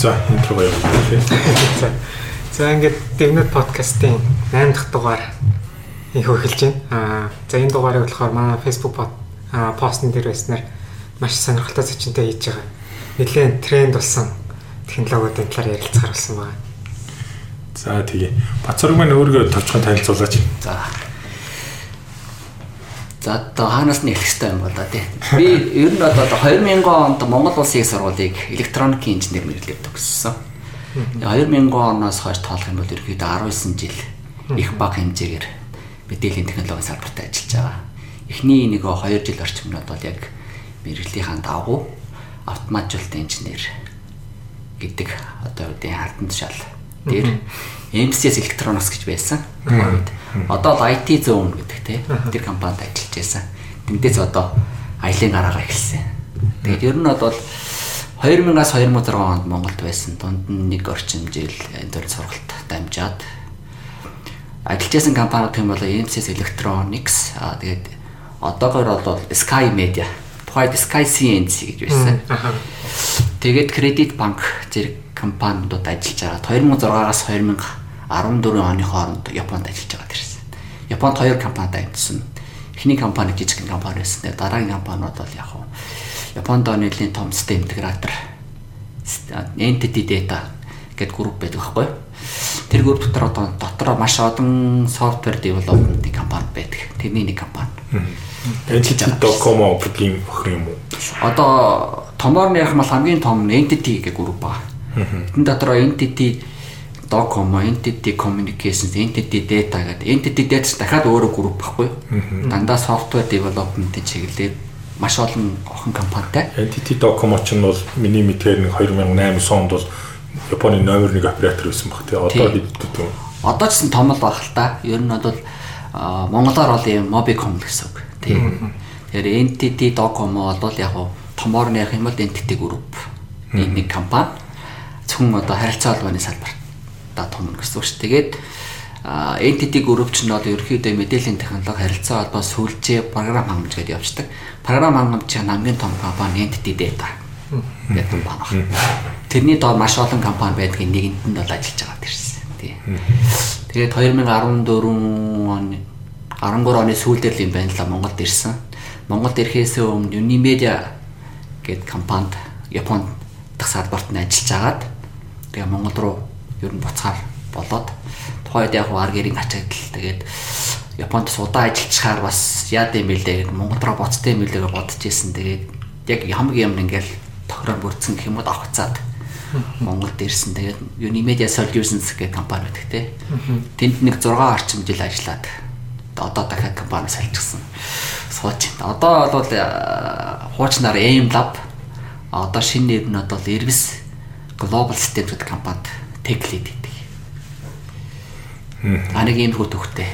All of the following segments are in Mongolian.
За интро гоё юм. За. За ингээд Дэвнэт подкастын 8 дахь дугаар их эхэлж байна. Аа за энэ дугаарыг болохоор манай Facebook постн дээр байснаар маш сонирхолтой зочинтой хийж байгаа. Нэлээд тренд болсон технологиудын талаар ярилцахаар болсон байна. За тэгээ. Бацург маань өөрийгөө товчхон танилцуулаач. За. За одоо хаанаас нь эхлэх юм болоо тий. Би ер нь одоо 2000 онд Монгол Улсын сургуулийг электроникийн инженер мэрлэгээр төгссөн. 2000 оноос хойш тоолох юм бол ерөөдөө 19 жил их бага хэмжээгээр мэдээллийн технологийн салбарт ажиллаж байгаа. Эхний нэг 2 жил орчимнод бол яг мэрэгжлийнхаа давгуу автоматжуулалтын инженер гэдэг одоо үеийн харданд шал дээр MCS Electronics гэж байсан. Одоо л IT zone гэдэг те тэр компанид ажиллаж байсан. Тэндээс одоо аялын гараагаа эхэлсэн. Тэгээд ер нь бол 2000-аас 2006 онд Монголд байсан. Дунд нь нэг орчим жил энэ төр сургалт дамжаад ажиллаж байсан компани гэх юм бол MCS Electronics аа тэгээд одоогоор бол Sky Media тухайд Sky CNC гэж байсан. Тэгээд Credit Bank зэрэг компаниудад ажиллаж байгаа. 2006-аас 2000 14 оны хооронд Японд ажиллаж байгаа тэрсэн. Японд хоёр компанид ажилласан. Эхний компани жижиг компани байсан. Дараагийн компаниуд бол яг хуу Японд нийлийн том систем интегратор Entity Data гэдэг групп байдаг байхгүй юу? Тэр групп дотор одоо дотроо маш олон software development компани байдаг. Тэрний нэг компани. Entity.com гэдэг охин юм уу? Одоо томоор нь ярих юм бол хамгийн том Entity гэх групп байна. Энд дотроо Entity Docom, Entity Communications, Entity Data гэдэг. Entity Data дахиад өөрөө групп баггүй. Дандаа software development-ийн чиглэлээр маш олон охин компанитай. Entity Docom ч нь бол миний мэдгээр нэг 2008 онд бол Японы номер 1 оператор байсан баг тий. Одоо хэд дүү. Одоо ч гэсэн том л баг л та. Ер нь бол монголоор бол юм Mobicom гэсэн үг тий. Тэгэхээр Entity Docom бол яг томоор нь ярих юм бол Entity Group нэг компани зөвхөн одоо харилцаа холбооны салбарт да том гэсэн үг ш. Тэгээд entity group ч нь бол ерөөхдөө мэдээллийн технологи харилцаа холбоо сүлжээ програм хангамж гэдээ явждаг. Програм хангамжийн хамгийн том компани entity data гэдэг байна. Тэрний доор маш олон компани байдгийн нэгэнд нь бол ажиллаж байгаа тэрсэн. Тий. Тэгээд 2014 оны 13 оны сүүлдэр л юм байна л Монголд ирсэн. Монголд ирэхээс өмнө Unimedia гэдэг компанид Японд дах салбарт нь ажиллаж агаад тэгээ Монгол руу ер нь буцаар болоод тухайд яг аргэрийн ачаагдал тэгээд Японд удаа ажиллачаар бас яад юм бэлээ Монгол руу буцтай юм бэлээ бодож исэн тэгээд яг хамгийн юм ингээл тохироо бүрдсэн гэх юм уу авахцаад Монголд ирсэн. Тэгээд Unimedia Solutions гэх компани байдаг те. Тэнд нэг 6 орчим жил ажиллаад одоо дахиад компани салжчихсан сууч. Одоо бол хуучнаар AIM Lab одоо шинэ нэр нь одоо Irvis Global Systems гэдэг компанид lead гэдэг. А нэг юм хөө төгтэй.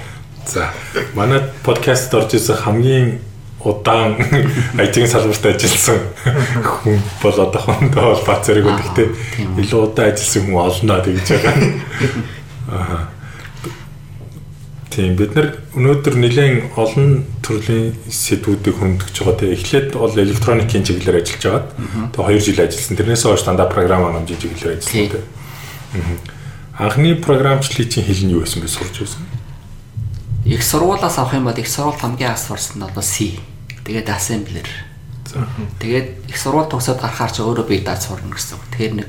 За манай подкастт орж ирсэн хамгийн удаан IT-ийн салбарт ажилласан хүн бол одоохондоо бол Бацэрэг гэхдээ илүү удаан ажилласан хүн олноо гэж байгаа. Аа. Тийм бид нар өнөөдөр нэлээд олон төрлийн сэдвүүдийг хөндөж байгаа. Тэгээ эхлээд бол электроникийн чиглэлээр ажиллаж байгаа. Тэгээ 2 жил ажилласан. Тэрнээс хойш дандаа програм хангамжийн чиглэлээр ажилласан. Анхны програмчлалын хэл нь юу байсан бэ сурч байсан? Их сургуулаас авах юм бол их сургууль хамгийн анх сурсан нь бол C. Тэгээд assembler. Тэгээд их сургууль төгсөөд гарахаар ч өөрөө бие даад сурна гэсэн. Тэгэхээр нэг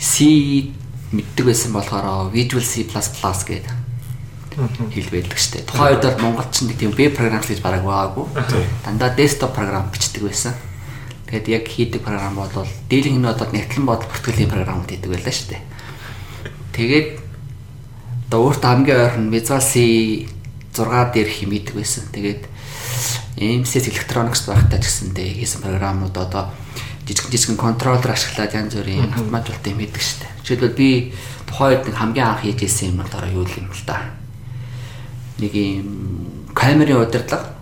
C мэддэг байсан болохоор Visual C++ гэдэг хэл байдаг штэ. Тухайн үед бол Монголд ч нэг тийм веб програм гэж бараг байгаагүй. Дандаа desktop програм бичдэг байсан. Тэгээд яг хийдэг програм бол дийлэнх нь одоо нэгтлэн бодол бүртгэлийн програмууд хийдэг байлаа штэ. Тэгээд одоо өөртөө хамгийн ойрхон Visual C 6 дээр химийдэг байсан. Тэгээд MCS Electronics байхдаа ч гэсэндээ хийсэн програмууд одоо жижиг жижиг контроллер ашиглаад янз бүрийн автомат болтой мэддэг шүү дээ. Жишээлбэл би тухайд нэг хамгийн анх хийж ирсэн юм дараа юу юм л да. Нэг юм камерын удирдлага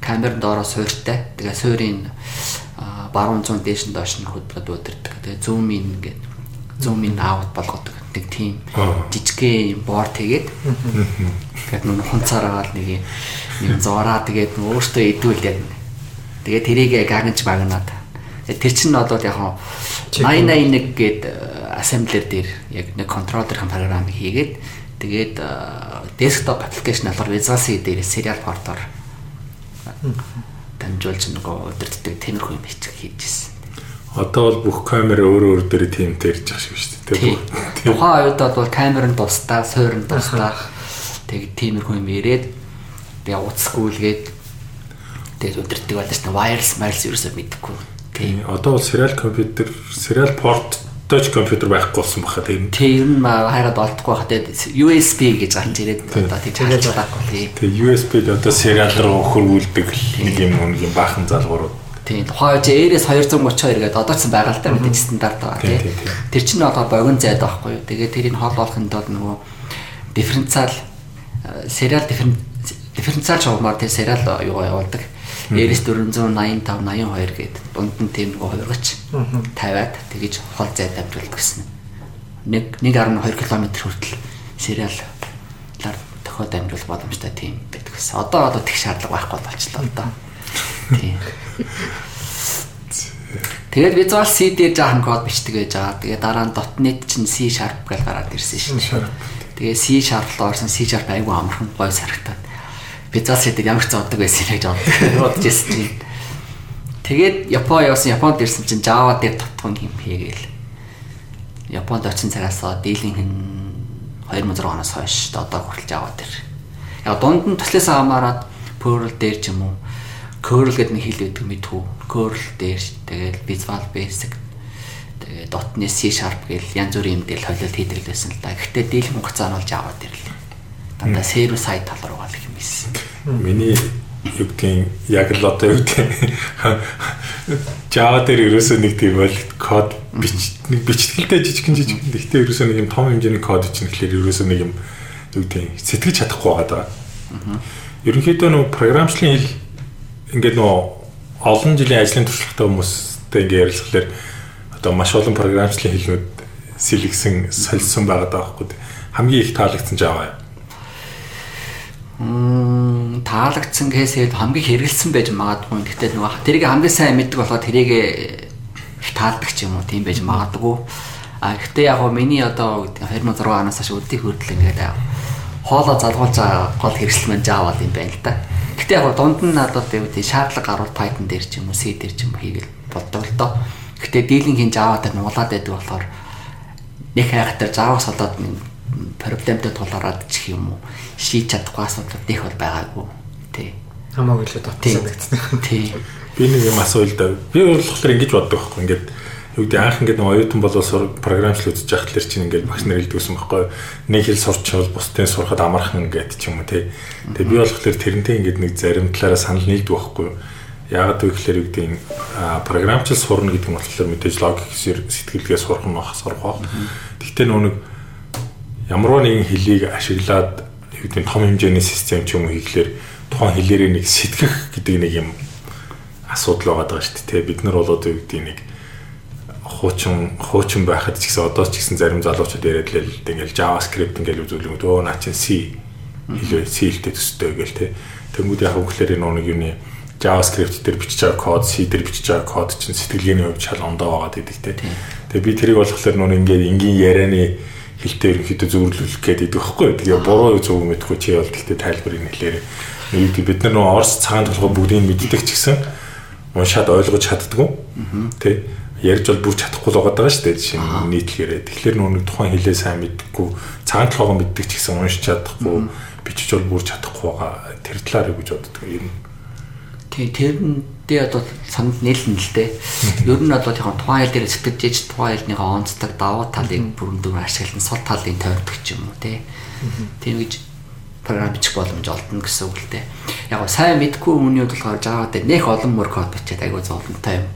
камерын доороо суурьтай. Тэгээ суурийн баруун зүүн дээш нь доош нь хөдөлгөд удирдаг. Тэгээ зүүм ин гэдэг зүүм ин аут болгодог нэг тийм жижигхэн борд тэгээд тэгээд нүн хунцаараа нэг юм зураа тэгээд өөртөө идвэл яг тэгээд тэрийг гагнж багнаад. Тэр чинь бол яг нь 8081 гээд assembler дээр яг нэг контроллерын програм хийгээд тэгээд desktop application болохоор Visual C дээр serial port-оор дамжуулж нөгөө өдөртдөг тиймэрхүү юм хийжсэн. Одоо бол бүх камер өөр өөр дээр тиймтэй ирж байгаа шүү дээ. Тийм. Тухайн үед бол камер нь тусдаа, суур нь тусдаа тэг тиймэрхүү юм ирээд тэгээ уцсгүүлгээд тэгээд өдөртдөг байдаг чинь wireless wireless ерөөсөө мэдэхгүй. Тийм. Одоо бол serial компьютер, serial port дооч компьютер байхгүй болсон баха тийм. Тийм маа хайгаад олдохгүй баха тэгээд USB гэж гарч ирээд одоо тийм тэгээд байхгүй тийм. Тэгээд USB-д одоо serial руу хөрвүүлдэг нэг юм нэг юм баахан залгуурууд Тийм тухайн үе ARS 232 гэдэг одоо ч байгаа л та мэдээж стандарт байгаа тийм. Тэр чинь одоо богино зайд байхгүй юу. Тэгээд тэрийг хол болохын тулд нөгөө дифференциал сериал дифференциал шугамар тийм сериал юу явуулдаг. ARS 485 82 гэдэг дунд нь тийм нөгөө хувиргач тавиад тэгэж хол зайд дамжуулдаг гэсэн. Нэг 1.2 км хүртэл сериалаар тохиод дамжуулах боломжтой тийм байдаг гэсэн. Одоо одоо тех шаардлага байхгүй болчихлоо одоо. Тийм. Тэгээд Visual C дээр жаахан код бичдэг байж байгаа. Тэгээд дараа нь .NET чинь C# гэж гараад ирсэн шүү дээ. Тэгээд C# руу орсон C# айгүй амархан гоё сарагтаад. Visual C дээр ямар ч зоддаг байсан гэж бодож ирсэн чинь. Тэгээд Япон явсан Японд ирсэн чинь Java дээр тотхон юм хийгээл. Японд очин цагаас дийлийнх нь 2006 оноос хойш одоо хүртэл Java дээр. Яг дунд нь туслаасаа хамаарат Perl дээр ч юм уу curl гэдэг нэг хэл өгдөг мэдхүү. curl дээр тэгээд visual basic тэгээд .NET C# гэл янз бүрийн юм дээр холиод хийдэг байсан л да. Гэхдээ дийлэн хугацаа нь бол Java дээр л. Дандаа server side тал руу гал юм ийсэн. Миний юу гэдгийг яг л одоо юу гэдгийг Java дээр ерөөсөө нэг тийм бол код бич нэг бичтгэлтэй жижигхэн жижигхэн гэхдээ ерөөсөө нэг юм том хэмжээний код чинь тэгэхээр ерөөсөө нэг юм юу гэдгийг сэтгэж чадахгүй байгаа. Ерөнхийдөө нөгөө програмчлалын хэл ингээд нөө олон жилийн ажлын туршлагатай хүмүүстэй ингээд ярилцахлаар одоо маш олон програмчлалын хэлнүүд сэлгсэн солисон байгаа даахгүй хамгийн их таалагдсан жаа. Мм таалагдсан гэсээд хамгийн хэрэгэлсэн байж магадгүй. Гэхдээ нөгөө тэрийг хамгийн сайн мэддэг болохоор тэрийг таалдаг ч юм уу тийм байж магадгүй. А гэхдээ яг гоо миний одоо 2006 оноос хойш өдний хүртэл ингээд хоолоо залгуулж байгаа гол хэрэгсэл маань Java юм байна л да. Гэтэ яг дунд нь надад юу гэдэг шаардлага гарвал Python дээр ч юм уу C дээр ч юм хийгээл боддог л доо. Гэтэ дийлинг хийн Java дээр нуулаад байдаг болохоор нэг хайхтар Java-с болоод проблемтэй тулгараад ч юм уу шийдэж чадахгүй асуудал их бол байгаагүй. Тий. Хамаагүй л дотсон гэсэн. Тий. Би нэг юм да. Би болохоор ингэж боддог байхгүй ингээд юу гэдэг анх ингээд нэг оюутан болоод програмчлал үзэж явах тэлэр чинь ингээд багш нар хэлдэгсэн байхгүй нэг хэл сурчвал бусдын сурахад амархан гэдэг ч юм уу тий. Тэгээ би болохоор тэрнтэй ингээд нэг зарим талаараа санал нийлдэг байхгүй яагаад вэ гэхээр юу гэдэг програмчлал сурна гэдэг нь болохоор мэдээж логик сэтгэлгээ сурах нь бах сурах баг. Гэхдээ нөө нэг ямарваа нэгэн хэлийг ашиглаад юу гэдэг том хэмжээний систем ч юм уу хийхлээр тухайн хэлээрээ нэг сэтгэх гэдэг нэг юм асуудал байгаа даа шүү дээ. Бид нар болоод юу гэдэг нэг хуучин хуучин байхад ч гэсэн одоо ч гэсэн зарим залуучууд яриад л ингээл JavaScript ингээл үзүүлэнгүүд өө наа чинь C хэлээ C хэлтэй төстэй гэл те. Тэнгүүд яг үгээр энэ нэг юуны JavaScript дээр бичиж байгаа код C дээр бичиж байгаа код чинь сэтгэлгээний хувьд шал ондоо байгаа гэдэг те. Тэгээ би тэрийг болохоор нөр ингээд энгийн ярианы хэлтэй ерөнхийдөө зөвөрлүүлэх гээд идэх байхгүй. Тэгээ буруу зөв мэдгүй чи бол гэхдээ тайлбарыг хэлээрээ. Нэг бид нар нөө Орос цагаан толгой бүгдийг мэддэг ч гэсэн уншаад ойлгож чаддгүй. Тэ ярьж бол бүр чадахгүй л байгаа шүү дээ жишээ нь нийтлэгээрээ. Тэгэхээр нөгөө тухайн хэлээ сайн мэдгүй цагаан толгойгоо мэддэг ч гэсэн уншиж чадахгүй бичиж бол бүр чадахгүй байгаа. Тэр талаар юу гэж боддог юм. Тий тэрэндээ одоо санд нээлнэ л дээ. Ер нь одоо тийм тухайн хэл дээр сэтгэж ээж тухайн хэлнийхээ онцлог давуу талыг бүрэн дүр ашиглан сул талыг тойрдог ч юм уу тий. Тийм гэж програм бичих боломж олдно гэсэн үг л дээ. Яг сайн мэдгүй хүний хувьд болохоор дээр нэх олон мөр код бичээд айгүй зовлонтой юм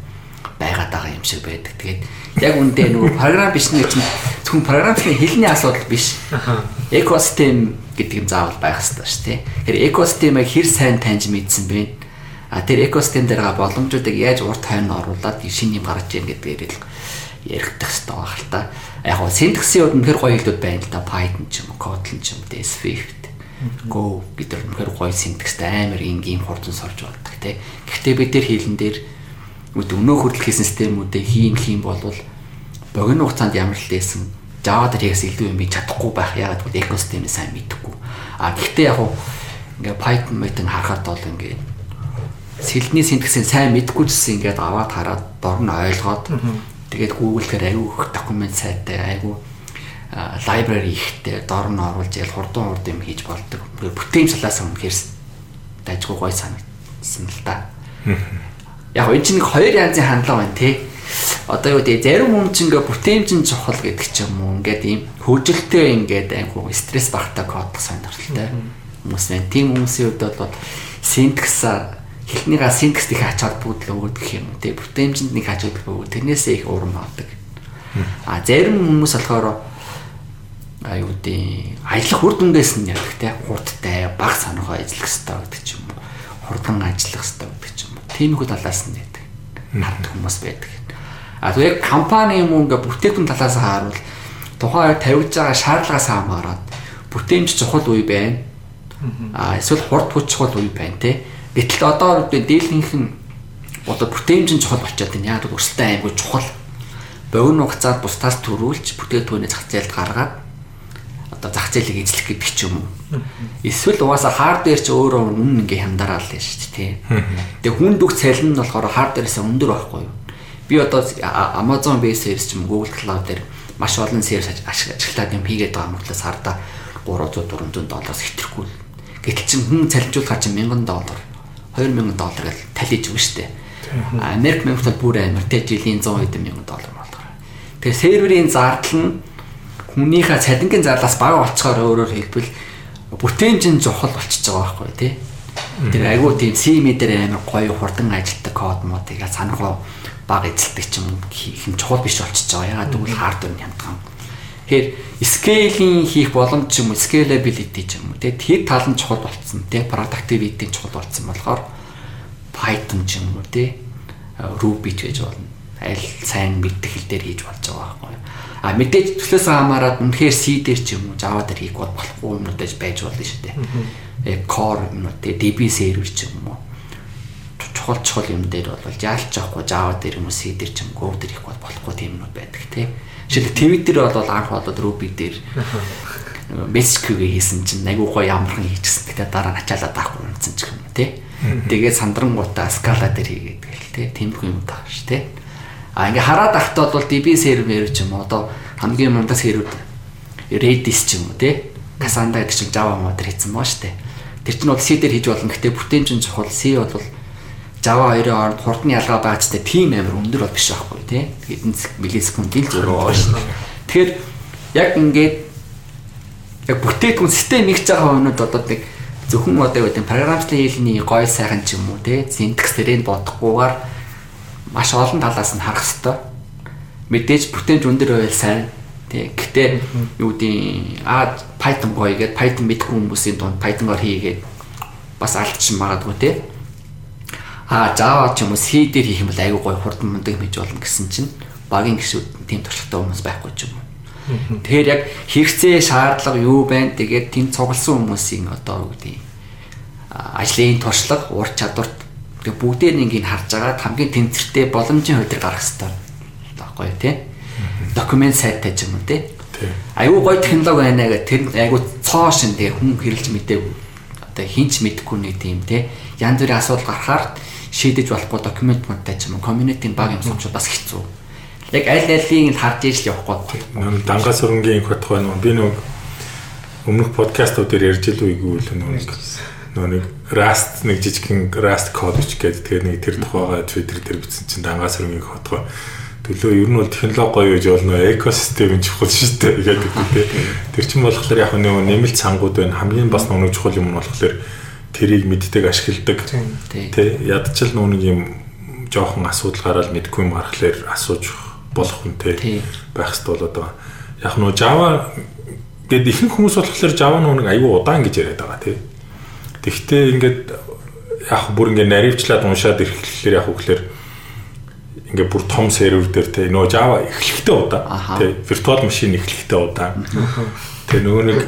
байгаад байгаа юм шиг байдаг. Тэгээд яг үндэ нөгөө програм биш нэг чинь зөвхөн програмын хэлний асуудал биш. Экосистем гэдэг юм заавал байх хэрэгтэй шүү дээ. Тэгэхээр экосистемыг хэр сайн таньж мэдсэн бэ? А тэр экосистем дээр байгаа боломжуудыг яаж урт хойно оруулаад шинэ юм гаргаж ийн гэдгээр л яригдах хэрэгтэй байна л та. Яг гоо синтаксийн үед үнэхэр гоё хэлүүд байна л да. Python ч юм уу, Kotlin ч юм уу, Swift, Go гэдэг үнэхэр гоё синтакстай амар энгийн хурдан сурж болдог тий. Гэхдээ бид тэр хэлэн дээр үүд өнөө хүртэл хийсэн системүүдээ хийн хийн болвол богино хугацаанд ямар л дээсэн Java дээр хийх илүү юм би чадахгүй байх яагаад гэвэл экосистемээ сайн мэдэхгүй. А гэхдээ яг ингээ Python мэтэн харахад бол ингээ сэлний синтаксыг сайн мэдгүй гэсэн ингээд аваад хараад дор нь ойлгоод тэгээд Google дээр аюу их документ сайтай аюу library ихтэй дор нь оруулж ял хурдан хурд юм хийж болдог. Бүтэем салаас өмнөхөр дайггүй гой санагдсан л да. Яг энэ чинь хоёр янзын хандлага байна тий. Одоо юу гэдэг зарим хүн чинь ингээ бүтээмжин чухал гэдэг ч юм уу ингээд ийм хөөжилтэй ингээд айгу стресс багтаа кодох сонирхолтой хүмүүс байна. Тийм хүмүүсийн хувьд бол синтакс эхнийгаа синтакс их ач холбогдол өгдөг юм тий. Бүтээмжинд нэг ач холбогдол өгдөг. Тэрнээсээ их урам авдаг. А зарим хүмүүс болохоор аюудын ажиллах үр дүнгээс нь яг тий хурдтай баг сонирхоо ажиллах хэрэгтэй гэдэг ч юм уу. Хурдан ажиллах хэрэгтэй Тиймэрхүү талаас нь байдаг. Хардаг хүмүүс байдаг. А тэгээ компани юм уу ингээ бүтээгдэхүүн талаас харуул тухайн тавьж байгаа шаардлагаас хамаарат бүтээмж чухал үе байна. А эсвэл хурд хүч чухал үе байна те. Гэтэл одоо дийлэнх нь одоо бүтээмж нь чухал болчиход байна. Яг өрсөлдөөн аймаг чухал. Богино хугацаад бусдаас төрүүлж бүтээгдэхүүнээ зах зээлд гаргаад одоо зах зээлийг эзлэх гэдэг ч юм уу. Эсвэл угаасаа хардвер ч өөрөө үнэн ингээ хямдараа л шүү дээ тий. Тэгээ хүнд үг цалин нь болохоор хардверээс өндөр байхгүй юу? би одоо Amazon Web Service ч юм Google Cloud дээр маш олон сервис ашиглаад юм хийгээд байгаа мөртлөөс хардаа 300 400 доллараас хэтрэхгүй. Гэтэл чин хүн цалинжуулахаар чинь 1000 доллар 2000 доллар гэж талиж өгнө штэ. Америк мөнгөд бүр амар тэ жилийн 100 хэдэн мянган доллар болдог. Тэгээ серверийн зардал нь хүнийхээ цалингийн зарлаас бага болцохоор өөрөөр хэлбэл бүтээмжин жохол болчихж байгаа байхгүй тий. Тэр айгуу тийм CM дээр амар гоё хурдан ажилтдаг код мод тэгээ санахуу баг эзэлдэг ч юм их нь чухал биш болчихж байгаа. Ягаад гэвэл хардвер нь хямдхан. Тэгэхээр scale-ing хийх боломж ч юм уу, scalability ч юм уу, тэгээд хэд тал нь чухал болцсон, тэгээд productivity чухал болцсон болохоор Python ч юм уу, тий Ruby ч гэж болно. Аль сайн мэддэг хэл дээр хийж болж байгаа байхгүй. А мэдээж төслөөс хамаарат үнэхээр C дээр ч юм уу, Java дээр хийх болохгүй юмнууд байж болно шүү дээ. Э core юмнууд, DB server ч юм уу чухал чухал юм дээр бол яалч авахгүй Java дээр юм уу C дээр ч юм Go дээр их болохгүй тийм юмуд байдаг тий. Жишээлбэл Twitter бол анх болоод Ruby дээр message-гээ хийсэн чинь айгүй гоё ямархан хийчихсэн. Гэтэ дараа нь ачаалаад авахгүй юмсан ч юм тий. Тэгээд сандрангуудаа Scala дээр хийгээд гэл тий. Тэмхүү юм таа ш тий. А ингээ хараад ахтаа бол DB server ч юм одоо хамгийн мандас хэрүүд Redis ч юм уу тий. Cassandra гэдэг чинь Java мод дээр хийсэн баа штэ. Тэр чинь бол C дээр хийж болно. Гэтэ бүтээмжин чухал C бол Java 2-ын оронд хурдны ялгаа байцтай тийм амар өндөр бол биш байхгүй тий. Хэдэн миллисекундын л зөрөө шүү. Тэгэхээр яг ингээд яг бүтээгдэхүүн систем нэгж байгаа хүмүүс одоо нэг зөвхөн одоо гэдэг програмчлалын хэлний гой сайхан ч юм уу тий. Синтекс дээрээ бодохгүйгээр маш олон талаас нь харах хэрэгтэй. Мэдээж бүтээмж өндөр байвал сайн тий. Гэтэ юу гэдэг а Python гоё гэдэг Python мэдгүй хүмүүсийн дунд Python-оор хийгээд бас алдчих магадгүй тий А Java ч юм уу C дээр хийх юм бол айгүй гой хурдан мундаг хийж болно гэсэн чинь багийн гişүүд тийм туршлагатай хүмүүс байхгүй ч юм уу. Тэгэхээр яг хэрэгцээ шаардлага юу байна? Тэгээд тийм цугласан хүмүүсийн одоо юу гэдэг ажлын туршлага, ур чадвар тэгээд бүгдээр нэг ин харж агаад хамгийн тэнцвэртэй боломжийн хувьд гаргах хэрэгтэй. Баггүй тий. Документ сайттай ч юм уу тий. Айгүй гой технологи байна гэх тэр айгүй цоо шин тэгээ хүн хэрэлж мэдээгүй. Одоо хинч мэдэхгүй нэг тийм тий. Янз бүрийн асуудал гарахаар шийдэж болохгүй документ модтай ч юм уу community баг юм сонсч бас хэцүү. Яг аль алийг л харж иж л явахгүй. Дангаас өрнгийн их бодох байна. Би нэг өмнөх подкастууд дээр ярьж л үгүй л нэг нэг Rust нэг жижигхэн Rust бич гэдэг тэгээд нэг тэр тухайгаа Twitter дээр бичсэн чинь дангаас өрнгийн бодох төлөө ер нь бол технологи гоё гэж болно экосистем нь чухал шүү дээ гэдэг үү тэр чинь болохоор яг нэг нэмэлт сангууд байна хамгийн бас нэг чухал юм нь болохоор тэрийг мэддэг ашигладаг. Тэ ядчил нүг юм жоохон асуудал гараад мэдгүй юм гарахлаар асууж болох үнтэй байх хэрэгтэй болоод байгаа. Яг нөө Java гэд ихэнх хүмүүс болохоор Java нүг аюу удаан гэж яриад байгаа тий. Тэгвэл ингээд яг бүр ингээд наривчлаад уншаад ирэхлээр яг үгээр ингээ бүр том сервер дээр те нөө Java эхлэхдээ удаа те виртуал машин эхлэхдээ удаа тэгээ нөгөө нэг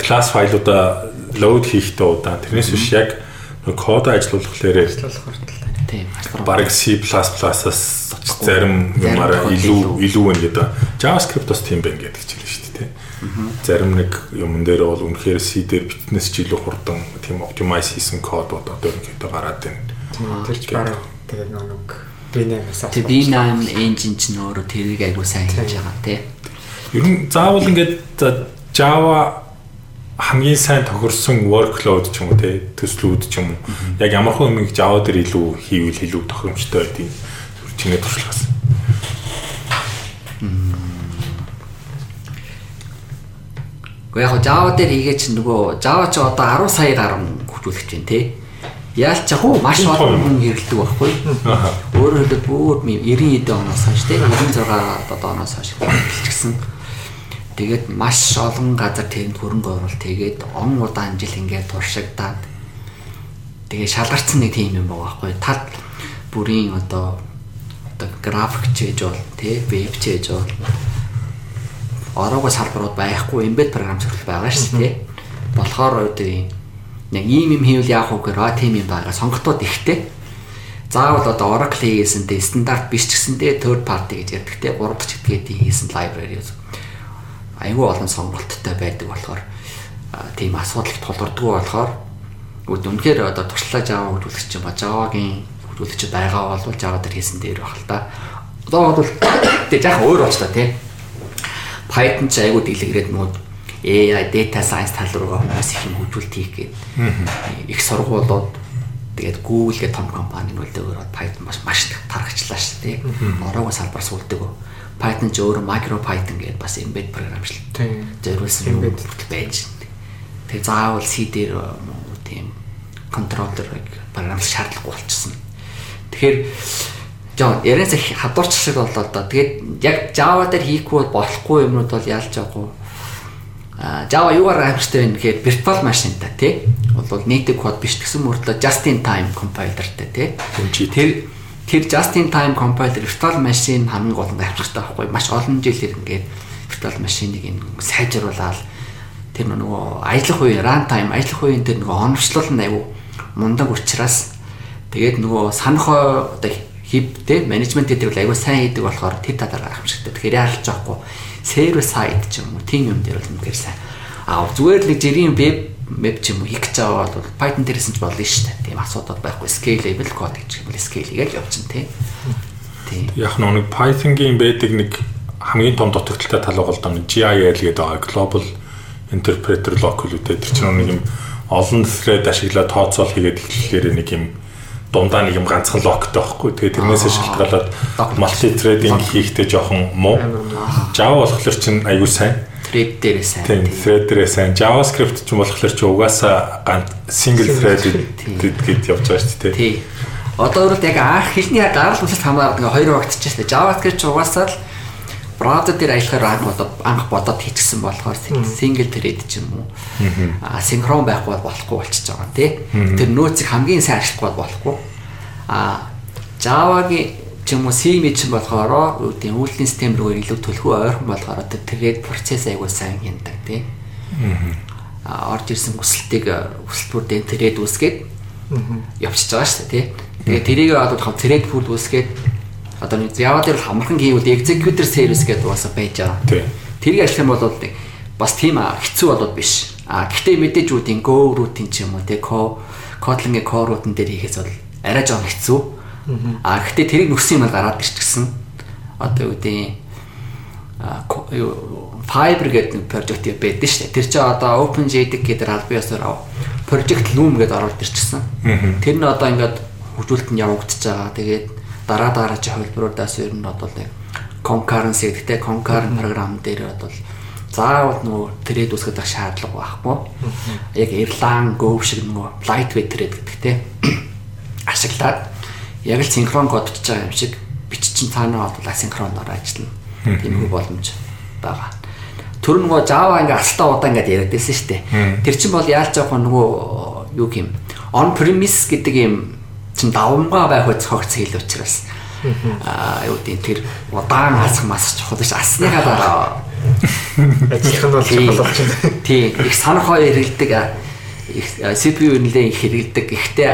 класс файлуудаа лоуд хийхдээ удаан. Тэрнээс биш яг нэг код ажилуулахлаарэ ажиллуулах хүртэл. Тийм. Бараг C++-аас зарим юмараа илүү илүү байна гэдэг. JavaScript бас тийм байна гэдэг чинь шүү дээ. Зарим нэг юмн дээр бол үнэхээр C дээр битнес ч илүү хурдан тийм optimize хийсэн кодууд одоо ерөнхийдөө гараад байна. Тэр ч бараг тэгээд нэг B8-аас Тэг B8 engine ч нөөрө тэрийг айгуу сайн хийж байгаа тий. Ер нь заавал ингээд Java хамгийн сайн тохирсон workload ч юм уу те төслүүд ч юм уу яг ямар хөө юмыг Java дээр илүү хийвэл илүү тохиромжтой байдгийг чинээ туршлагаас. Гэхдээ яг Java дээр хийгээ чинь нөгөө Java ч одоо 10 сая гаруй хөгжүүлэх чинь тий. Яалч яг уу маш олон хүн хэрэглэдэг байхгүй. Өөрөөр хэлбэл бүр 90 эд оноос хойш тий 96 одоо оноос хойш хэрэглэжсэн. Тэгээд маш олон газар тэнд хөрөнгө оруулалт тэгээд он удаан жил ингээд туршигдаад тэгээд шалгарсан нэг тийм юм байгаа байхгүй. Тал бүрийн одоо одоо график чийж бол тий веб чийж бол ороогүй салбарууд байхгүй embed програм зөвлөл байгаа шүү дээ. Болохоор одоо яг ийм юм хийвэл яах вэ а тийм юм байгаа сонголтууд ихтэй. Заавал одоо Oracle хийгээсэнтэй стандарт биш ч гэсэндээ third party гэж ярьдаг те 3 дахь этгээдийн хийсэн library юу. Айгүй олон сонголттой байдаг болохоор тийм асуудалд тулгардгүй болохоор үнэхээр одоо туршлаа Java хөгжүүлэгч ба Java-гийн хөгжүүлэгч байгаа бол Java дээр хийсэн дээр баг л та. Одоо бол тэг яг өөр болч та тий. Python ч айгүй дэлгэрээд мод AI data science тал руугаа хүмүүс их юм хөгжүүлэлт хийх гээд их сургуулиуд тэгээд Google гэх том компани нь үлдээгөр Python маш маш тархачлаа шүү дээ. Ороогүй салбар суулдаг. Python ч өөр micro Python гэдэг бас embed програм шүү дээ. Зориулсан юм байж. Тэгээд заавал C дээр тийм контроллерыг програмлах шаардлагагүй болчихсон. Тэгэхээр Жаа яриас их хадуурч шиг боллоо да. Тэгээд яг Java дээр хийхгүй болохгүй юмнууд бол ялж байгаагүй. А Java юугаар амжилттай вэ гэхээр virtual машинтай тий. Бол native код биш гэсэн мөртлөө just in time compilerтай тий. Тэр тэр just in time compiler virtual машин хамгийн гол нь амжилттай байхгүй маш олон жилээр ингээд virtual машиныг энэ сайжруулаад тэр нөгөө ажиллах үе runtime ажиллах үеийн тэр нөгөө оновчлол нь аюу мундаг учраас тэгээд нөгөө санахоо одоо хиптэй менежмент гэдэг бол аягүй сайн хийдэг болохоор тэр талаар гарах хэрэгтэй. Тэгэхээр яарч жоохгүй сервер сайт ч юм уу тийм юм дээр бол үнэхээр сайн. Аа зүгээр л нэг жирийн веб веб ч юм уу хийх гэж байгаа бол Python дээрсэн ч болно шүү дээ. Тийм асуудал байхгүй. Scalable code гэж юм бол scale-ийг явуулчихна тий. Тийм. Яг нэг Python-гийн байдаг нэг хамгийн том дутагдaltaй тал байгаа л да GIL гэдэг байгаа. Global Interpreter Local үтэй тэр чинь нэг юм олон thread ашиглаад тооцоол хийгээд эхлэхээр нэг юм дундаа нэг юм ганцхан локтой байхгүй. Тэгээ тэрнээсээ шалтгаалаад multi threading хийхдээ жоохон муу. Java болохоор чинь аюу сайн. Thread дээрээ сайн. Тийм, thread дээрээ сайн. JavaScript ч болохоор чи угаасаа ганц single thread гэд явж байгаа шүү дээ. Тийм. Одоо өөрөлд яг анх хэлний гарал үүсэлт хамаардаг хоёр багтчихсан. JavaScript ч угаасаа л браузер дээр ажиллахаар анх анх бодоод хийчихсэн болохоор single thread ч юм уу а синхрон байхгүй бол болохгүй болчихж байгаа тий. Тэр нөөцийг хамгийн сайн ашиглахгүй болохгүй. А Java-гийн ч юм уу C мэд ч болохоор гэдэг үйлдлийн систем рүү илүү төлхөө ойрхон болохоор тэр thread процесс аягүй сайн хяндаг тий. А орж ирсэн хүсэлтийг хүсэлт бүр дээр thread үүсгээд явчихж байгаа шүү дээ тий. Тэгээ тэрийг одоо thread pool үүсгээд одоо Java дээр хамархан хийвэл executor service гэдэг бас байж байгаа. Тэрийг ажиллах юм бол бас тийм хэцүү болоод биш. А гэхдээ мэдээж үүдийн Go routine ч юм уу те Kotlin-ийн core routine дээр хийхээс бол арай жоон хэцүү. А гэхдээ тэрийг нүссэн юм гараад ирчихсэн. Одоо үүдийн Fiber гэдэг project байдаг шүү дээ. Тэр чинь одоо OpenJDK гэдэг албан ёсоор project Loom гэдээ ороод ирчихсэн. Тэр нь одоо ингээд хөгжүүлэлт нь явагдаж байгаа. Тэгээд дараа дараа чи хувилбаруудаас ер нь бодвол нэг concurrency гэдэгтэй concurrent програм дээр бодвол заавал нөгөө трейд үсгэх шаардлага байхгүй. Яг Erlang Go шиг нөгөө lightweight трейд гэдэгтэй ашиглаад яг л синхрон кодчж байгаа юм шиг биччин цаанаа бол асинхроноор ажиллана. Тиймэрхүү боломж байгаа. Тэр нөгөө Java ингээ алтаа удаа ингээ яриадсэн шүү дээ. Тэр чинь бол яалч яг нөгөө юу юм on premise гэдэг юм чин давмгаа байх үз хогц хэл учраас аа юу гэдэг тэр удаан асах мас чухал биш асныхаа дараа ажиллах нь бол чухал болж байна. Тий, их санах хоёр хэрэгэлдэг их CPU нэлээ их хэрэгэлдэг. Гэхдээ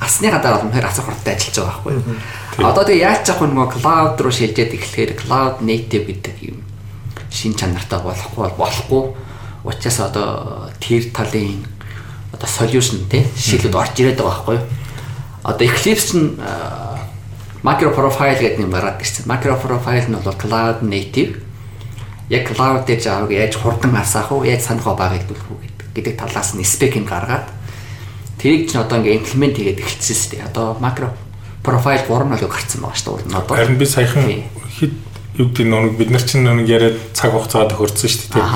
асныхаа дараа бол үнэхээр асар хурдтай ажиллаж байгаа байхгүй. Одоо тэгээ яаж ч яг нөгөө cloud руу шилжээд эхлэхээр cloud native гэдэг юм шин чанартай болохгүй бол болохгүй. Учираас одоо тэр талын одоо solution тий шилүүд орж ирээд байгаа байхгүй. Одоо Eclipse нь macro profile гэдэг юм гараад ирсэн. Macro profile нь бол cloud native яг cloud дээр жаавыг яаж хурдан асаах уу, яаж санах уу багыг дүүлэх гэдэг талаас нь спек юм гаргаад тэрийг ч одоо ингээ имплемент хийгээд эхэлсэн шүү дээ. Одоо macro profile 3 нь гарцсан байгаа шүү дээ. Одоо харин би саяхан хэд юу гэдэг нэг бид нар чинь нэг яриад цаг хугацаа тохирцсон шүү дээ.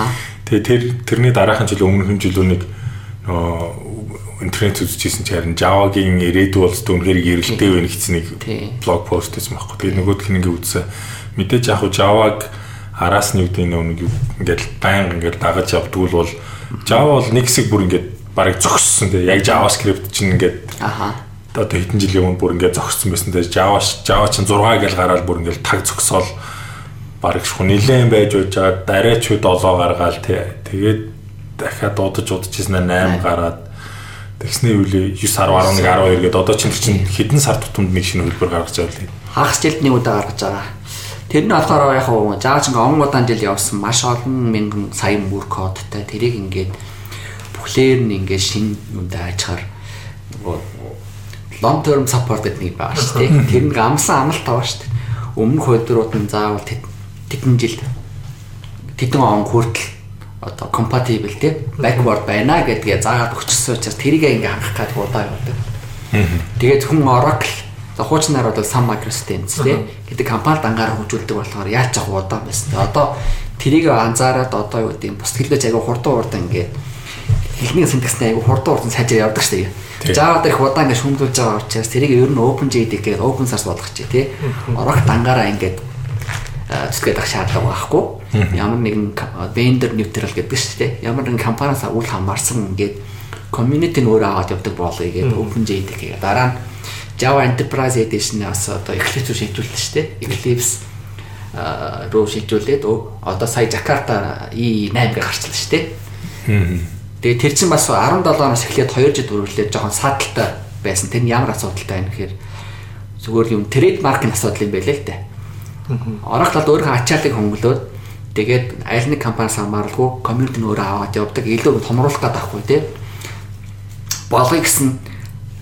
Тэгээ тэр тэрний дараахан жил өмнөх жилөө нэг нөө интернет үзчихсэн чи харин Java-гийн ирээдүй болс дүнхээр гэрэлтэй байна гэсэн нэг блог пост хийсэн байхгүй. Тэгээ нөгөөх нь ингээ үзсэн. Мэдээж яг Java-г араас нь гэдэг нэг ингээд баян ингээд дагаж явдггүй бол Java бол нэг хэсэг бүр ингээд барыг зогссон тийм яг JavaScript чинь ингээд аха. одоо хэдэн жилийн өмнө бүр ингээд зогссон байсан тийм Java Java чинь 6 гэж гараад бүр ингээд таг зогсоол барыг шху нилээн байж байж байгаа дараач 7 гаргаал тий. Тэгээд дахиад дуудаж удажсэн 8 гараад тэгсний үеийн 9 10 11 12 гээд одоо чинь чинь хэдэн сар тутамд нэг шинэ хөлбөр гаргаж байгаа л хагас жилд нэг удаа гаргаж байгаа. Тэр нь болохоор яг хуу жаач ингээ он удаан жил явсан. Маш олон мянган сая мөр кодтай. Тэрийг ингээд бүхлээр нь ингээд шин юмдаа ачаар нөгөө long term support гэдэг нэг байгаа шүү дээ. Тэр нэг амсан амлалт байгаа шүү дээ. Өмнөх хойдрууд нь заавал тэдэн жил тэдэн он хүртэл одоо compatible тий backward байна гэдгээ заагаад өгчсөн учраас тэрийг ингээ хангах гэдэг удаа явуулдаг. Тэгээд хүн Oracle За хуучнаар бол Sun Microsystems тий гэдэг компанид ангаараа хөгжүүлдэг болохоор яаж яг удаан байсан. Одоо тэрийг анзаараад одоо юу гэдэг бус хэлбэж аяга хурдан хурдан ингээд эхний синтаксны аяга хурдан хурдан сайжраа явдаг шүү дээ. Java дээр их удаан ингээд шүмжүүлж байгаа учраас тэрийг ер нь OpenJDK гэдэг open source болгох чи тий. Oracle ангаараа ингээд зүтгээд ах шаардлага байхгүй. Ямар нэгэн vendor neutral гэдэг шүү дээ. Ямар нэгэн компаниас үл хамаарсан ингээд community нь өөрөө аваад явдаг болгоё гэдэг OpenJDK гэдэг. Дараа нь Java Enterprise Edition-аас одоо Eclipse руу шийдвэрлсэн шүү дээ. Eclipse руу шийдвэрлээд одоо сая Jakarta E8 гэж гарчлаа шүү дээ. Тэгээ тэр чинь бас 17 оноос эхлээд 2 жил үргэлжлээд жоохон сааталтай байсан. Тэр нь ямар асуудалтай байна гэхээр зүгээр юм трейдмаркын асуудал юм байлээ л дээ. Oracle бол өөрийнхөө ачааллыг хөнгөлөөд тэгээд аль нэг компаниас хамааралгүй комьюнити нь өөрөө аваад явдаг илүү томруулах гэдэг ахгүй тий. Болгоё гэсэн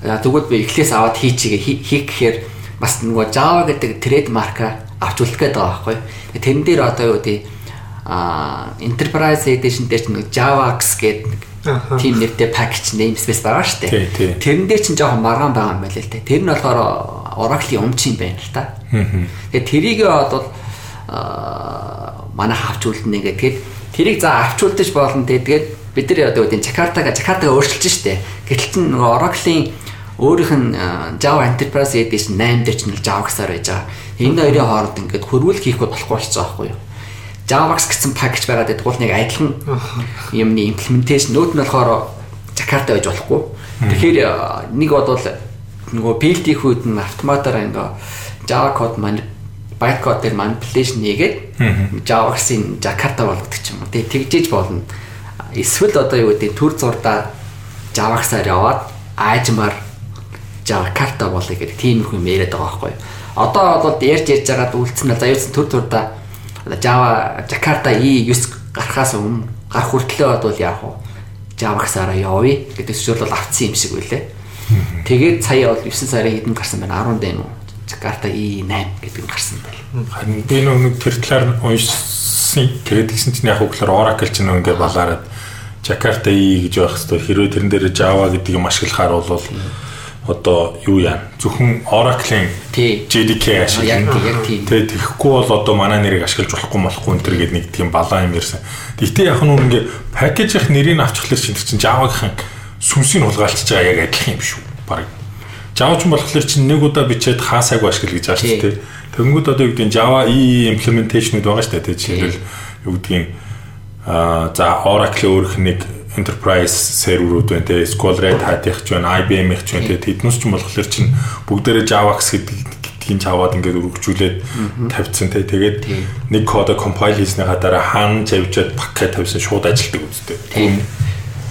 Тэгвэл би эхлээс аваад хийчихээ хийх гэхээр бас нөгөө Java гэдэг трейдмарка авч үлдэх гээд байгаа байхгүй. Тэрэн дээр одоо юу гэдэг а Enterprise Edition дээр чинь JavaX гэдэг team нэртэй package namespace байгаа шүү дээ. Тэрэн дээр чинь жоохон маргаан байгаа юм байна л дээ. Тэр нь болохоор Oracle-ийн өмч юм байна л та. Тэгээ тэрийг бол манай авч үлдэнэ гэдэг. Тэрийг за авч үлдэж болно тэгээд бид нар одоо үгүй Jakarta-га Jakarta-га өөрчилж штэ. Гэтэл нөгөө Oracle-ийн өөрийнх нь Java Enterprise Edition 8 дээр ч нэг Java-гсаар байж байгаа. Энэ хоёрын хооронд ингээд хөрвүүлэх хийх болохгүй болчихсон байхгүй юу? Java-X гэсэн package байгаад байдаг бол нэг адилхан юмны implementation нөт нь болохоор Jakarta байж болохгүй. Тэгэхээр нэг бодвол нөгөө хийх үед нь автоматар ингээ Java code маань bytecode дээр manipulation хийгээд Java-X-ийн Jakarta болгодог юм. Тэгээ тэгжээж болно. Эсвэл одоо юу гэдэг төр зурдаа Java-X-аар яваад аажмаар Jakarta болъё гэдэг тийм их юм яриад байгаа байхгүй. Одоо бол ярьж ярьж байгаад үлдсэн за юусэн төр турда Java Jakarta E9 гарахаас өмнө гарах хүртлээр бол яах вэ? Java-гсаараа явъя гэдэг зөвшөөрөл бол авцсан юм шиг байлээ. Тэгээд сая бол 9 сарын хэдэн гарсан байна 10 дэх юм уу? Jakarta E8 гэдэг нь гарсан байл. Харин би нэг тэр талаар уншсан. Тэгээд гисэн чинь яг хөглөр Oracle ч нэг ингээ балаараад Jakarta E гэж байх хэвээр хэрвээ тэрэн дээр Java гэдэг юм ашиглахаар бол одоо юу яа зөвхөн Oracle-ийн JDK ашиглана. Тэгээ тэгэхгүй бол одоо манай нэрийг ашиглаж болохгүй болохгүй энэ төр гэдэг нэг тийм балаа юм ярьсан. Гэхдээ яг нь ингээ пакэжийнх нэрийг авчихлаар чинь чинь Java-гийн сүнсийг хулгайлчихж байгаа яг адилхан юм шүү. Бараг. Java ч болохоор чинь нэг удаа бичээд хаасайг ашигла гэж шүү дээ. Тэнгүүд одоо юу гэдэг нь Java E implementation-ууд байгаа шүү дээ. Жишээлбэл юу гэдгийг аа за Oracle өөрөх нэг enterprise серверүүд байна те SQL Red Hat-ийнх ч байна IBM-ийнх ч байна те тэднээс ч болохоор чинь бүгдээрээ JavaX гэдгийг чаваад ингээд өргөжүүлээд тавьчихсан те тэгээд нэг кодо compile хийснийхаа дараа хаан завьжаад пакет тавьсан шууд ажилтдаг үстэй.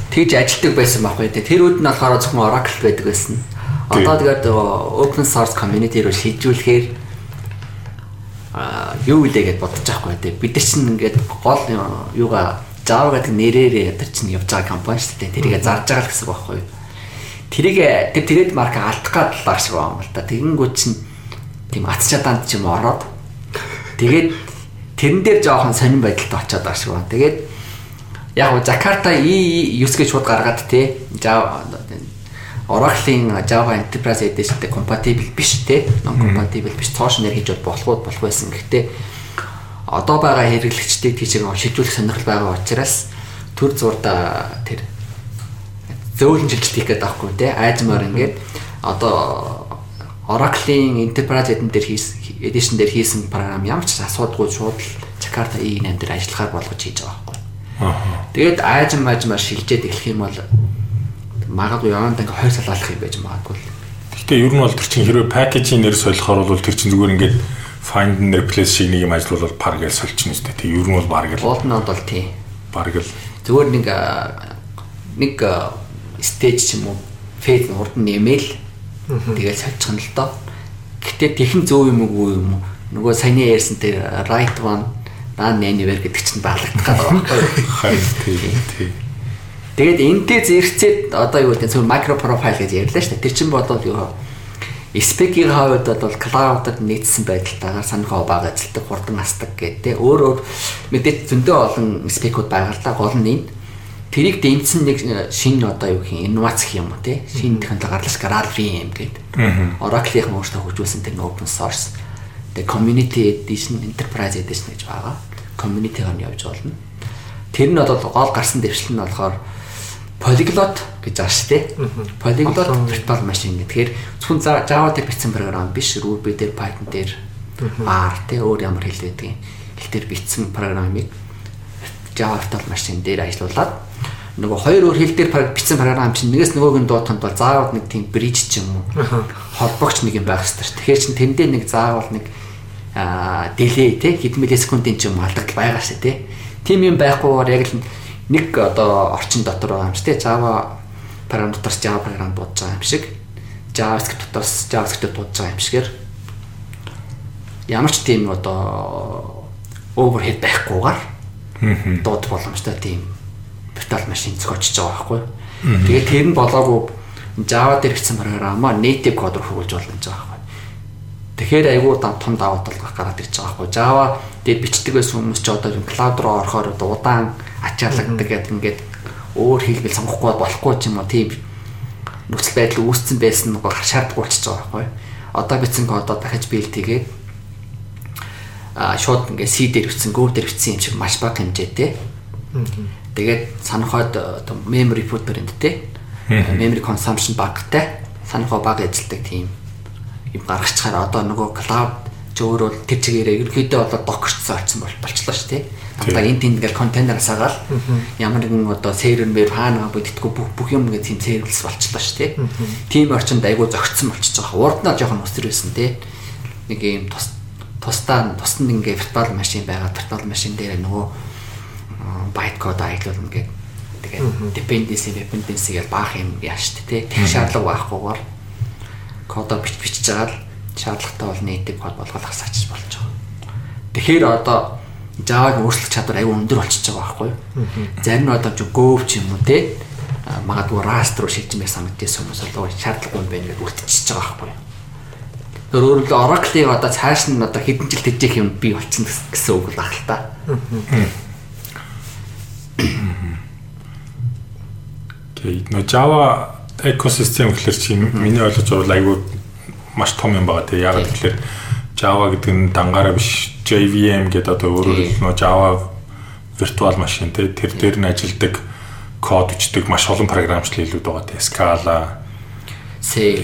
Тэгж ажилтдаг байсан байхгүй те тэр үед нь болохоор зөвхөн Oracle байдаг байсан. Одоо тэгээд open source community руу шийдвүүлэхээр а юу гэлээ гэж бодож байгаа байхгүй тий. Бид нар чинь ингээд гол юугаа Java гэдэг нэрээр ятар чинь явж байгаа компани шүү дээ. Тэрийгэ зарж байгаа л гэсэн байхгүй юу? Тэрийг тэр трейд марк алдах гад баг шиг байгаа юм л да. Тэгэнгүүт чинь тийм ац чадаанд ч юм ороод тэгээд тэрэн дээр жоохон сонирн байдалд очиод байгаа шиг байна. Тэгээд яг и use гэж шууд гаргаад те Java Oracle-ийн Java Enterprise Edition-тэй compatible биш те non compatible биш цоошин нэр хийж болох болох байсан. Гэхдээ одоо байгаа хэрэглэгчдийг тийчээ шийдвэрлэх сонирхол байгаа учраас төр зурда тэр зөөлөн жилт хийх гэдэг аахгүй те айжмаар ингээд одоо Oracle-ийн Enterprise Edition дээр edition дээр хийсэн програм ямар ч асуудгүй шууд л Jakarta E8 дээр ажиллахаар болгож хийж байгаа байхгүй. Тэгээд айжм айжмаар шилжээд эхлэх юм бол магадгүй яванд ингээ хойр салаалах юм байж магадгүй. Гэхдээ ер нь бол тэр чинь хэрвээ пакэжийн нэр солихоор бол тэр чинь зүгээр ингээд find and replace шиг нэг юм ажиллавал баг гэж солчихно шүү дээ. Тэг ер нь бол баг л. Уулт нь бол тий. Баг л. Зүгээр нэг нэг stage ч юм уу фейз урд нь нэмэл тэгэл соличих нь л доо. Гэтэ тэхэн зөв юм уу юм уу? Нөгөө саяны ярьсан тэр right one run anywhere гэдэг чинь баалагдах байгаа байхгүй юу? Хайр тий. Тий. Тэгээд энтэй зэрэгцээд одоо юу гэдэг нь micro profile гэж ярьлаа шүү дээ. Тэр чинь бодвол юу спекийн хавьд бол клаудад нийцсэн байдалтайгаар санахаа бага ажилтдаг хурдан асдаг гэдэг. Өөр өөр мэдээж зөндөө олон л да гол нь энэ. Тэрийг дэмжсэн нэг шинэ одоо юу гэх инновац гэх юм уу те шинэ технологи гарлаж Graal VM гэдэг. Oracle-ийн өөртөө хөгжүүлсэн тэр open source. Тэгээ community edition, enterprise edition гэж байгаа. Community-гаар нь явж болно. Тэр нь бол гол гарсан дэвшил нь болохоор polyglot гэж байгаа шүү дээ. Polyglot virtual machine гэхээр зөвхөн Java дээр бичсэн програм биш, Ruby дээр, Python дээр, R тэ өөр ямар хэл байдгийг хэл дээр бичсэн програмыг Java virtual machine дээр ажиллуулад нөгөө хоёр өөр хэл дээр бичсэн програм чинь нэгээс нөгөөг нь дуутахад бол заавал нэг тийм bridge ч юм уу холбогч нэг юм байх хэрэгтэй. Тэгэхээр чин тэндээ нэг заавал нэг аа delay те хэдэн миллисекундын ч юм алдагдал байгаа шүү те. Тим юм байхгүйгээр яг л нэг одоо орчин дотор байгаа юм шиг тий Java програм дотор Java програм дуудаж байгаа юм шиг JavaScript дотор JavaScript дуудаж байгаа юм шигээр ямар ч тийм одоо overhead байхгүйгээр дууд боломжтой тийм virtual machine зохиочж байгаа байхгүй. Тэгээд тэр нь болоогүй Java дээр бичсэн програмаа native код руу хөгжүүлж болно гэж байгаа байхгүй. Тэгэхээр айгүй том даваа тал гараад ирж байгаа байхгүй. Java дээр бичдэг байсан хүмүүс ч одоо cloud руу орохоор удаан ачаалагддаг гэдэг ингээд өөр хэлбэл сонгохгүй болохгүй ч юм уу тийм нөхцөл байдал үүсцэн байсан нэг шаардлагагүй болчихж байгаа байхгүй. Одоо бичсэн кодоо дахиж биелтийгээ а шууд ингээд C дээр бичсэн, Go дээр бичсэн юм шиг маш бага хэмжээтэй. Тэгээд санахад memory footprint те memory consumption багтай санахаа бага ажилтдаг тийм юм гаргачихаар одоо нөгөө cloud ч өөрөө тэр чигээрээ ерөнхийдөө болоод докерчсан очсон болчихлоо шүү дээ. Одоо энэ тийм ингээл контейнераас агаал ямар нэгэн одоо сервер мэр хаана бодитгүй бүх бүх юм ингээд тийм серверлс болчихлоо шүү дээ. Тийм орчинд айгүй зөгцсөн болчихж байгаа. Урд нь жоохон өсөр байсан те. Нэг юм тус тусдаа тусанд ингээ виртуал машин байгаа. Виртуал машин дээр нөгөө байт код аялуулна гэдэг. Тэгээд dependency dependency гэж баах юм яаш тэ. Тэг шаардлага байхгүйгээр кодоо бич бичиж байгаа л шаардлагатай бол native код болгох асаач болж байгаа. Тэгэхээр одоо Java-гийн өөрчлөх чадвар аюу өндөр болчихж байгаа байхгүй юу? Зарим нь одоо ч Go ч юм уу те магадгүй Rust руу шилжмээр санагдсан хүмүүс бол шаардлагагүй юм байна гэж үлдчихэж байгаа байхгүй юу? Тэр өөрөлд Oracle-ийг одоо цааш нь одоо хэдэн жил тэжээх юм би болчихсон гэсэн үг л ахал та. Тэгээ нөө Java экосистем гэхэлэр чи миний ойлгож байгаа айгүй маш том юм байгаа тийм ягаад гэхэлэр Java гэдэг нь дангаараа биш JVM гэдэг одоо өөрөөр хэлбэл Java virtual machine тийм тэр дээр нь ажилдаг код бичдэг маш олон програмчлал хэлүүд байгаа тийм Scala Sail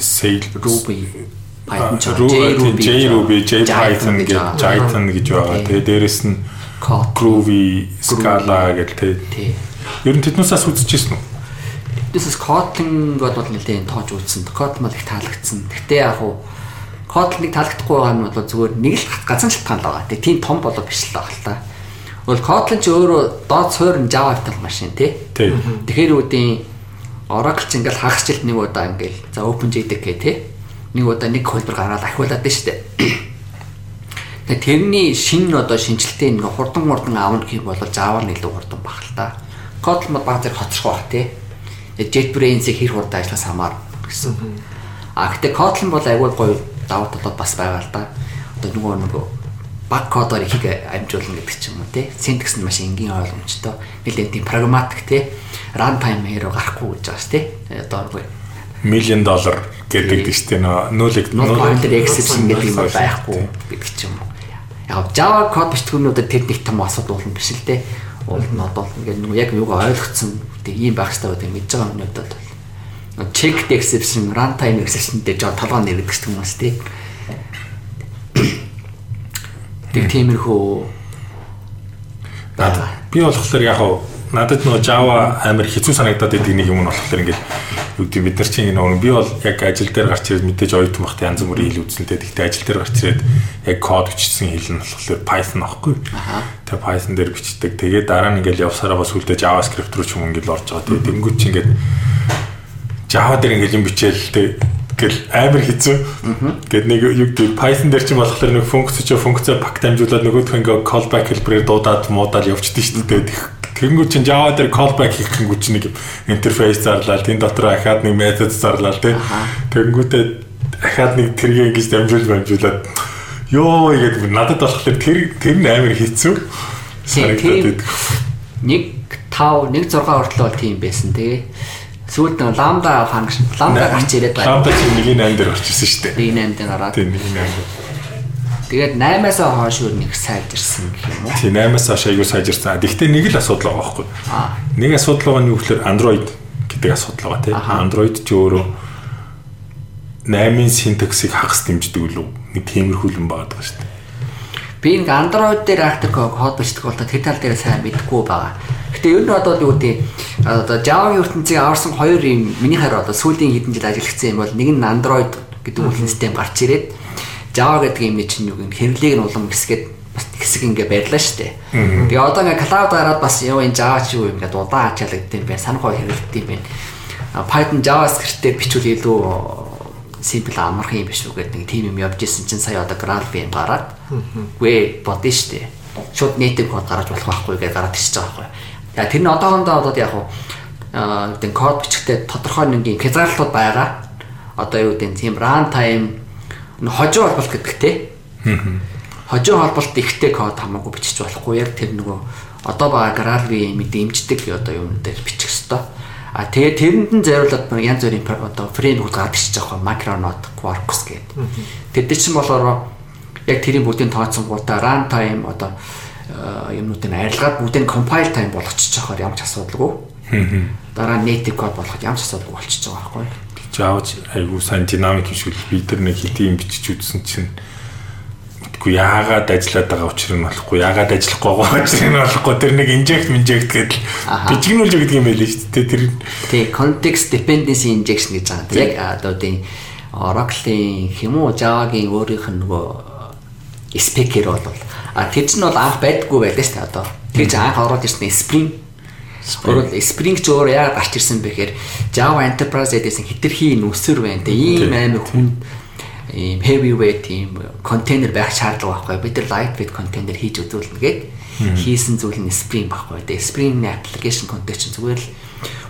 Sail Ruby Python JRuby, JPython гэж Jython гэж байгаа. Тэгээ дээрэс нь Groovy, Scala гэдэг тийм. Ер нь тэднээсээс үзчихсэн үү? Тэднээс Kotlin бол нэлээд тоож үзсэн. Kotlin бол их таалагдсан. Гэхдээ яг уу Kotlin-ыг таалагдахгүй байгаа нь бол зүгээр нэг л ганцхан шалтгаан л байгаа. Тэгээ тийм том болоо биш л байгаа л та. Тэгвэл Kotlin ч өөрөө доод суурь нь Java-тай машин тий. Тэгэхээр үүдийн Oracle ч ингээл хагас жилд нэг удаа ингээл за OpenJDK тий нэг удаа нэг хөлбөр гараад ахиулаад байна шүү дээ. Тэгээ тэрний шинэ одоо шинжилтээ ингээ хурдан хурдан аавна гэх юм бол Java нь илүү хурдан баг л та. Kotlin мод баг зэрэг хоцрох баг тий. JetBrains-ийг хэр хурдан ажиллахаас хамаар гэсэн. А гэтээ Kotlin бол айгүй гоё давуу талууд бас байгаа л да. Одоо нөгөө нөгөө баг кодоор ихийг амжуулна гэдэг ч юм уу тий. Syntax нь маш энгийн ойлгомжтой. Нэлээд тийм прагматик тий. Runtime error гарахгүй гэж байгаа шүү тий. Одоо million dollar гэдэг нь шүү дээ нүүлэг нүүлэг exception гэдэг юм байхгүй гэдэг ч юм уу. Яг Java код бичтгүүнүүдэд тэр нэг том асуудал болно биш л дээ. Уул нь одоо ингээд нэг яг юугаа ойлгоцсон тэг ийм байх хэрэгтэй гэдэг мэдж байгаа юмнууд бол checked exception runtime exception дээр жоо толгой нэрдэг ч уу тий. Тэг тиймэрхүү би болохоор яг надад нөгөө Java амар хэцүү санагдаад байдаг нэг юм нь болохоор ингээд юу гэдэг бид нар чинь нөгөө би бол яг ажил дээр гарч ирээд мэдээж оюутан багт янз бүрийн хэл үзсэнтэй. Тэгтээ ажил дээр гарч ирээд яг код бичсэн хэл нь болохоор Python аахгүй. Тэгээ Python дээр бичдэг. Тэгээ дараа нь ингээд явсараа бас үлдээ JavaScript руу ч юм ингээд орж байгаа. Тэгээ тэнгуү чи ингээд Java дээр ингээд юм бичээл гэл амар хэцүү. Гэт нэг юу гэдэг Python дээр ч юм болохоор нэг функц чи функцаа пак дамжуулаад нөгөөх ингээ callback хэлбэрээр дуудаад муудаад явчихдаг шүү дээ. Тэгэнгүүт чинь Java дээр callback хийх гингүү чинь нэг интерфейс зарлал, тэн дотор ахаад нэг метод зарлал тий. Тэгэнгүүтээ ахаад нэг тэргээ ингэж дамжуул дамжуулаад ёо игээд надад болохоор тэр тэр нь амар хэцүү. Санагдаад нэг 5 1 6 хүртэл бол тийм байсан тий. Сүүлд нь lambda function lambda гарч ирээд байна. Lambda чинь 1.8 дээр орчихсон шүү дээ. 1.8 дээр ороод. Тийм 1.8. Тэгээд 8-аас хойш өөр нэг сайжирсан гэх юм уу? Тийм 8-аас хойш аягүй сайжирсан. Гэхдээ нэг л асуудал байгаа байхгүй. Аа. Нэг асуудал байгаа нь юу гэхээр Android гэдэг асуудал байгаа тийм. Android ч өөрөө 8-ын синтаксыг хагас дэмждэг үлээ. Нэг тиймэрхүү юм байгаа шүү дээ. Би нэг Android дээр active код бичдэг бол тэр тал дээр сайн мэдэхгүй байгаа. Гэтэ ер нь одоо юу гэдэг одоо Java-гийн ертөнцийг аварсан хоёр юм миний хараа одоо сүүлийн хэдэн жил ажиллагдсан юм бол нэг нь Android гэдэг үйл систем гарч ирээд Java гэдэг юм чинь юу гэнэ хэвлийг нь улам хэсгээд бас хэсэг ингээ барьлаа штэ. Тэгээ одоо ингээ cloud гараад бас юу энэ Java ч юу ингээ удаан ачаалагдсан байх санахой хэрэглэдэг юм байна. Python JavaScript-ээр бичвэл илүү simple амархан юм биш үү гэдэг нэг тийм юм явж исэн чинь сая одоо GraalVM гараад гээ бодсон штэ. Шууд native код гаргаж болох байхгүй гэж гараад ирчихэж байгаа байхгүй. За тэр нь одоохондоо одоо яг аа гэдэг код бичгтээ тодорхой нэг юм хязгаарлалтууд байгаа. Одоо юу гэдэг тийм runtime хожуу холболт гэдэг те. Хожуу холболт ихтэй код хамаагүй бичих болохгүй яг тэр нөгөө одоо бага GraalVM дэмждэг одоо юм дээр бичих хэвээр. А тэгээ тэрэнд нь зориулаад нэг янз бүрийн одоо фреймворк гардаг гэж байгаа Micronaut Quarkus гэдэг. Тэд чинь болохоор яг тэрийн бүгдийн тооцсон гутаа runtime одоо юмнуудыг арилгаад бүгдийг compile time болгочихж байгаа ямар ч асуудалгүй. Дараа нь native code болгоход ямар ч асуудалгүй болчихж байгаа байхгүй жаавч айгуу сайн динамик хишүүл би тэр нэг хэдийн бичиж үзсэн чинь мэдгүй яагаад ажиллаад байгаа учрыг нь болохгүй яагаад ажиллахгүй байгаа учрыг нь болохгүй тэр нэг inject inject гэдэг бичгнүүлж өгдөг юм байл шүү дээ тэр тий context dependency injection гэж байгаа тийм яг одоо тийм Oracle-ийн хэмүү Java-гийн өөрийнх нь нөгөө спекер бол а тэр чинь бол анх байдггүй байлаа шүү дээ одоо. Тэр чинь анх ороод ирсэн Spring Өөрөөр Spring ч өөр яагаад гарч ирсэн бэ гэхээр Java Enterprise эдээсэн хитрхи нүсэр байна. Тэ ийм амар хүн ийм heavyweight ийм контейнер байх шаардлага байхгүй. Бид нар lightweight контейнер хийж үзүүлнэ гээд хийсэн зүйл нь Spring байхгүй. Тэгээ Spring-ийн application context зүгээр л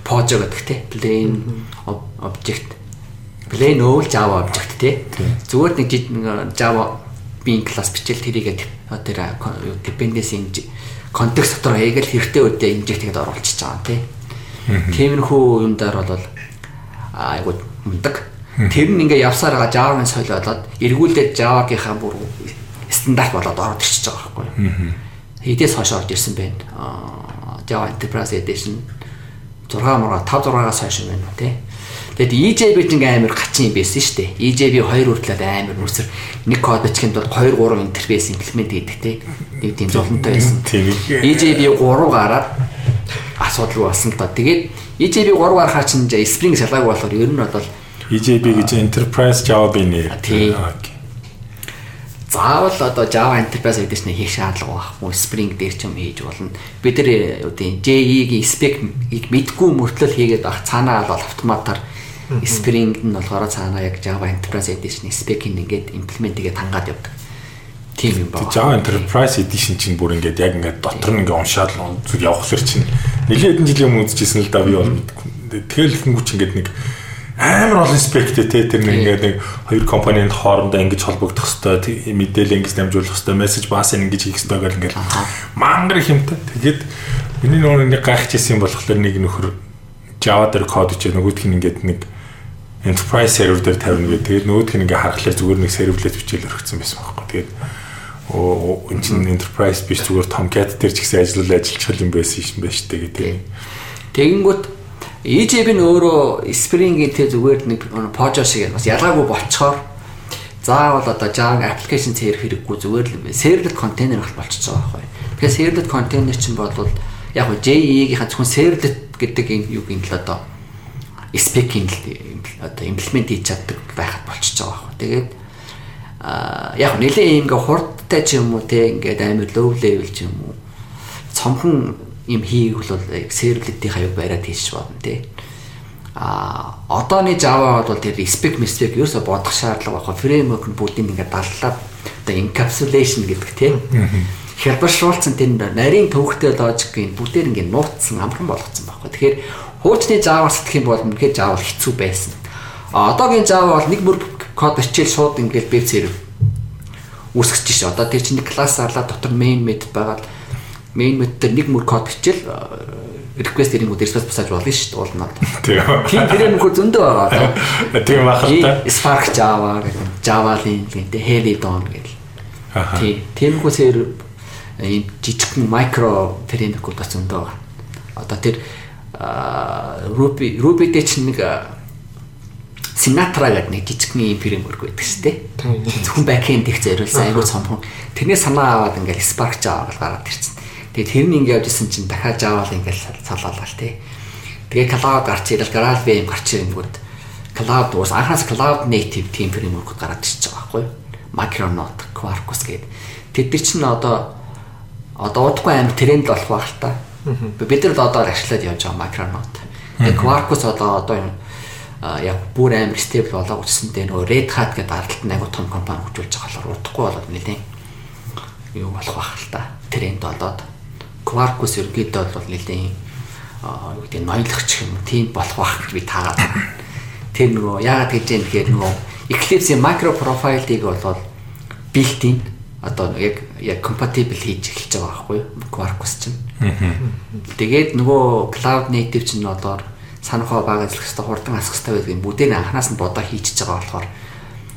Pojo гэдэг те. Plain object. Plain old Java object те. Зүгээр нэг Java bin class бичээл тэрийгээ тэр dependency контекст дотор яг л хэрэгтэй үедээ инжект хийгээд оруулчихж байгаа тийм. Тиймэрхүү юм дээр бол айгуу мундаг. Тэр нь ингээ явсаар байгаа Java-гийн соёл болоод эргүүлээд Java-гийнхаа бүр стандарт болоод ороод ирчихэж байгаа байхгүй. Хэдээс хойш орж ирсэн байна. Java Enterprise Edition 6 мурга 5 6-аас хойш юм байна тий. Тэгэд EJB ч ингээм амар гачин юм байсан шүү дээ. EJB 2 хүртэл амар нүсэр нэг код бичихэнд бол 2 3 интерфейс имплемент хийдэг те. Нэг тийм зовлонтой байсан. EJB 3 гараад асуудал болсон л доо. Тэгээд EJB 3 гарахаа чинь Spring шалгаагүй болохоор ер нь бол EJB гэж Enterprise Java би нэр. заавал одоо Java Enterprise Edition хийх шаардлага байхгүй Spring дээр ч юм хийж болно. Бид юу гэдэг JE-ийн spec-ийг мэдгүй мөртлөл хийгээд байх цаанаа бол автоматар Spring нь болохоор цаанаа яг Java Enterprise Edition spec-ийг ингээд implement хийгээд хангаад явдаг. Тийм юм байна. Java Enterprise Edition чинь бүр ингээд яг ингээд дотор нь ингээд уншаад зүг явахлаар чинь нэлээд хэдэн жилийн өмнө үзчихсэн л да би бол мэдгүй. Тэгэл хүмүүс чинь ингээд нэг амар олон спектэй те тэр нэг ингээд нэг хоёр компанийн хоорондоо ингэж холбогдох хэвээр мэдээлэл ингэж дамжуулах хэвээр мессеж баас ингэж хийх хэвээр гэл ингээд мангар хэмтэй. Тэгээд миний нөгөө нэг гайхаж ирсэн болохоор нэг нөхөр Java дээр код хийж нөгөөдх нь ингээд нэг enterprise server дээр тавина гэдэг. Тэгээд нөгөөдх нь ингээд харахаар зүгээр нэг serverlet бичээл өргөцсөн байсан байхгүй. Тэгээд оо энэ чинь enterprise биш зүгээр том cat дээр ч гэсэн ажиллал ажиллах юм байсан юм байна шүү дээ гэдэг. Тэгэнгүүт EJB нь өөрөө Spring-ийн тэ зүгээр нэг Pojo шиг бас ялгаагүй болцохоор заавал одоо Java application цээр хэрэггүй зүгээр л servlet container болчихж байгаа байхгүй. Тэгэхээр servlet container чинь бол яг нь JE-ийн зөвхөн servlet гэдэг энэ юуг нь л одоо spec-ийн одоо implement хийж чаддаг байхад болчихж байгаа байхгүй. Тэгээд а яг нэлээ ингээ хурдтай ч юм уу те ингээд амар low level ч юм уу цомхон юм хийх бол сервлэтийн хаяг бариад хийж болно тий. А одооны Java бол тэр spec mistake ерөөсө бодох шаардлага байхгүй framework нь бүгдийг ингээд даллаад одоо encapsulation гэдэг тий. Хялбаршуулсан тэр нарийн төвхтэй логикийг бүгдээр ингээд нууцсан амархан болгоцсон байхгүй. Тэгэхээр хуучны Java сэтгэх юм бол үнэхээр Java хэцүү байсан. А одоогийн бол нэг мөр код бичээл шууд ингээд web server үүсгэж ш. Одоо тэр чинь класс арлаа дотор main method байгаад main method дээр нэг мөр код бичээл request ирэнгүүд response босааж болно шүү дээ уулнаад. Тийм тэр нөхөр зөндөө байгаа. Тийм ахalta. Spark Java гэдэг Java-ийн гэдэг Helidon гэдэг. Тийм тиймэрхүү сэр ийм жижигхэн micro framework бас зөндөө байгаа. Одоо тэр Ruby дээр чинь нэг Sinatra гэдэг нэг жижигхэн ийм framework байдаг шүү дээ. Зөвхөн backend их зориулсан айгуу цомхон. Тэрнээ санаа аваад ингээл Spark Java гараад ирсэн. Тэгээ тэр нь ингэ явжсэн чинь дахиад жаавал ингээл цалаалал тий. Тэгээ cloud гарч ирэл Graal VM гарч ирэнгүүт cloud уус анхаас cloud native team framework гараад ирчихэж байгаа байхгүй юу? Micronaut, Quarkus гэдэг. Тэд нар чинь одоо одоо удахгүй амар тренд болох байх л та. Бид нар одоо ашиглаад явж байгаа Micronaut. Тэгээ Quarkus одоо одоо яг бүр амар stable болоод үсэндээ нөгөө Red Hat гэдэг аралт нь агуу том компани хөгжүүлж байгаа болохоор удахгүй болоод нэлээд юу болох байх л та. Тренд болоод Quarkus ерөнхийдөө бол нэлийн юу гэдэг ноёлогч юм тийм болох байх гэж би таагаад байна. Тэр нөгөө яагаад гэж юм тэгэхээр нөгөө Eclipse-ийн micro profile-ыг бол built-in одоо яг яг compatible хийж эхэлж байгаа байхгүй? Quarkus чинь. Тэгээд нөгөө cloud native чинь одоо санахаа баг ажиллах хэрэгтэй хурдан асах хэрэгтэй байдгийг бүдэн анханаас нь бодоо хийчихэж байгаа болохоор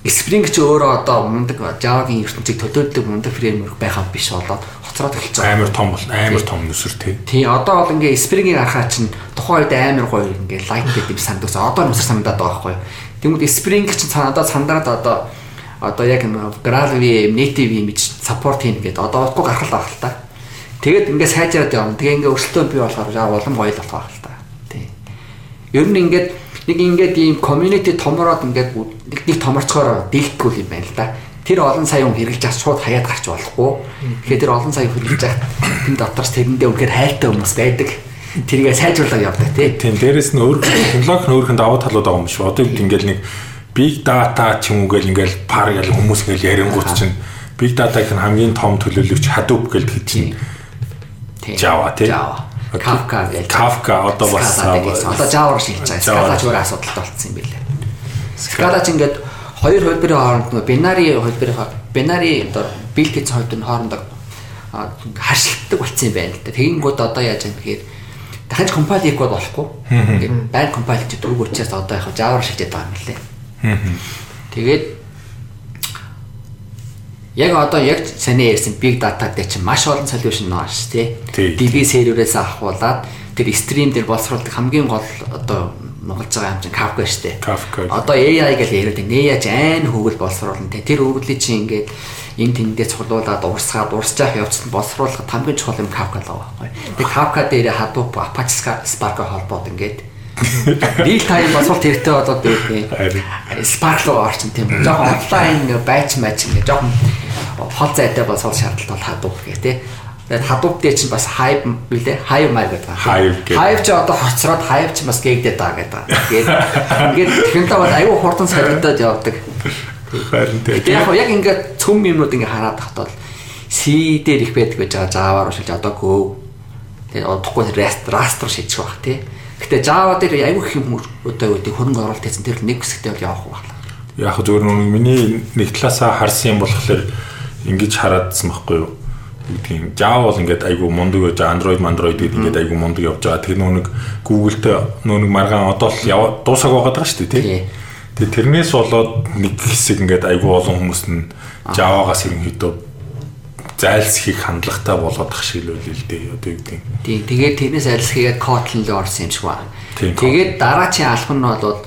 Spring ч өөрөө одоо мундаг Java-гийн ертөнцийг төлөөлдөг мундаг фреймворк байхаа биш болоод хоцроод эхэлж байгаа. Амар том бол амар том нүсэр тий. Тий, одоо бол ингээ Spring-ийн архаа чинь тухайн үед амар гоё ингээ light гэдэг юм сандагс. Одоо нүсэр санагдаад байгаа байхгүй юу? Тэгмүүд Spring чинь цаанаа сандаад одоо одоо яг Graal-ийн native image support хийн гэдэг одоо удахгүй гарах л байх л та. Тэгээд ингээ сайжраад явна. Тэгээ ингээ өрсөлдөөн бий болохоор улам гоё л болох байх л та. Тий. Ер нь ингээд нэг ингээд ийм community томороод ингээд нэг нэг томорцохоор дийлдэхгүй юм байна л да. Тэр олон сая хүн хэрэгж аж шууд хаяад гарч болохгүй. Тэгэхээр тэр олон сая хэрэгж ах тэн дотроос тэрэндээ үнэхээр хайлттай хүмүүс байдаг. Тэргээ сайжруулаад явдаг тий. Тийм дээрэс нь өөр технологи нь өөрхөн даваа талууд байгаа юм шүү. Одоо ингээд нэг big data ч юм уу гэл ингээд пар гэл хүмүүс ингээд ярингууд чинь big data-г хамгийн том төлөөлөгч Hadoop гэдэг чинь Java тий. Java. Kafka гэж. Kafka одоо бас одоо Java-аар шилжиж байгаа. Scala ч өөр асуудалтай болцсон юм билээ. Scala ч ингээд хоёр хөлбөрийн хооронд нөгөө бинари хөлбөрийн бинари одоо хийсэн хөлбөрийн хоорондоо харшилтдаг болцсон юм байна л да. Тэгэнгүүт одоо яаж юм гэхээр дахиж компайл хийх бол болохгүй. Ингээд байн компайл хийж дөрөв учраас одоо яг Java-аар шилжиж байгаа юм лээ. Тэгээд яг одоо яг саний ярьсан big data дээр чинь маш олон solution нөө ш тий. DB серверээс авахуулаад тэр стрим дээр боловсруулдаг хамгийн гол одоо монголж байгаа юм чинь Kafka штэ. Одоо AI гэж яриад байна. AI айн хөвгөл боловсруулна тий. Тэр хөвгөлийг чинь ингээд энэ тэндээ цуглуулад урсгаад урсж явах явцад боловсруулахад хамгийн чухал юм Kafka л байгаа байхгүй. Тэгээ Kafka дээр Hadoop Apache Spark холбоод ингээд Real time боловсрол хэрэгтэй болоод байдаг. Spark руу орчин тийм. Жохон офлайн байч мач ингээ жохон хол зайтай бол сул шаардлагатай бол хадууг гэх тээ. Тэгээд хадууг дээр чинь бас хайв билээ. Хайв маяг гэдэг. Хайв ч одоо хоцроод хайв ч бас гээгдээд байгаа гэдэг. Тэгээд ингээд технологи бол аюу хурдан солигдоод явдаг. Харин тэгээ. яг яг ингээд цөм юмнууд ингээ хараад тахтал C дээр их байдаг гэж байгаа Java руу шилж одоо Go тэгээд одохгүй Rust Rust руу шийдэх байх тий. Гэтэ Java дээр аюу их юм одоо юу гэдэг хөрөнгө оруулалт хийсэн тэр нэг хэсэгтэй бол явах байна. Яг зөвөр нэг миний нэг талаасаа харсан юм болохоор ингэж хараадсан байхгүй юу? Үгдгийн Java бол ингээд айгу мундаг гэж Android Android гэдэг ингээд айгу мундаг явж байгаа. Тэр нөө нэг Google-тэй нөө нэг маргаан одоо л дуусах байгаад байгаа шүү дээ тий. Тэгээ тэрнээс болоод нэг хэсэг ингээд айгу олон хүмүүс нь Java-гаас ерөнхийдөө зайлсхийг хандлагатай болоод ах шиг л үл л дээ. Одоо юу гэдэг. Тий. Тэгээд тэрнээс арилсхийгээд Kotlin руу орсон юм шиг байна. Тэгээд дараачийн албан нь бол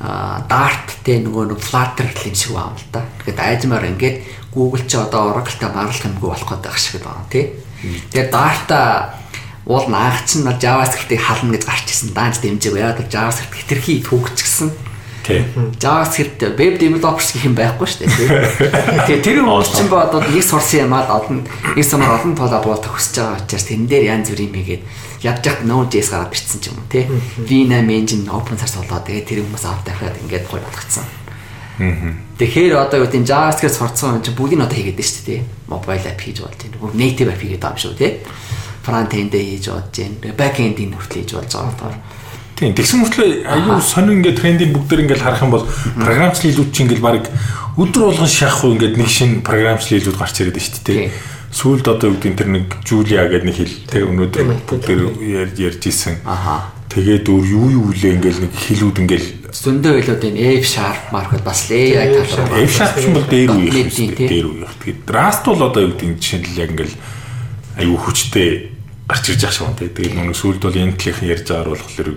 а Dart-тэй нөгөө нэг Flutter юм шиг байна л да. Тэгээд айзмаар ингээд Google ч одоо Oracle-тай маргалт юмгүй болох гэдэг шиг байна тий. Тэгээд Dart-а уул наагч нь JavaScript-ийг хална гэж гарч ирсэн. Даанч дэмжээг яагаад JavaScript хитрхи төгсчихсэн. JavaScript web developers гэх юм байхгүй шүү дээ. Тэгээ тэр хүмүүс чинь ба одоо нэг сурсан юм аа олон нэг сумаар олон тоолоо буу төгсөж байгаа учраас тэн дээр янз бүр юм игээд ядж яхад Node.js гараад бичсэн ч юм уу тий. V8 engine open source болоо тэгээ тэр хүмүүс аваад дахиад ингээд гоё болгоцсон. Тэгэхээр одоо юу гэдэг JavaScript сурцсан юм чинь бүгдийг нь одоо хийгээд шүү дээ. Mobile app хийж болж байна. Бүр native app хийгээд байгаа юм шүү тий. Front end хийж болж байна. Back end-ийг хүртэл хийж болж байгаа болохоор. Тийм. Тэгсэн мөртлөө аюу сонир ингээд трендийг бүгдээр ингээд харах юм бол програмчлал хэлүүд чинь ингээд баг өдөр болгон шахах уу ингээд нэг шин програмчлал хэлүүд гарч ирээд байна шүү дээ. Сүүлд одоо юу гэдэг тэр нэг Julia гэдэг нэг хэл тэг өнөөдөр бүгдээр ярьж ярьж исэн. Аха. Тэгээд өөр юу юу үлээ ингээд нэг хэлүүд ингээд Зөндөө хэлүүд энэ F sharp market бас AI руу. F sharp ч юм бол дээр үеих. Дээр үеих. Тэгээд Rust бол одоо юу гэдэг нь жишээлбэл яг ингээд аюу хүчтэй гарч ирж байгаа байна. тий. Тэгээд нэг сүүлд бол Intel-ийн ярьж байгаа болохоор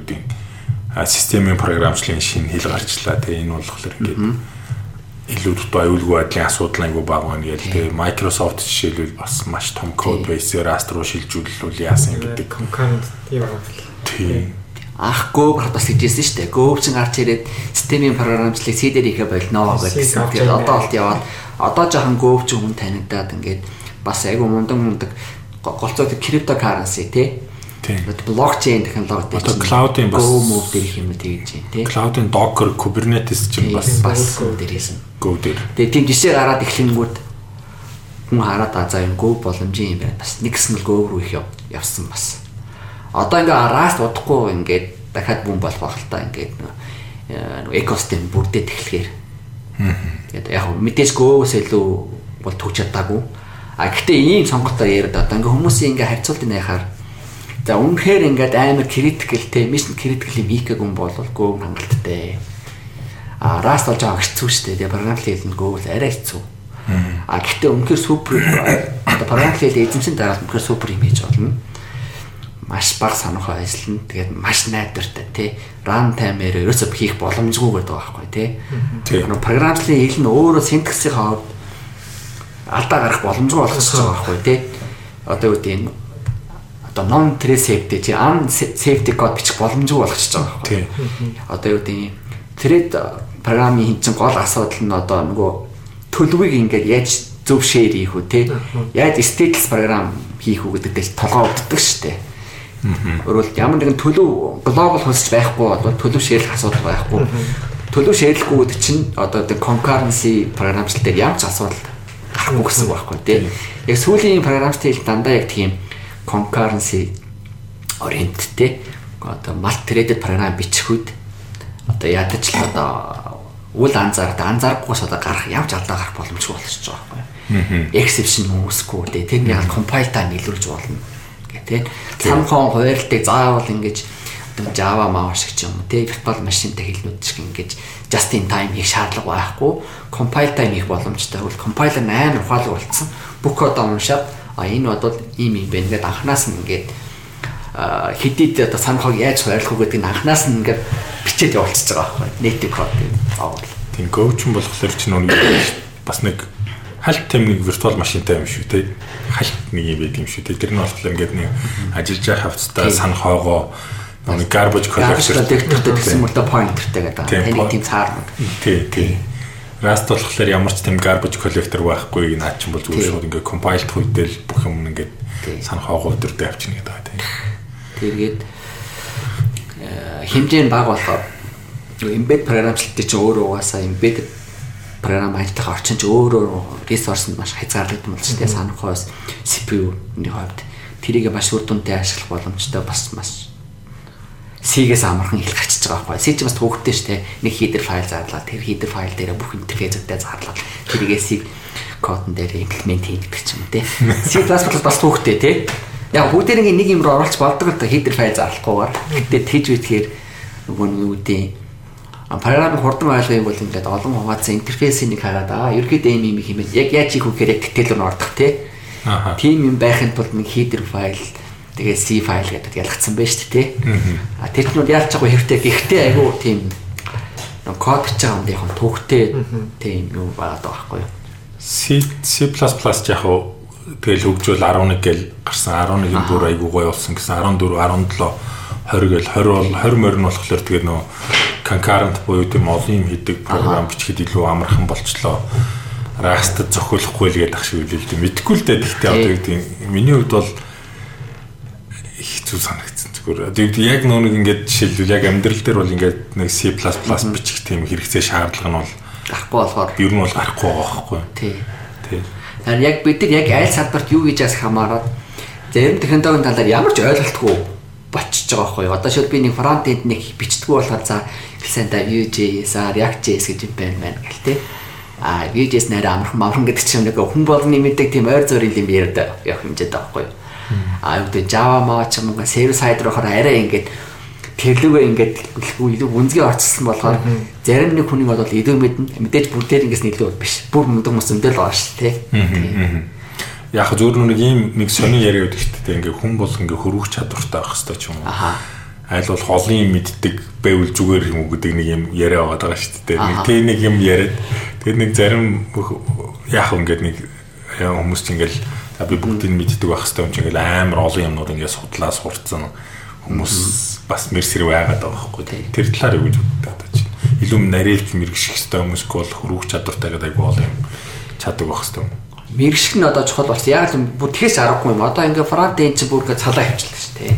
а системийн програмчлалын шинэ хэл гарчлаа. Тэгээ энэ болохоор ингээд илүү дутуу аюулгүй байдлын асуудал айгүй бага байна гэж тэгээ Microsoft жишээлбэл бас маш том код бейсээр Rust руу шилжүүлэл яасан гэдэг. concurrent юм байна. Тийм. Ах Go бас гэжсэн шүү дээ. Go чинь гарч ирээд системийн програмчлалыг C дээр хийхэ болно гэсэн. Тэгээд одоо болт яваад одоо жоохон Go ч хүн танигдаад ингээд бас айгүй мундаг мундаг голцоо cryptocurrency тий. Блокчейн технологи Одоо cloud-ын бас- Go move дээр их юм тэгж юм тий. Cloud-ын Docker, Kubernetes ч юм бас бас Go дээр хийсэн. Go дээр. Тэгээ тийм жишээ гараад эхлэнгүүд хүн хараад а за энэ Go боломжийн юм байна. Бас нэг хэсэг нь Go руу их яв- явсан бас. Одоо ингээ Rust удахгүй ингээд дахиад бүм болох байх л та ингээд нөгөө экосистем бүрдээд эхлэхээр. Тэгээд яг мэдээж Go-с илүү бол төгч чадаагүй. А гэхдээ ийм сонголтоор яриад одоо ингээ хүмүүсийн ингээ харьцуултын яхаар за үнэхээр ингээд амар critical те mission critical юм хийх гэн бол Go хангалттай. А Rust болж байгаа хэцүү шүү дээ. Тэгээ програмлал хэлэнд бол арай хэцүү. А гэхдээ үнэхээр супер одоо програмлал хэл эзэмшин дараа үнэхээр супер юм хийж болно. Маш бага санахаа ажиллана. Тэгээд маш найдвартай тий. Run time-ээр ерөөсөө хийх боломжгүй гэдэг байгаа байхгүй тий. Тийм. Нөгөө програмлалын хэл нь өөрөө syntax-ийн хавьд алдаа гарах боломжгүй болгочихж байгаа байхгүй тий. Одоо юу гэдэг нь одоо non trace safety чи un safety code бичих боломжгүй болгочихж байгаа байхгүй. Тийм. Одоо юу гэдэг нь thread програмын хин чин гол асуудал нь одоо нөгөө төлөвийг ингээд яаж зөв share хийх үү те яаж stateless програм хийх үү гэдэг дээр толгоо уддаг шүү дээ. Өөрөөр ямар нэгэн төлөв глобал хөлсөж байхгүй бол төлөв шеэрлэх асуудал байхгүй. Төлөв шеэрлэхгүй гэдэг чинь одоо тэр concurrency програмчлал дээр ямар ч асуудал гарахгүй гэсэн үг байхгүй тий. Яг сүүлийн програмчлал дандаа яг тийм concurrency oriented одоо multi-threaded програм бичихүүд одоо ядаж л одоо үл анзаард анзаарахгүйс одоо гарах ч алдаа гарах боломжгүй болчихж байгаа байхгүй. Exception үүсэхгүй тий. Тэр яг compile time илрүүлж болно гэх тий. Самхон хуваарлтыг заавал ингэж Java маа шиг ч юм уу тий виртуал машинтай хэлнүүд шиг ингэж just in time хийх шаардлага байхгүй. Compile time хийх боломжтой. Тэгвэл compiler амар ухаалаг болцсон. Бүх код уншаад а энэ бодвол ийм юм байна гэдэг анханаас нь ингээд хэдийд одоо санахыг яаж хуваарлах уу гэдэг нь анханаас нь ингээд бичээд явуулчихж байгаа байхгүй. Native code гэдэг заавал. Тийм коуч нь болохоор чинь нэг бас нэг хальт тэм нэг виртуал машинтай юм шүү те. Хальт нэг юм байт юм шүү те. Тэр нь болохоор ингээд нэг ажиллаж байгаа хавцтай Тийм. сан хоогоо нэг garbage collector collector-тэй гэсэн мөртөө pointer-тэй гэдэг. Тийм, point. тийм цаар нэг. Тий, тий. Rust болохоор ямар ч тийм garbage collector байхгүй наа чинь бол зүгээр шууд ингээд compile хийдэл бүх юм ингээд санах агуу өдөрдөө авчина гэдэг байгаа тийм. Тэгээд э, хэмжээ нь бага болохоор embed програмчлалтыг чинь өөрөө угаасаа embedded програм ажиллах орчин ч өөрөө ресурс нь маш хязгаарлагдсан болж байгаа санахоос CPU-ний хувьд тэрийг маш үр дүнтэй ашиглах боломжтой бас маш C-гээс амархан их гарчиж байгаа байхгүй. C ч бас төвөгтэй шүү дээ. Нэг header файл зарлаад тэр header файл дээр бүх интерфейсүүдтэй зарлаад тэрийгээ C кодон дээр имплемент хийдэг ч юм те. C++ бас төвөгтэй те. Яг бүгдээр нэг юм руу оруулах болдог л та header файл зарлахгүйгээр. Гэтэ тэгж үтгэхээр нөгөө гэдэг програмын хурдан ойлгох юм бол ингээд олон хуваацсан интерфейсийг хараад аа ерөөдөө юм юм хэмээн яг яаж хийх вэ гэхээр тэтэл рүү ордог те. Аа. Тим юм байхын тулд нэг header файл тэгээ C файл гэдэг ялгцсан байж тээ. А тэр ч нь яаж чагаа хэрэгтэй гэхдээ айгүй тийм код гэж байгаа юм яг төвхтэй тийм юу байгаад байгаа байхгүй юу. C C++ яг уу тэгэл хөгжүүл 11 гээл гарсан 11-ийн бүр айгүй гоё болсон гэсэн 14 17 20 гээл 20 бол 20 морин болохоор тэгээ нөө concurrent буюу тийм олон юм хийдэг програм бичихэд илүү амархан болчлоо. Rust зохиолохгүй л гэдэг ах шиг үлээ л дээ. Мэдгүй л дээ. Гэхдээ одоо юу гэдэг миний хувьд бол хэцүү санагдсан зүгээр. Тэгээд яг нэг ингээд жишээлбэл яг амьдрал дээр бол ингээд нэг C++ бичих тийм хэрэгцээ шаардлага нь бол гарахгүй болохоор ер нь бол гарахгүй байгаа байхгүй. Тий. Тий. Тэгэхээр яг бид нар яг аль салбарт юу гэж яас хамаарат зарим технологийн талаар ямар ч ойлголтгүй болчихж байгаа байхгүй. Одоо шил би нэг фронт энд нэг бичдэггүй болохоор за хэлсэнтэй Vue.js, React.js гэж юм байна байна гэл тээ. А Vue.js нэрээ амархан амархан гэдэг чинь нэг хүн болгоны мэддэг тийм ойр зөрийн юм яриад явах хэмжээд байгаа байхгүй А юу гэдэг Java маа ч юм уу сервис сайд руугаар арай ингээд тэрлүүгээ ингээд илүү үнзгээ орцсон болохоор зарим нэг хүний бол илүү мэднэ мэдээж бүгдээр ингээс нийлүү биш. Бүр мундаг мус зөндөл байгаа шүү дээ. Яг зөвөр нэг ийм нэг сони яриа өгдөг шүү дээ. Ингээ хүн бол ингээ хөрвөх чадвартай байх хэрэгтэй ч юм уу. Айл бол холын мэддэг байвал зүгээр юм уу гэдэг нэг юм яриа байгаа шүү дээ. Нэг тэг нэг юм яриад тэгээд нэг зарим яг ингээд нэг хүмүүс ч ингээл За би бүгдийг мэддэг байх хэрэгтэй юм чи ингээл амар олон юмнууд ингээд судлаа сурцсан хүмүүс бас мэрсэр байгаад байгаа байхгүй. Тэр талаар юу гэж боддог одоо чи илүү нарийнж мэрэгших хэрэгтэй хүмүүс бол хөрвөх чадвартай гэдэг айгүй олон юм чаддаг байх хэрэгтэй юм. Мэрэгших нь одоо чухал болсон яг л бүтгэс аргагүй юм. Одоо ингээд фронт энд чи бүр ингээд цалаа хөвчлээ шүү дээ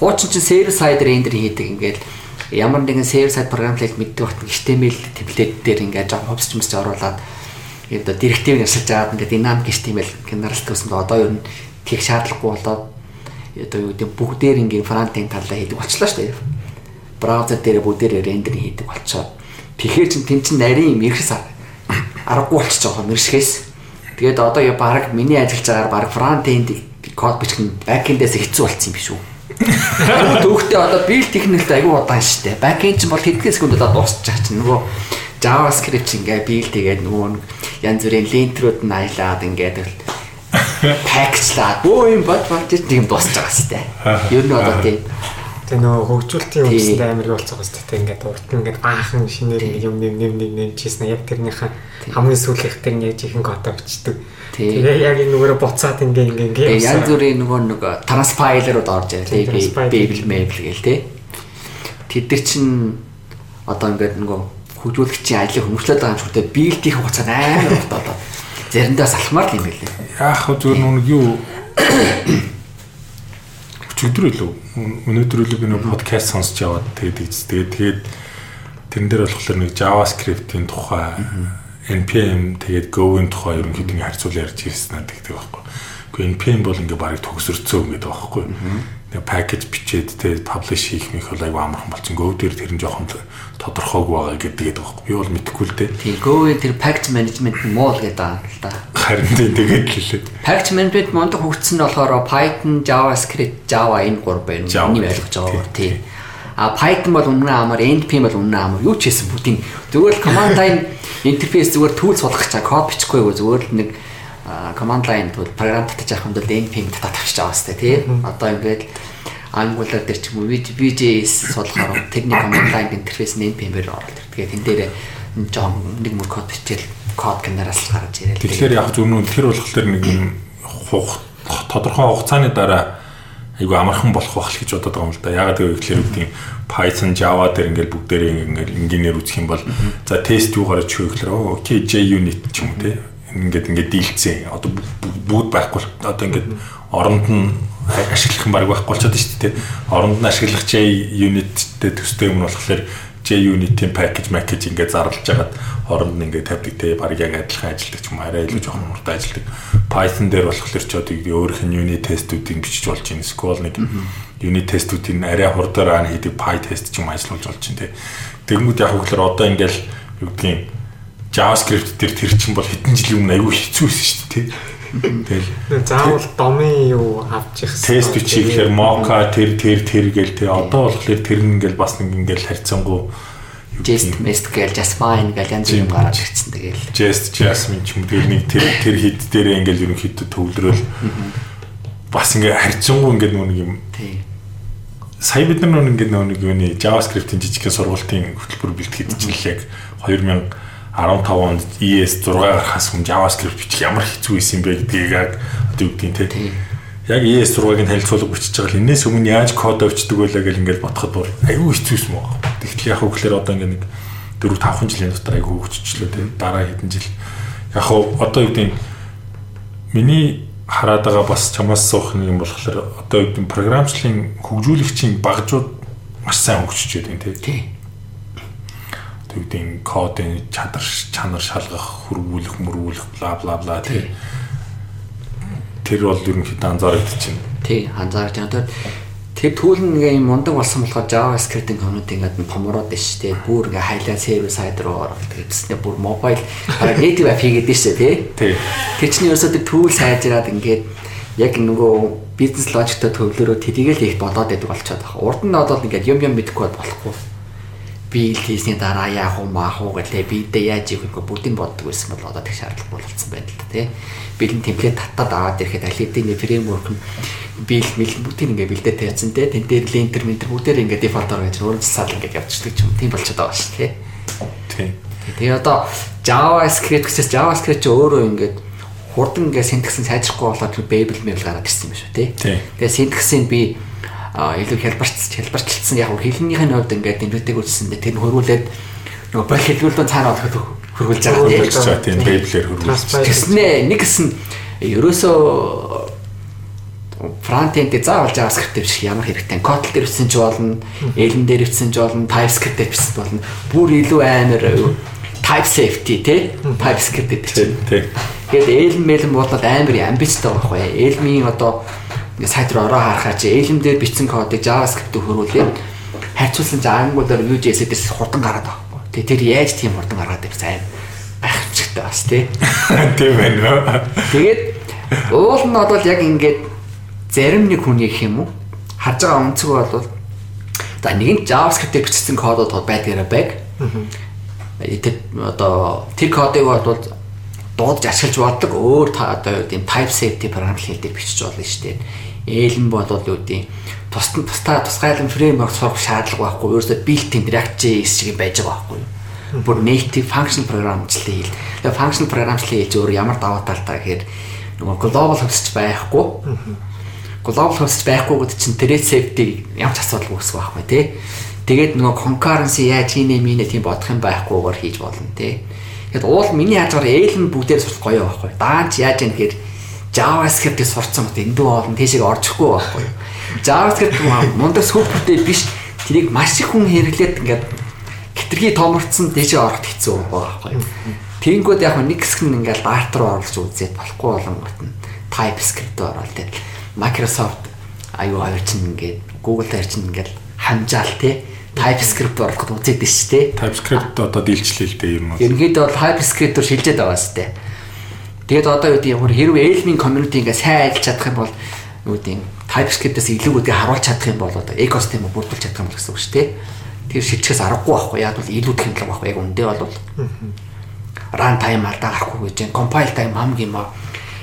хуучин чи сервер сайд рендер хийдэг ингээд ямар нэгэн сервер сайд програмлал мэддэг багт HTML темплейт дээр ингээд жоо ховсч мэсч оруулаад одоо директив ясаж аваад ингээд динамик HTML генералт гэсэн одоо ер нь тех шаардлагагүй болоод одоо юу гэдэг бүгдээр ингээд фронт энд талаа хийдэг болчлаа шүү дээ. Браузер дээр бүгдээр рендер хийдэг болчоо. Тэгэхээр чин тэн чин нарийн юм ирэхс аргагүй болчих жоохоо мэршгээс. Тэгээд одоо я баг миний ажиллаж байгаагаар баг фронт энд код бичих нь бэк эндээс хэцүү болцсон юм биш үү? Түүхтээ одоо бил техникт аягүй удаан шүү дээ. Бэк энд ч бол хэдхэн секундд дуусчих чинь нөгөө JavaScript ингээ бийл тэгээд нөгөө янз бүрийн линтрүүд нь аялаад ингээд пакчлаад бөө юм бод бод тийм дуусч байгаа сте. Ер нь одоо тийм Тэгээ нөгөө хөгжүүлэлтийн үндсэнд амар болцоогоо сте ингээд урт нь ингээд баахан шинээр ингээд юм нэм нэм нэм нэмчихсэн яг тэрнийхэн хамгийн сүүлийнх тэр нэг жихэн кодоо бичдэг. Тэгээ яг энэ нөгөө буцаад ингээ ингээ ингээ янз бүрийн нөгөө нэг транспайлерууд орж ирлээ. Babel Mabel гээл те. Тэд нар чинь одоо ингээд нөгөө хөгжүүлэгчийн ажлыг хөнгөлөд байгаа юм шиг тэ биелтийн хугацаа амар болтоо. Заримдаа салхмаар л юм билээ. Яах вэ зүгээр нүг юу өчигдөр илүү өнөөдөр илүү би нэг подкаст сонсч яваад тэгээд тэгээд тэгээд тэрэн дээр болохоор нэг JavaScript-ийн тухай npm тэгээд go-ийн тухай ерөнхийдөө харьцуул ярьж ирсэн надад гэдэг байхгүй. Гэхдээ npm бол ингээ барыг төгсөрцөө гэдэг байхгүй нэг пакэж бичээд те паблиш хийх мэх бол айгүй амархан болсон. Go дээр тэр нь жоохон тодорхойг байгаа гэдэг байгаа. Би бол мэдэхгүй л дээ. Тийм Go-ийн тэр package management нь муу л гэдэг аа л да. Харин тэгээд л лээ. Package management мондох хөгжсөн нь болохоор Python, JavaScript, Java энэ гур байна. Миний ойлгож байгаа. Тийм. А Python бол өмнө амар, npm бол өмнө амар. Юу ч хийсэн бүгдийн зүгээр л command line интерфейс зүгээр түүл суулгах чаа код бичихгүй зүгээр л нэг command line тэгвэл програм авах юм бол npm татаж авчих байгаа сте тий. Одоо ингээд Angular дээр ч юм уу VJS суулгахаар техник command line интерфейс npm-ээр ороод ирдэг. Тэгээд тэн дээр жоон нэг мөр код бичээл код генералс гаргаж ирэл. Тэгэхээр яг зөв нүн тэр болохоор нэг юм тодорхой хугацааны дараа айгүй амархан болох байх л гэж бодоод байгаа юм л да. Ягаад гэвэл үгдийн Python, Java дээр ингээл бүгдээрээ ингээл инженеэр үзэх юм бол за тест юу гарч чөө гэхээр окей JUnit ч юм уу те. Ингээд ингээд дийлцээ. Одоо бүгд байхгүй одоо ингээд оронд нь ашиглах юм баг байхгүй болчиход шүү дээ. Оронд нь ашиглах JUnit-тэй төстэй юм болохоор JUnit-ийн package package ингээд зарлж хагаад хооронд нь ингээд тавьдаг те баг яг адилхан ажилладаг юм арай илүү жоохон муртай ажилладаг. Python дээр болохоор ч одоо өөрийнх нь unit тестүүдийг бичиж болж байна. SQL нэг unit тестүүдийг арай хурдаар ан хийдэг PyTest ч юм ажиллуулж болж байна те. Тэгмүүд яг хөглөр одоо ингээд юу гэдгийг JavaScript дээр тэр чинь бол хэдэн жилийн өмнө аягүй хэцүү байсан шүү дээ. Тэгэл заавал домын юу авч их тест бичих гэхээр mocha тэр тэр тэр гээл те одоо болохоор тэр ингээл бас нэг ингээл харьцангуй Jest mest гээл Jasmine гээл янз бүр юм гараад ирсэн тэгэл. Jest Jasmine ч юм тэр нэг тэр тэр хит дээр ингээл ерөнхийдөө төвлөрөөл бас ингээ харьцангуй ингээ нүг юм. Тий. Сая бид нар нэг ингээ нэг юуны JavaScript-ийн жижигхэн сургуулийн хөтөлбөр бэлтгэхэд чинь л яг 2000 15 онд ES 6 гарахаас өмнө JavaScript бичих ямар хэцүү байсан юм бэ гэдгийг яг одоо юу гэдгийг те. Яг ES 6-ыг нь танилцуулга бичиж байгаа л энэс өмнө яаж код өвчдөг байлаа гэл ингээл бодоход бүр аюу хэцүүс мөн байна. Тэгтэл яг хөглөр одоо ингээ нэг 4 5 жилийн дотор аюу хөгжчлөө те. Дараа хэдэн жил. Яг одоо юу гэдгийг миний хараад байгаа бас чамаас суух нэг юм болохоор одоо юу гэдэг програмчлалын хөгжүүлэгчийн багжууд маш сайн хөгжиж байдаг тий тэгдийн кодын чадар чанар шалгах, хөрвүүлэх, мөрвүүлэх бла бла бла тий. Тэр бол ерөнхийдөө анзаарэгдэж байна. Тий, анзаарч байна. Тэр түүл нэг юм мундаг болсон болохоор JavaScript-ийн коммент ингээд томроод байна шүү дээ. Бүр ингээ хайлаа сервер сайд руу ороод тэгснэ бүр mobile native app хийгээд шүү дээ тий. Тэр чинь ерөөсөө тэр түүл сайжраад ингээд яг нөгөө бизнес логиктой төвлөрөө тэрийгэл их болоод байдаг болчиход байна. Урд нь одоо ингээд юм юм мэдэхгүй болохгүй би ил хийсний дараа яах уу маах уу гэлээ би дэ яаж ийх вэ бүгдийг боддог байсан бол одоо тэг шаардлага болчихсон байна л да тий. Бэлэн темплейт татаад аваад ирэхэд аль хэдийн фреймворк нь бил мэл бүгдийг ингээ бэлдээ тавьсан тий. Тэн дээр лентер ментер бүгдээр ингээ дефолтоор гэж өөрөө засаал ингээ явчихдаг юм тийм болчиход байгаа шүү тий. Тий. Тэгээ одоо JavaScript гэсээс JavaScript ч өөрөө ингээд хурдан ингээ синтекс нь сайжрахгүй болоод Babel мэйл гараад ирсэн юм шүү тий. Тэгээ синтексийг би илүү хэлбэрч хэлбэрчлсэн яг хэлнийхээ хувьд ингээд нэмэгдэг үзсэндээ тэр хөрвүүлээд нөгөө бол хэлбэрлэн цаана олоход хөрвүүлж байгаа тийм бэблэр хөрвүүлж. Тэснэ нэг гэсэн ерөөсөө фронтенд заавал JavaScript дээр биш ямар хэрэгтэй. Kotlin дээр бичсэн ч болно, Elm дээр бичсэн ч болно, TypeScript дээр бичсэн болно. Бүр илүү амар type safety тий TypeScript дээр чинь. Тэгээд Elm Elm бол амар амбицтай байгаа байхгүй. Elm-ийн одоо сайт руу ороо харахаар чи Elm дээр бичсэн кодыг JavaScript-д хөрвүүлээд харьцуулсан Angular Vue.js дээрс хурдан гараад байгаа. Тэгээ тэр яаж тийм хурдан гаргаад ирсэн гайхамшигтай бас тий. Тийм байна. Тэгээд уул нь бол яг ингээд зарим нэг хүний гэх юм уу харж байгаа өнцөг бол за нэгэн JavaScript-ээр бичсэн кодууд байдгаараа байг. Тэр одоо тэр кодыг бол дуудаж ашиглаж болдог өөр та одоо гэм type safety програм хэлдэг бичиж болно шүү дээ ээлэн бол юу гэдэг тус тустай тусгайлан фреймворк сурах шаардлага байхгүй ерөөсөө built-in React.js шиг байж байгаа байхгүй бүр native function програмчлалын хэл. Тэгээ function програмчлалын хэл зөвөр ямар даваа талтай гэхээр нөгөө global host байхгүй. Global host байхгүй гэдэг чинь thread safety ямар ч асуудал үүсэх байхгүй тий. Тэгээд нөгөө concurrency яаж хийнэ минэ тийм бодох юм байхгүйгээр хийж болно тий. Тэгэд уул миний байгаа Elm бүгдээр сурах гоё байхгүй. Даанч яаж яах гэхээр JavaScript-ийг сурцсан бот эндүү олон тийшээ орчихгүй байхгүй. JavaScript мундаг сүпертэй биш тэрийг маш их хүн хэрэглээд ингээд хитрхи томорцсон тийшээ орохт хэцүү байхгүй. Тэнгүүд яг нэг хэсэг нь ингээд Dart руу оруулж үзээд болохгүй болонгот нь TypeScript ороод тэгэл Microsoft аюу хоёр чинь ингээд Google хоёр чинь ингээд хамжаал тий TypeScript оруулахд үзээд биш тий. TypeScript одоо дийлчлээ л дээ юм уу. Ерөнхийдөө бол TypeScript-оор шилжээд байгаа сте. Тэгээд одоо юу гэдэг юм хэрвээ Elm-ийн community ингээ сайн ажиллаж чадах юм бол юу гэдэг TypeScript-ээс илүү үдгээ харуулж чадах юм бол одоо экосистем бүрдүүлж чадах юм гэсэн үг шүү дээ. Тэр шилжихээс аргагүй байхгүй яг бол илүү технологи байхгүй яг үндэ бол run time алдаа гарахгүй гэж. Compile time хамгийн маа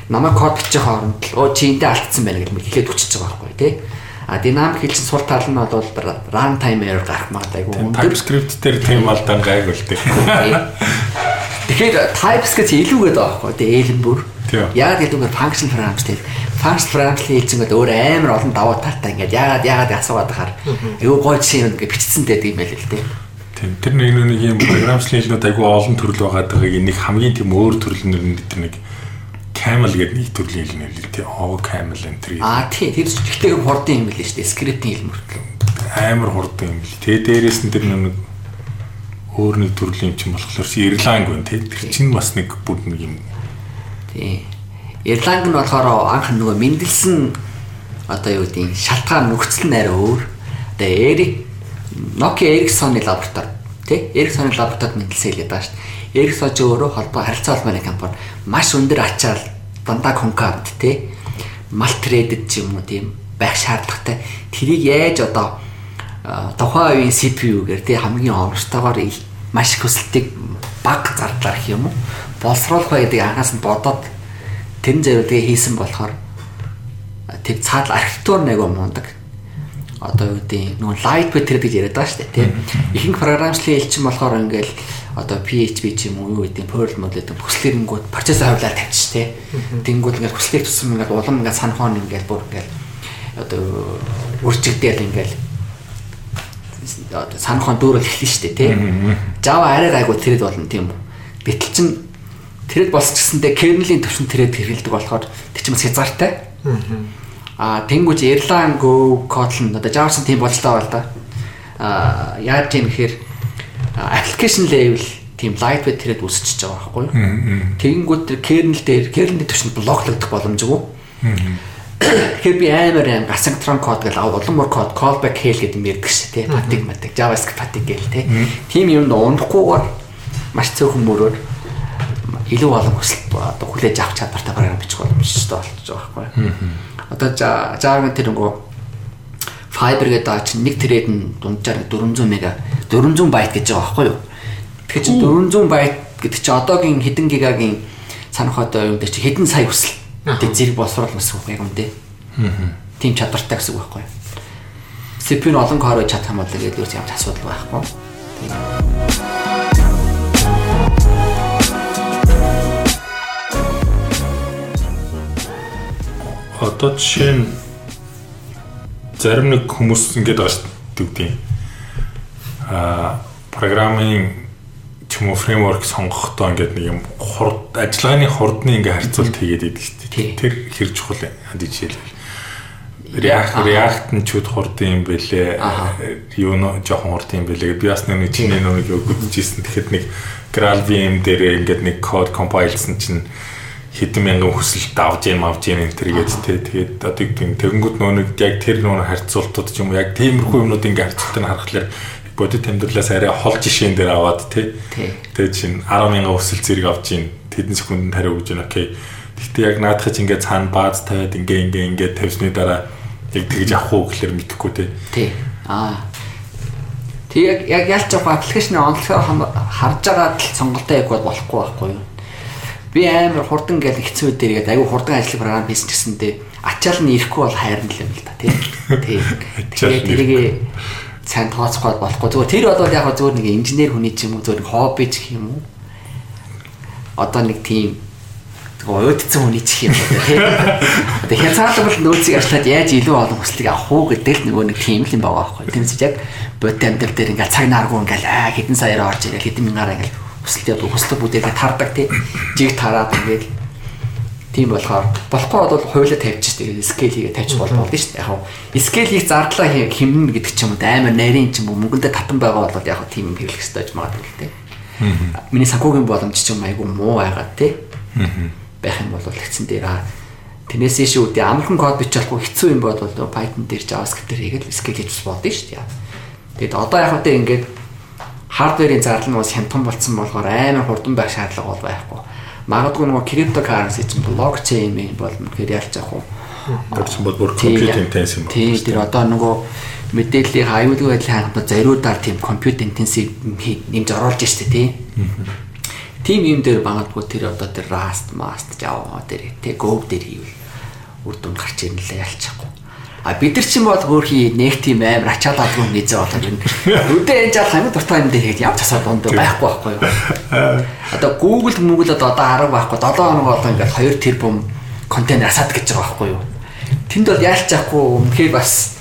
намайг код бичих хооронд л оо чи эндээ алдсан байна гэж хэлээд өчөж байгаа байхгүй тий. А динамик хэлсэн сул тал нь бол run time error гарах магадгүй. TypeScript дээр тийм алдаан гайг үлдээ. Тэгэхээр TypeScript илүүгээд байгаа байхгүй тий ээлэн бүр. Яг гэдэг үгээр function програмч тий. фанкшн програмчлалын хэлцэнгүүд өөр амар олон давуу талтай ингээд яагаад яагаад асуугаад байхаар айгүй гоё жишээ ингээд бичсэнтэй гэдэг юм байл л дээ. Тийм тэр нэг нэг юм програмчлалын хэлнүүд айгүй олон төрөл байгаа дагийг нэг хамгийн тийм өөр төрлөнөр нь тэр нэг camel гэдэг нэг төрлийн хэл нэр тий. Oh camel энэ тэр. Аа тий тэр чигтэйг хурдан юм байл шүү дээ. Скриптийн хэл мөртлөө. Амар хурдан юм бэл. Тэгээ дээрээс нь тэр нэг өөр нэг төрлийн юм чинь болохоор Ирланг байна тий. Тэр чинь бас нэг бүр нэг юм. Тий. Ирланг нь болохоор анх нөгөө мэндэлсэн одоо юу гэдэг шалтгаан нөхцөл нь арай өөр. Одоо Эрик Nokia Ericsson-ы лаборатори тий Ericsson-ы лабораторид мэндэлсэн хэлээд байгаа шүү дээ. Ericsson ч өөрөө холбоо харилцаа холбооны компани маш өндөр ачаал дандаа конкавт тий мал трэдэд ч юм уу тийм байх шаардлагатай. Тэрийг яаж одоо тухайн үеийн CPU гэр тий хамгийн оновчтойгоор маш их хүсэлтийг баг зардлаар гэх юм уу? Боловсруулах бай гэдэг анхаас нь бодоод тэр зөвлөгөө хийсэн болохоор тэр цаадал архитектур нэг юм мундаг. Одоо юу гэдэг нөгөө light better гэж яриад байгаа шүү дээ тийм ихэнх програмчлалын элчин болохоор ингээл одоо PHP ч юм уу юу гэдэг Perl гэдэг хүслэрэнгүүд процессор хавлаар тавьчих тий. Тэнгүүд ингээл хүслийг тусам ингээл улам ингээл санхон ингээл бүр ингээл одоо үржигдээл ингээл санхон дүүрэл эхлэн шүү дээ тий. Java арай гайгүй тэрэд болно тийм үү? Гэтэл чин тэрэд болсчихсэндээ kernel-ийн төвшин тэрэд хэрэгэлдэг болохоор тэр чинь бас хязгаартай. А тэнгуүч Erlang Go Kotlin одоо Java-сан тийм болж байгаа бол да. А яаж юм гэхээр application level тийм lightweight тэрэд үүсчихэж байгаа байхгүй юу? Тэгэнгүүт тэр kernel дээр kernel-ийн төвшөнд блоклогдох боломжгүй Тэгэхээр би амар аим asynchron код гэж улам мөр код callback хэл гэдэг юм шээ тий. Matik JavaScript patik гээл тий. Тим юмд унахгүйгээр маш цөөхөн мөрөөр илүү олон хүсэлт одоо хүлээж авах чадвартай програм бичих боломжтой болж байгаа байхгүй. Одоо Java тэр нөгөө Fiber гэдэг чинь нэг тэрэд нь дунджаар 400 мега 400 байт гэж байгаа байхгүй юу. Тэгэхээр чи 400 байт гэдэг чи одоогийн хэдэн гигагийн санах одоо юм дээр чи хэдэн сая хүсэл Тэг зэрэг боловсруулах гэсэн үг юм дээ. Аа. Тим чадвартай гэсэн үг байхгүй юу? Нь олон core чадах юм бол тэгээд юу ч ямар асуудал байхгүй. Одоо жишээ нь зарим нэг хүмүүс ингэж шүү дээ. Аа программын ч юм уу фреймворк сонгохдоо ингээд нэг юм хурд ажиллагааны хурдны ингээ харьцуулт хийгээд идэг шүү. Тэр хэр чухал ханд жишээлбэл React React нь чуд хурдан юм бэлээ. Юу нөө жоохон хурдан юм бэлээ. Би бас нэг чиний нэг юу гүтжсэн. Тэгэхэд нэг Graal VM дээр ингээд нэг код compilesen чинь хэдэн мянган хүсэлт авж яам авж яам энэ төргээд тэ тэгээд одоо тийм тэгэнгүүт нөө нэг яг тэр нөө харьцуултууд ч юм уу яг тиймэрхүү юмнууд ингээ харьцуултыг харахаар бодит амьдралаас арай хол жишээн дээр аваад тий. Тэгээд чинь 10 мянган өсөл зэрэг авч ийн тэдэн секундэд хариу өгж байна. Окей. Гэхдээ яг наадах чинь ингээд цаана бааз тавиад ингээ ингээ ингээ тавьсны дараа яг тэгж авах уу гэхэлэр мэдэхгүй тий. Тий. Аа. Тэг яг ялч явах аппликейшны онцлогоо харж байгаа л сонголтоо яг болохгүй байхгүй юу? Би амар хурдан гэл хэцүү дээр яг аюу хурдан ажил програм хийсэн гэсэндээ ачаал нь ирэхгүй бол хайрна л юм л та тий. Тий. Тэгээд тэрийг сайн тооцохгүй болохгүй. Зүгээр тэр бол яг зүгээр нэг инженер хүний ч юм уу зүгээр хобби ч юм уу. Одоо нэг тийм уйдцсан хүний ч юм уу тийм. Одоо хязгаарлал нөөцийг ажиллаад яаж илүү олон хүслийг авах уу гэдэг л нөгөө нэг тийм л юм байгаа байхгүй. Тэмцэж яг бод амьдрал дээр ингээл цаг нааргүй ингээл аа хэдэн саяар орж ирэл хэдэн мянгаараа ингээл хүсэлт хүсэлт бүдээгээ тардаг тийм. Жиг тараад ингээл Тийм болохоор болохгүй бол хуйлаа тавьчих тэгээд скейл хийгээ тавьчих болдог болно шүү дээ. Яг скейлийг зардлаа хэмнэн гэдэг ч юм уу амар нарийн ч юм уу мөнгөндөө татан байгаа бол яг тийм хэрэглэх хэрэгтэй гэж магадгүй дээ. Миний санхүүгийн боломж ч юм айгүй муу байгаа тий. Байх юм бол тэгсэн дээр Тэрнээс ийш үүдээ амархан код бичихгүй хэцүү юм бол Python дээр JavaScript дээр хийгээл скейл хийж болдсон шүү дээ. Тэгэд одоо яг хөтэ ингээд хардверийн зардал нь бас хямдхан болцсон болохоор амар хурдан байх шаардлага бол байхгүй магадгүй нөгөө криптокаренси чинь блокчейн юм болно гэхээр ялж авах уу. Тэгсэн бол бүр компьютер интенсив юм. Тийм тэр одоо нөгөө мэдээллийн аюулгүй байдлын хангалттай зариудаар тийм компьютер интенсив нэмж оруулж штэ тий. Тим юм дээр магадгүй тэр одоо тэр Rust, Mast, Java дээр тий Go дээр хийвэл үр дүнд гарч ирнэ лээ ялчихгүй. А бид нар чинь бол хөөрхий нэг тийм амар ачаал алгүй нийзээ болоод байна. Өдөө энэ жаал хамгийн дуртай юм дээр хийж явж асаад дунд байхгүй байхгүй юу. Одоо Google Google одоо 10 байхгүй 7 хоног болоо ингээд 2 тэрбум контейнер асаад гэж байгаа байхгүй юу. тэнд бол яалч яахгүй үнэхээр бас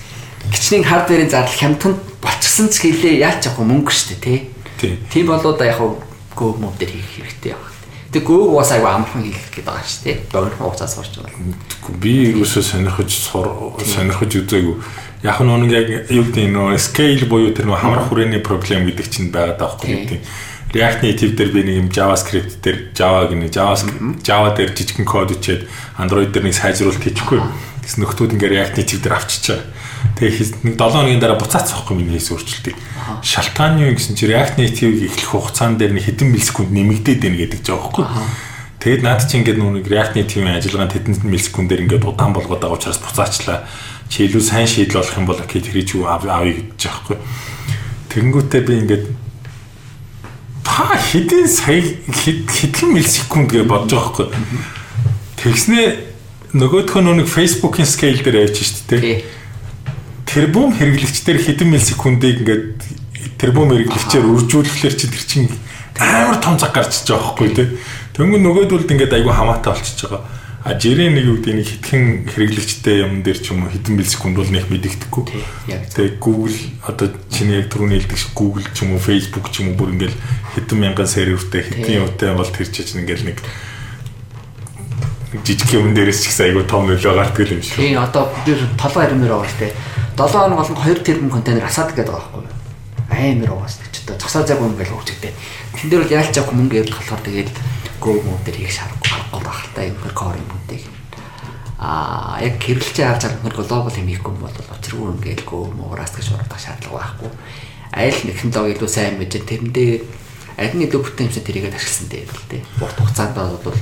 гिचний хардверийн зардал хямдхан болчихсон ч гэлээ яалч яахгүй мөнгө шүү дээ тий. Тийм болоо да яг гөө мод дээр хийх хэрэгтэй яг. Тэг гөөг бас аяга амархан хийх гээд байгаа шүү дээ. Богино хугацаас сурч байгаа. Би ерөөсөө сонирхож сонирхож үзээгүй. Яг нь нэг яг юу гэдэг нөө scale буюу тэр нөө хамрах хүрээний проблем гэдэг чинь байгаад байгаа байхгүй юу. React Native дээр би нэг юм JavaScript дээр Java гэнэ JavaScript Java дээр жижигхэн код ичээд Android дээр нэг сайжруулалт хийчихгүй. Тэс нөхдүүд ингээ React Native дээр авчичаа. Тэгээ нэг 7 хоногийн дараа буцаац авахгүй миний хийсэн өөрчлөлтийг. Шалтгаан юу гэсэн чи React Native-ийг эхлэх хугацаанд дээр нэг хэдэн миллисекунд нэмэгдээд байна гэдэг ч аахгүй. Тэгэд наад чи ингээд нүг React Native-ийн ажиллагаанд хэдэн миллисекундээр ингээд удаан болгоод байгаа учраас буцаачлаа. Чи илүү сайн шийдэл болох юм бол окей тэр чи авъя гэж аахгүй. Тэнгүүтээ би ингээд та хэдэн сая хэдэн миллисекунд гэж бодож байгаа байхгүй. Тэгснээ нөгөөх нь нэг Facebook-ийн scale дээр явж шүү дээ. Тэрбум хэрэглэгчдэр хэдэн миллисекундыг ингээд тэрбум хэрэглэгчээр үржүүлэхлээр чи тэр чинь амар том цаг гарчиж байгаа байхгүй тий. Тэнгүү нөгөөдөлд ингээд айгүй хамаатай болчихж байгаа. А жирийн нэг үг нэг хитгэн хэрэглэгчтэй юм дээр ч юм уу хэдэн миллисекунд бол нэг мэдэгдэхгүй. Тэгээ Google одоо чиний яг түрүүний хэлдэг шиг Google ч юм уу Facebook ч юм уу бүр ингээл хэдэн мянган сервертэй хэдэн юмтай бол тэр чинь ингээл нэг жижиг юм дээрээс ч ихсэн айгүй том нөлөө гардаг юм шиг. Тийм одоо би толгой харимэр байгаа штэ. 7 хоног болгон 2 тэрбум контейнер асаад гэдэг байгаа байхгүй юу? Байгаа штэ. Ч одоо цогцоо цаг юм гэл хөвчтэй. Тэн дээр бол яалч авах мөнгө ярих болохоор тэгээд Go mode дээр хийх шаардлага гарахгүй багтай юм core юм-уудыг. Аа яг хэрэглэжээ харж байгаа нэр глобал юм хийхгүй бол очиргүй ингээл Go муураас гэж урагдах шаардлага байхгүй. Айл технологи илүү сайн мэдээ тэрэндээ аль нь илүү бүтээмжтэй тэрийг ашигласан дээр л дээ. Урт хугацаанд бол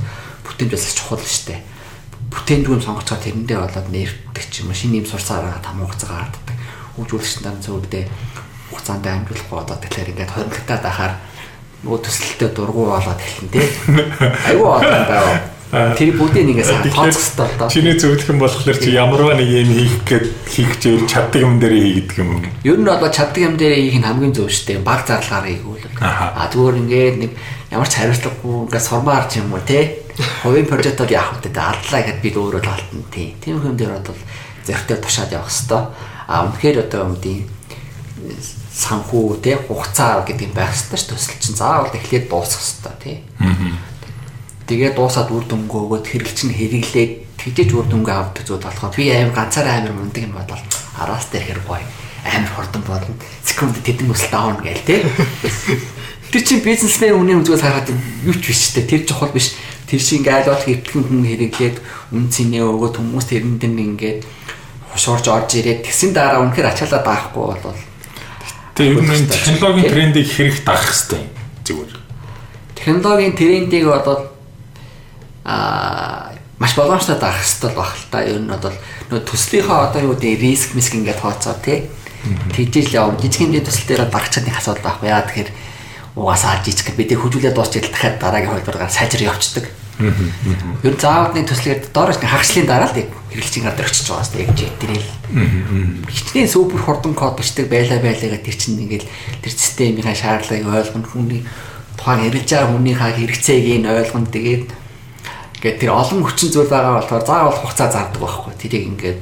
бүтээмж бас чухал шүү дээ. Бүтээмж юм сонгож байгаа тэрэндээ болоод нэрдэг ч юм уу шинэ юм сурсараа там хугацаа гарддаг. Хөгжүүлэгч нар зөвлөдөө хугацаанд амжуулахгүй одоо тэгэхээр ингээд хоригдтаад ахаар нөгөө төсөлтөд дургу болоод хэлэн тий. Айгуу одоо байгаа. Тэр бүгдийг нэгээс тооцох хэрэгтэй л доо. Чиний зөвлөх юм болохоор чи ямарваа нэг юм хийх гээд хийх гэвэл чаддаг юм дээр хийгдэг юм. Ер нь бол чаддаг юм дээр хийх нь хамгийн зөв шүү дээ. Баг зарлагаар хийгүүл. А зүгээр ингээд нэг ямар ч хариуцлагагүй ингээд сурмаар ч юм уу тий. Хувийн прожект бол яах вэ? Алдлаа гэхэд бид өөрөө л алтна тий. Тийм юм дээр бол зөртөө тушаад явах хэвээр. А үнэхээр одоо юм дий санхүү тий хугацаа гэдэг юм байх хэрэгтэй шүү төсөл чинь заавал эхлээд дуусах хэрэгтэй тий. Тэгээд дуусаад үр дүнгээ өгөөд хэрэглэж нь хэрэглээд тэгжээж үр дүнгээ авдаг зүйл болохоор би аим ганцаараа амир мундаг юм бодвол араас дээр хэр гоё амир хурдан болно. Секунд тэдэн өсөл даавна гээл тий. Тэр чинь бизнесмен үнийн үзгээс хараад юу ч биш тий. Тэр чухал биш. Тэр чинь ингээд айлууд хэвтгэн хүн хэрэглээд үн цэнээ өгөөд хүмүүс тэрэн дээр ингээд хушуурж орж ирээд тэгсэн дараа үнэхээр ачаалаа даахгүй болвол Тэгээ ер нь технологийн трендийг хэрэг дагах хэрэгтэй зүгээр. Технологийн трендийг одоо аа маш боломжтой дагах хэрэгтэй байх л та. Ер нь одоо нөө төслийнхаа одоо юу гэдэг риск миск ингээд тооцоо тий. Тэгжиж л яв жижиг хэмжээний төсөл дээр дагах чадны асуудал байхгүй. Яа тэгэхээр угаасаа жижиг бидээ хөжүүлээд дуусчихэл дахиад дараагийн хөлбөрөөр сайжир явцдаг. Ер нь заавал нэг төслөөр доороч нэг хагшлын дараа л хэрэглэгчийн гадар очиж байгаа дээ. Яг жигтрэл. Хичнээн супер хурдан код бичдэг байлаа байлаа гэдэг чинь ингээл тэр системийнхаа шаардлагыг ойлгоно хүний тухайн хэрэгж байгаа хүнийхээ хэрэгцээг нь ойлгоно тэгээд ингээд тэр олон хүчин зүйл байгаа болохоор заавал хугацаа зардаг байхгүй. Тэрийг ингээд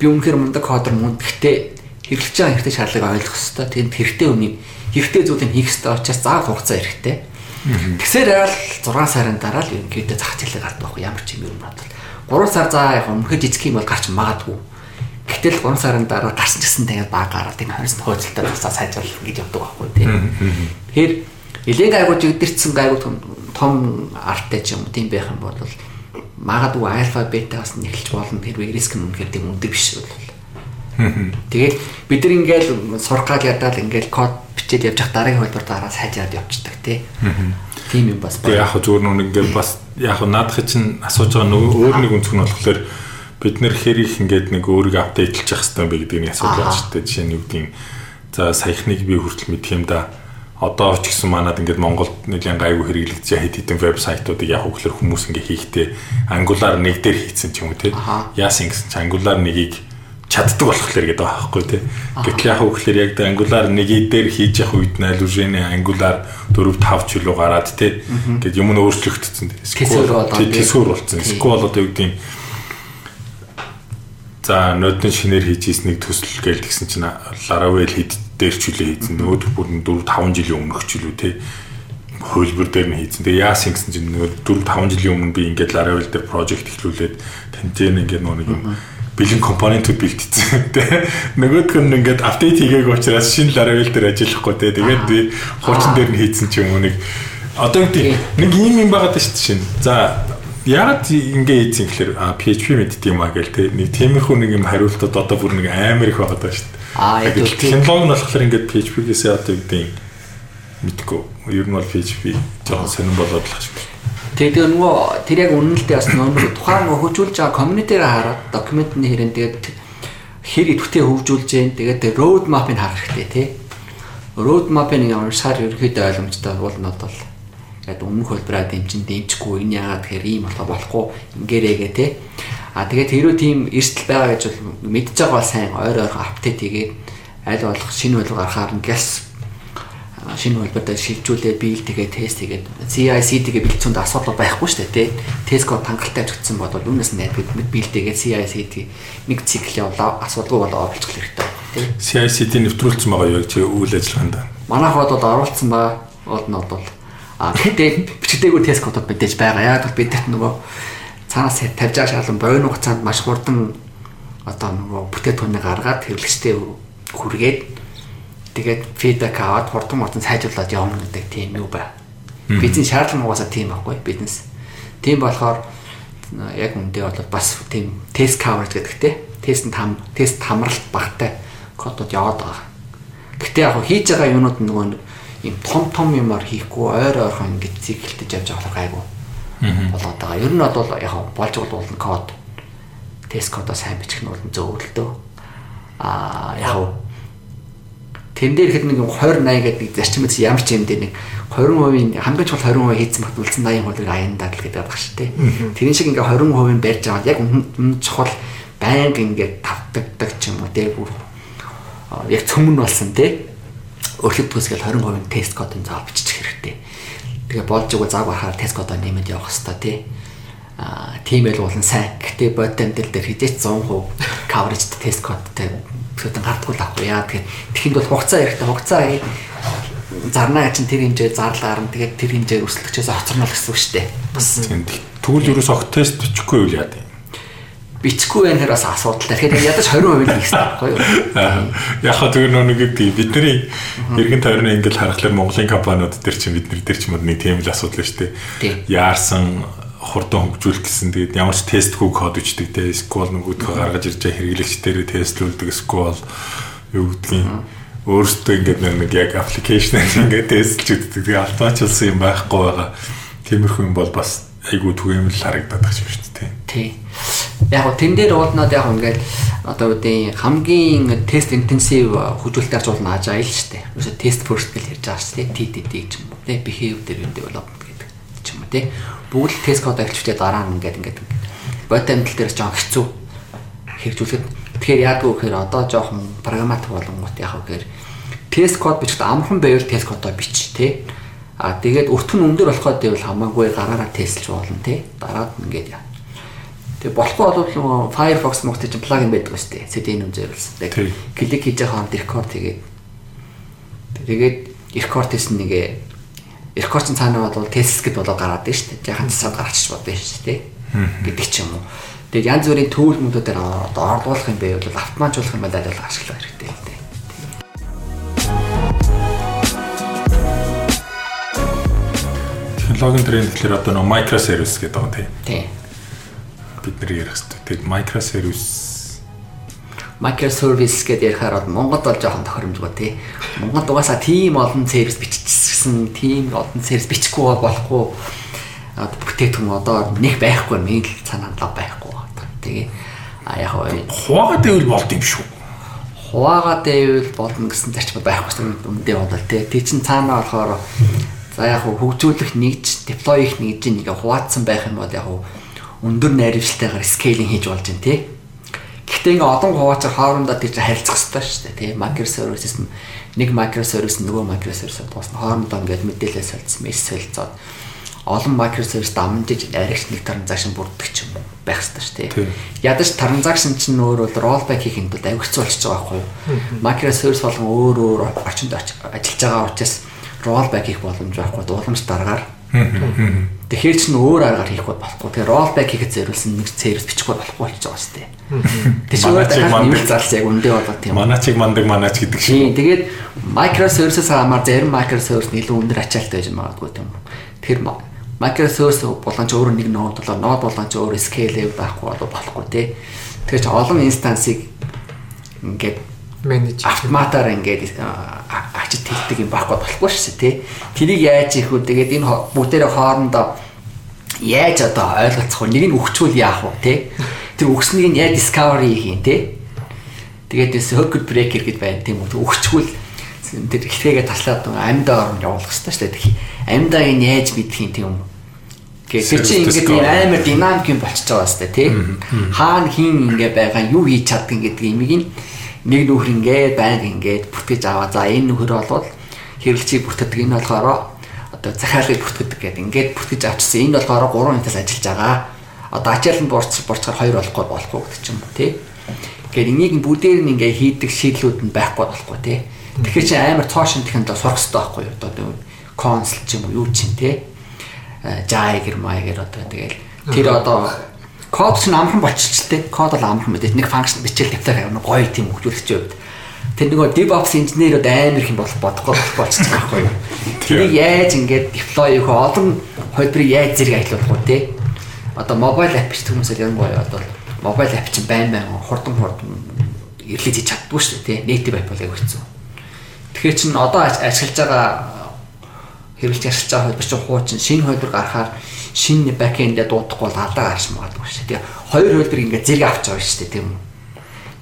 би үнэхээр мундаг кодер мунд гэхдээ хэрэглэж байгаа хэрэгтэй шаардлагыг ойлгох хэрэгтэй. Тэнд хэрэгтэй үнийг хэрэгтэй зүйлийг хийх хэрэгтэй учраас заавал хугацаа хэрэгтэй Тэгэхээр яал 6 сарын дараа л ерөнхийдөө зах зээлээ гардаг байхгүй ямар ч юм юм бодвол 3 сар заа яг өмнөхөд жижиг юм бол гарч магадгүй. Гэтэл 3 сарын дараа гарсан гэсэн тэгээд баг гараад энэ хойс хөөцөлтөд басаа сайжруулах гэж явдаг байхгүй тийм. Тэгэхээр элег айгуу жигдэрсэн айгуу том арттай ч юм тийм байх юм бол магадгүй альфа бета бас нэхэлж болно хэрвээ риск нь үнэхээр тийм өндөр биш бол. Тэгээд бид нар ингээл сурах гал ядаад ингээл код бичээд явж явах дараагийн хөлбөр дараа сайжраад явцдаг тий. Тийм юм бас байна. Яг зүгээр нүг ингээл бас яг наадах чинь асууж байгаа нөгөө өөр нэг өнцг нь болохоор бид нэр хэр их ингээд нэг өөрийгөө апдейтлж явах хэрэгтэй бэ гэдэг нэг асуудал байна шүү дээ. Жишээ нь юу гэдэг за саяхныг би хүртэл мэдх юм да. Одоо ч гэсэн манад ингээд Монголд нэлийн гайгүй хэрэглэгдэж хэд хэдэн вебсайтуудыг яг хөглөр хүмүүс ингээ хийхдээ Angular нэг дээр хийцэн ч юм уу тий. Яасан гэсэн чи Angular нэгийг чаддаг болохоор гэдэг байхгүй тий. Гэтэл яг хөөхлөр яг Angular 1 дээр хийж явах үед Allusion-ы Angular 4 5 ч үлээ гараад тий. Гэт юм нь өөрчлөгдсөн. Тэсвэр болсон. Эсвэл одоо юу гэдэг За нодын шинээр хийж ийснийг төсөл гээл тэгсэн чинь Laravel хэд дээр ч үлээ хийсэн. Нөгөө бүр 4 5 жилийн өмнөх ч үлээ те хөлбөр дээр нь хийсэн. Тэгээ яасан гэсэн чинь нөгөө 4 5 жилийн өмнө би ингээд Laravel дээр project эхлүүлээд тэнцэн ингээд нөгөө нэг юм бэлэн компонентууд бэлтцсэн тий. Нөгөөх нь ингээд апдейт хийгээгүй учраас шинэ Laravel дээр ажиллахгүй тий. Тэгээд би хуучин дээр нь хийсэн ч юм уу нэг одоо гэдэг нэг юм юм байгаад шүү дээ шин. За яагаад ингэ ийцэн гэхээр PHP мэддэг юм а гэл те нэг тиймэрхүү нэг юм хариултууд одоо бүр нэг амар их байгаа даа шүү дээ. Аа технологи нь болохоор ингээд PHP-гээс одоо гэдэг мэдгүй. Ер нь бол PHP жоохон сонирн болоод л хаш. Тэгээд нөгөө тэр яг үнэнэлтэй бас нөгөө тухайн хөгжүүлж байгаа community-ээр хараад документны хэрэг тэгээд хэр идэвхтэй хөгжүүлж जैन тэгээд road map-ыг харах хэрэгтэй тий. Road map-ыг ямар сар ерөөхдөө ойлгомжтой бол нь бол тэгээд өмнөх хөлбраа дэмжин дэмжихгүй энэ яагаад тэгэхээр ийм болохоо болохгүй ингээрээгээ те а тэгээд хэрүү тийм эрсдэл байгаа гэж бол мэдж байгаа бол сайн ойр ойрхон апдейт хийгээд аль болох шинэ хөлбөр гарахаар нь гэлс шинэ хөлбөрөөр шилжүүлээд биелдэгээ тест хийгээд CI/CD-гээ бэлдсэнд асуудал байхгүй шүү дээ тий. Тест код хангалттай авчигдсан бодвол үүнээс нь бид биелдэгээ CI/CD нэг цикл явлаа асуудалгүй болоо олцох хэрэгтэй тий. CI/CD нэвтрүүлсэн байгаа юу чи үйл ажиллагаанд. Манайх бод оруулсан байгаа бол нь бол А тэгтээ бичгдээгүй тест кодод мэдээж байгаа. Яг бол бидэрт нөгөө цаанаас тавьж байгаа шалан бойн хугацаанд маш хурдан одоо нөгөө бүтээтгүүнийг гаргаад хэрэглэгчтэй хүргээд тэгээд фидбек аваад хурдан хурдан сайжруулад явна гэдэг тийм юу бай. Бизнес шаардлага угаасаа тийм байхгүй бизнес. Тийм болохоор яг үндэ бол бас тийм тест coverage гэдэгтэй тест хам тест хамралт багтай кодууд яваад байгаа. Гэтэ яг хийж байгаа юмнууд нөгөө ийм том том юмар хийхгүй ойр ойрхон ингэж циклдэж явж байгаа гайгүй. болоод байгаа. Ер нь бол яг болж бол код тест кодоо сайн бичих нь бол зөөвөлтөө. Аа яг тэн дээр хэд нэг 20 80 гэдэг зарчим үз ямар ч юм дээр нэг 20% хамгийн чухал 20% хийцэн бат үлдсэн 80% аяндаа л гэдэг баг шүү дээ. Тэрэн шиг ингээ 20% барьж аваад яг өмнө чухал байнга ингээ тавтагдаг ч юм уу дээ бүр яг цөмөн болсон тий өөрчлөлт төсгөл 20% тест кодын заавал бичих хэрэгтэй. Тэгээ болж байгаа зааг бахаар тест кодоо нэмэд явах хэрэгтэй тий. Аа тийм байл болон сайн. Гэтэ бодтон дээр дээр хизээч 100% coverage тест кодтай бүтэн гардгүй л авах яа. Тэгэхээр тэхэнд бол хугацаа хэрэгтэй. Хугацаа зарнаа чинь тэр хэмжээ зарлаар нь тэгээд тэр хэмжээ өсөлтчөөс оцорнол гэсэн үг шүү дээ. Бас тэгвэл ерөөс огт тест бичихгүй юу яа бичихгүй байх нь бас асуудалтай. Тэгэхээр ядаж 20% хийх хэрэгтэй байхгүй юу? Яг хаа тэр нэг гэдэг бидний эргэн тойрны ингээл харахаар Монголын компаниуд дээр чинь бид нар дээр чинь нэг тийм л асуудал шүү дээ. Яарсан хурдан хөгжүүлэх гэсэн тэгээд ямар ч тестгүй код үчдэг те SQL нөгөөдхөө гаргаж ирж байгаа хэрэглэгч дээр тестлүүлдэг SQL юу гэдгийг өөрөөсөө ингээд нэг яг аппликейшн ингээд тестлж үздэг. Тэгээд автоматжуулсан юм байхгүй байгаа. Тиймэрхүү юм бол бас айгүй түгээмэл харагдаад байгаа шүү дээ. Тий яг гоо тэн дээр уулнаад яг ингээд одоо үүдээ хамгийн тест интенсив хөгжүүлэлт авч болно ажаа ил штэ. Үгүй тест first гэл ярьж байгаа штэ. TDD гэж юм уу. Behave дээр development гэдэг ч юм уу тэ. Бүгд тест код авчихдээ дараа нь ингээд ингээд бот амьдрал дээр жоон хэцүү хэрэгжүүлэхэд тэгэхээр яадаг вэ гэхээр одоо жоохон прагматик болонгууд яг гэхээр тест код бичихд амархан байвал кодоо бич тэ. А тэгээд өртгөн өндөр болоход байвал хамаагүй гараараа тестлж болно тэ. Дараад ингээд яа Тэгээ болохгүй бол Firefox мөн чинь плагин байдаг шүү дээ. CD юм зөөлсөн. Тэгээ клик хийж байгаа хонд рекорд тэгээд тэгээд рекорд хийсэн нэгэ рекорд чинь цаанаа бол тест гэд болоо гараад байна шүү дээ. Яхан цаад гарч бодсон шүү дээ. гэдэг ч юм уу. Тэгээд янз бүрийн төвлөмүүдээр одоо орлуулах юм байвал автоматжуулах юм байл аль ашиглах хэрэгтэй л дээ. Технологийн тренд гэхэлэр одоо нөө microservice гэдэг байгаа тийм. Тийм бид нар ярих хэрэгтэй. Тэгээд microservice microservice гэдээ ярихаар бол Монгол бол жоохон тохиромжгүй тий. Монгол угаасаа тийм олон сервис биччихсэн, тийм олон сервис бичихгүй болохгүй бүтээгдэхүүн одоо нэг байхгүй нэг л санаанд лав байхгүй. Тэгээ а яг хуваагаад байвал болд юм шүү. Хуваагаад байвал болно гэсэн зарчим байхгүй шүү. Үндэ бодол тий. Тэг чин цаанаа болохоор за яг хөгжүүлэх нэгж, deploy их нэгж нэг хуваацсан байх юм бол яг өндөр найрамшилтайгаар скейлинг хийж болж байна тий. Гэхдээ ингээ одон хуваачаар хоорондоо тийч харилцах хэрэгтэй шүү дээ тий. Microservices нэг microservice нөгөө microservice дуусна. Хоорондоо ингээд мэдээлэл солилцсон, мессеж солилцоод олон microservice дамжиж аригч нэг транзакшн бүрддэг ч юм байх хэрэгтэй шүү дээ. Ядаж транзакшн чинь өөр бол rollback хийхэд бол авигцсан болчихж байгаа байхгүй юу? Microservice болгон өөр өөр орчинд ажиллаж байгаа учраас rollback хийх боломж байхгүй дууламж дараагаар. Тэгэхээр чинь өөр аргаар хийх болохгүй. Тэгэхээр rollback хийхэд зориулсан нэг сервис бичихгүй болохгүй болж байгаа шүү дээ. Тэр чинь өөр дахиад нэмэлт зарлц яг үндэ болоод тийм. Маначиг мандаг манач гэдэг шиг. Тийм. Тэгээд microservice-аас хамаар зарим microservice илүү өндөр ачаалттай байж магадгүй тийм. Тэгэхээр microservice болон ч өөр нэг нод болоо нод болон ч өөр scale байхгүй болоо болохгүй тий. Тэгэхээр ч олон инстансыг ингээд менеж автоматар ингээд ачиж тэгдэг юм байхгүй болохгүй шүү тий. Тэрийг яаж ийх үү тэгээд энэ бүгдээрээ хоорондоо яаж одоо ойлголцох вэ? Нэг нь өгчүүл яах вэ тий? Тэр өгснгийг нь яаж discovery хийн тий? Тэгээд circuit breaker гэд байна тийм үү? Өгчүүл тэр ихтэйгээ таслаад амьдаа орон явуулах хэрэгтэй шүү дээ. Амьдааг нь яаж мэдэх юм тийм Тэгэхээр чи ингээд нэг амар динамик юм болчихж байгаа сте тий. Хаана хин ингээ байгаа юу хийж чаддаг гэдэг имийг нэг нөхөр ингээд байнг ингээд бүтгэж аваа. За энэ нөхөр болвол хэрэглэгчийг бүтээдэг энэ болохоор одоо захиалгыг бүтээдэг гэдэг ингээд бүтгэж авчихсан. Энэ болохоор 3 хинтээс ажиллаж байгаа. Одоо ачаал нь борч борцохоор 2 болохгүй болохгүй гэдэг ч юм уу тий. Тэгэхээр энийг бүгдээр нь ингээ хийдэг шийдлүүд нь байхгүй болохгүй тий. Тэгэхээр чи амар цоошин технологи сурах хэрэгтэй байхгүй юу? Одоо консул ч юм уу юу ч юм тий жайгэр маягэр одоо тэгэл тэр одоо код ч амархан болчихлээ. Код бол амархан мэдээ. Нэг функшн бичээл тавтаа авна гоё тийм хөгжүүлэгч байвд. Тэр нөгөө DevOps инженерүүд амар их юм болох бодохгүй байгаа байхгүй юу. Тэрийг яаж ингээд deploy хийх олон хөлбөрийг яаж зэрэг аялуулах вэ те? Одоо mobile app ч хүмүүсэл юм гоё одоо mobile app чинь байн байн хурдан хурдан ирлээ хийж чаддгүй шүү дээ те. Native app бол яг хэцүү. Тэгэхээр чин одоо ашиглаж байгаа хэрэглэж ашиглаж байгаа хөлбөр чинь хуучин шинэ хөлбөр гарахаар шинэ бэкэндээ дуудахгүй бол алдаа гарч магадгүй шүү. Тэгээ хоёр хөлбөр ингээд зэрэг авч байгаа шүү дээ тийм үү.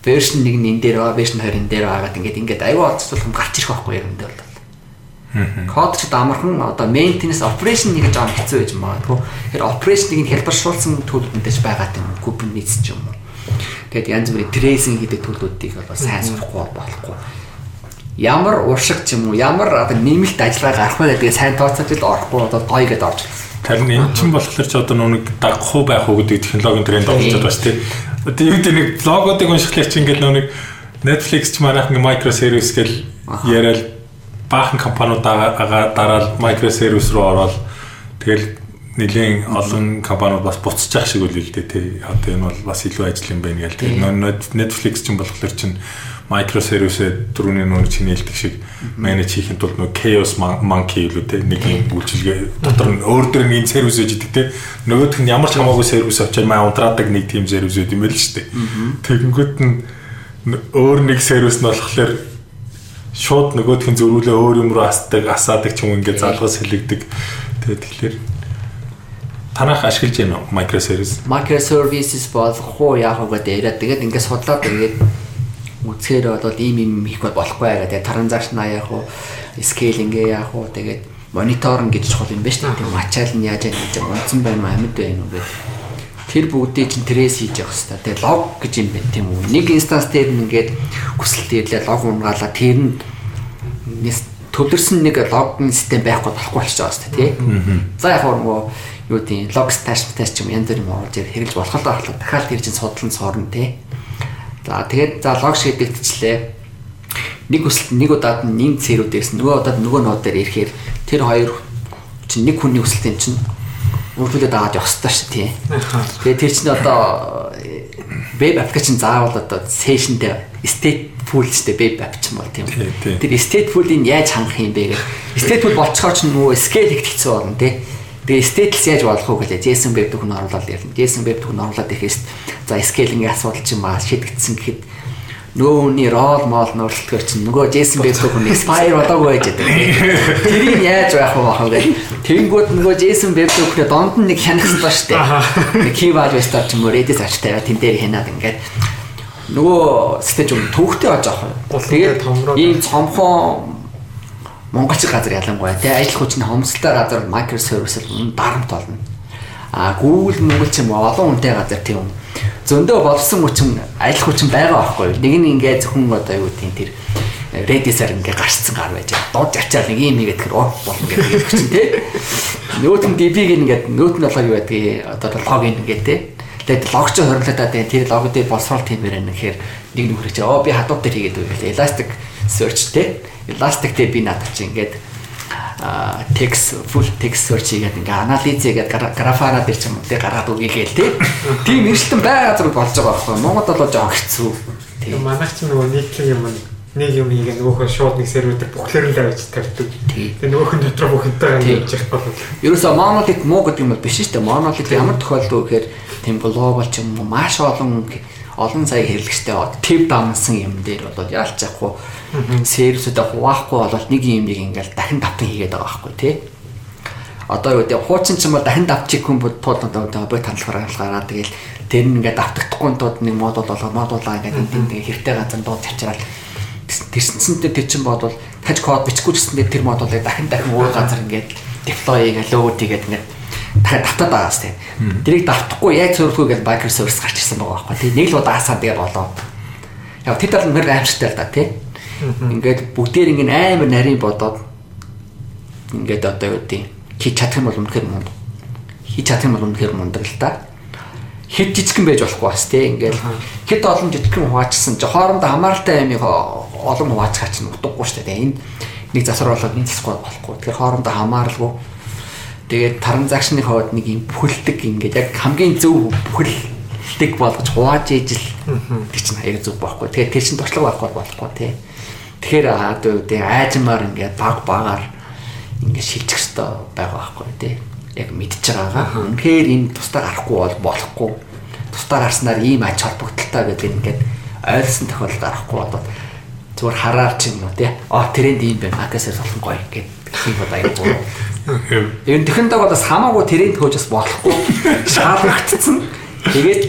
Вершн нэг нь энэ дээр байгаа, вершн 20 энэ дээр байгаад ингээд ингээд аюу олцуулах гарч ирэх байхгүй юм дээр бол. Код ч амархан одоо maintenance operation нэг жоо хэцүү байж магадгүй. Тэгэхээр operation-ыг нь хэлбэршүүлсэн төлөвлөнтэйч байгаа тийм Kubernetes ч юм уу. Тэгээд янз бүрийн tracing хийдэг төлөвлөлтийг бол сайн сурахгүй болохгүй ямар уршиг ч юм уу ямар одоо нэмэлт ажиллагаа гарах вэ гэдгээ сайн тооцоож л орохгүй одоо гоё гэдээ орж Харин эн чинь болохоор ч одоо нүг дагах уу байх уу гэдэг технологийн тренд байгаа шүү дээ. Одоо юу гэдэг нэг логодыг уншихлаар чи ингээд нүг Netflix ч манайх ингээ microservice гэл яриад баахан компаниуд дараад microservice руу ороод тэгэл нэлийн олон компаниуд бас явах шиг үл л дээ тий. Одоо энэ бол бас илүү ажил юм байна гэл. Тэгээ Netflix ч юм болохоор чинь microservice түрүүний нүг чиний хэлдэг шиг менеж хийхэд тулд нэг chaos monkey илүү те нэг юм үйлчилгээ дотор нь өөр дөр нэг сервис үж идэг те нөгөөх нь ямар ч хамаагүй сервис очиж маа унтраадаг нэг тийм сервис үт юм байл шүү дээ. Тэгэнгүүт нь өөр нэг сервис нь болохоор шууд нөгөөх нь зөрүүлээ өөр юм руу асдаг асаадаг ч юм ингээд залгаас хэлэгдэг. Тэгээд тэгэхээр танах ашиглаж байна уу microservice? Microservices болох уу яах вэ гэдэг тэгээд ингээд судлаад ингээд үзэхээр бол ийм юм хийх болохгүй гэдэг. Транзакшн яах вэ? Скейлингээ яах вэ? Тэгээд мониторинг гэж чухал юм байна шүү дээ. Тийм ачаал нь яаж яаж унтсан байна уу, амьд байна уу гэдэг. Тэр бүгдийг чинь трейс хийж явах хэрэгтэй. Тэгээд лог гэж юм байна тийм үү? Нэг инстанс дээр нь ингээд хүсэлт ирлээ лог унгаалаа тэр нь төвлөрсөн нэг логин систем байхгүй болохгүй болчих жоос тий. За яг нөгөө юу тийм лог сташ сташ ч юм янз бүр юм оруулж хэрэгж болох л байх. Дахиад тэр чинь судлан сорно тий. За тэгээд за лог шийдэгдчихлээ. Нэг хүсэлт нэг удаад нэг цэрүүдээс нөгөө удаад нөгөө нод дээр ирэхээр тэр хоёр чинь нэг хүний хүсэлтийн чинь өөртөө дагаад явах хэрэгтэй шүү тий. Тэгээд тэр чинь одоо веб аппликейшн заавал одоо сешн дээр stateful шүү дээ веб app ч юм бол тийм. Тэр stateful-ийг яаж хангах юм бэ гэх. Stateful болцохоор чинь нөгөө scale хийх хэцүү болно тий. Тэгээ stateless яаж болох вэ гэхлээр JSON web түүх нь оруулаад ярина. JSON web түүх нь оруулаад ирэхээс за scaling-ийн асуудал чинь маа шийдэгдсэн гэхэд нөгөө хүний рол мол нуурлалтгаар чинь нөгөө JSON web түүх нь expire болоогүй байж байгаа. Тэрийг яаж байх вэ хаа гэх. Тэнгүүд нөгөө JSON web түүхний донд нь нэг хянахсан ба штэ. Key value star ч юм уу Redis ач тавиа тэн дээр хянаад ингээд нөгөө сэтэж юм түүхтэй болж байгаа юм. Тэгээд ийм цомхон монголчууд газар ялангуяа тий ажил хүчний хомсолтой газар microservice л дарамт болно. А Google Монгол ч юм олон хүнтэй газар тийм зөндөө болсон хүчин ажил хүчин байгаа байхгүй. Нэг нь ингээ зөвхөн одоо юу тийм тэр Redis-аар ингээ гарцсан гар байж байгаа. Дууд ачаал нэг юм хийгээд тэр оо болно гэдэг чинь тий. Нөт нь DB-г ингээд нөт нь болохоор юу байдгийг одоо логин ингээд те. Тэгээд логч хоригдлаад байна. Тэр лог дээр боловсрол тиймэр байна гэхээр нэг нөхөр чи оо би хадууд дээр хийгээд байгаад elastic search те. Elastic дээр би надад чи ингээд text full text search хийгээд ингээ анализ хийгээд графана дээр ч юм уу тий гаргаад үгийгээл тий. Тийм эрсдэлтэн байгаад зүг болж байгаа байхгүй. Монголд бол жоох хэцүү. Тийм манайх ч нөгөө нийтлэг юм нэг юм хийгээ нөгөөхөө шууд нэг сервер бүхлээр нь тавьж тавьдаг. Тэгээ нөгөөх нь дотор бүхэнтэйгээ хийж явах бол. Ерөөсөө monolith муу гэдэг юм бол биш шүү дээ. Monolith ямар тохиолдол вэ гэхээр тийм глобал ч юм уу маш олон олон сая хэрэглэгчтэй бод тэв дамсан юм дээр бол яалч яахгүй сервисүүдэд хуваахгүй бол нэг юм нэг ингээл дахин давтан хийгээд байгаа байхгүй тий. Одоо юу гэдэг хуучин ч юм бол дахин давчих хүн тууд одоо бод хандлагаар гараад тэгэл тэр нь ингээд давтагдахгүй тууд нэг модуль болоо модулаа ингээд энэ тийм хэрэгтэй газар дууд чачраад тэрсэнсэнтэй тэр чин бодвол таж код бичихгүй гэсэндээ тэр модулыг дахин дахин өөр газар ингээд deploy хийгээ load хийгээд ингээд давтаад байгаа сте. Тэрийг давтахгүй яаж зөвлөхөө гэж microservice гарч ирсэн байгаа байхгүй тий. Нэг л удаасаа тэгээд болоо. Яг тэд бол мөр аимшигтай л да тий. Ингээд бүгдээр ингээд амар нарийн бодоод ингээд одоо юу гэдэг хийж чадах юм бол үнэхээр мундаг. Хийж чадах юм бол үнэхээр мундаг л да хэд жижигхэн байж болохгүй бас тийм ингээл хэд олон жижигхэн хуваачсан чи хоорондоо хамааралтай амиг олон хуваачгаач нь утгагүй шүү дээ энэ нэг засвар болоод нэг засвар болохгүй тэгэхээр хоорондоо хамааралгүй тэгээд транзакшны хавьд нэг юм бүхэлдэг ингээд яг хамгийн зөв бүхэлдэг болгож хувааж ижил тэр чинь аяг зөв байхгүй тэгээд тэр чинь туршлага байхгүй болохгүй тийм тэгэхээр одоо юу гэдэг айжмаар ингээд баг багаар ингээд шилжих хэрэгтэй байгаа байхгүй тийм яг мэдж байгаагаа. Үнэхээр энэ тусдаа гарахгүй бол болохгүй. Тусдаа гарснаар ийм ач холбогдолтой гэдэг ингээд ойлгосон тохиолдолд гарахгүй болоод зүгээр хараар ч юм уу тий. А тренд ийм байна. Акасаас болох гоё гэдэг юм бодоо аяг буруу. Энэ тэхэндээ бол бас хамаагүй тренд хөөжс болохгүй. Шаардлагатсан. Тэгээд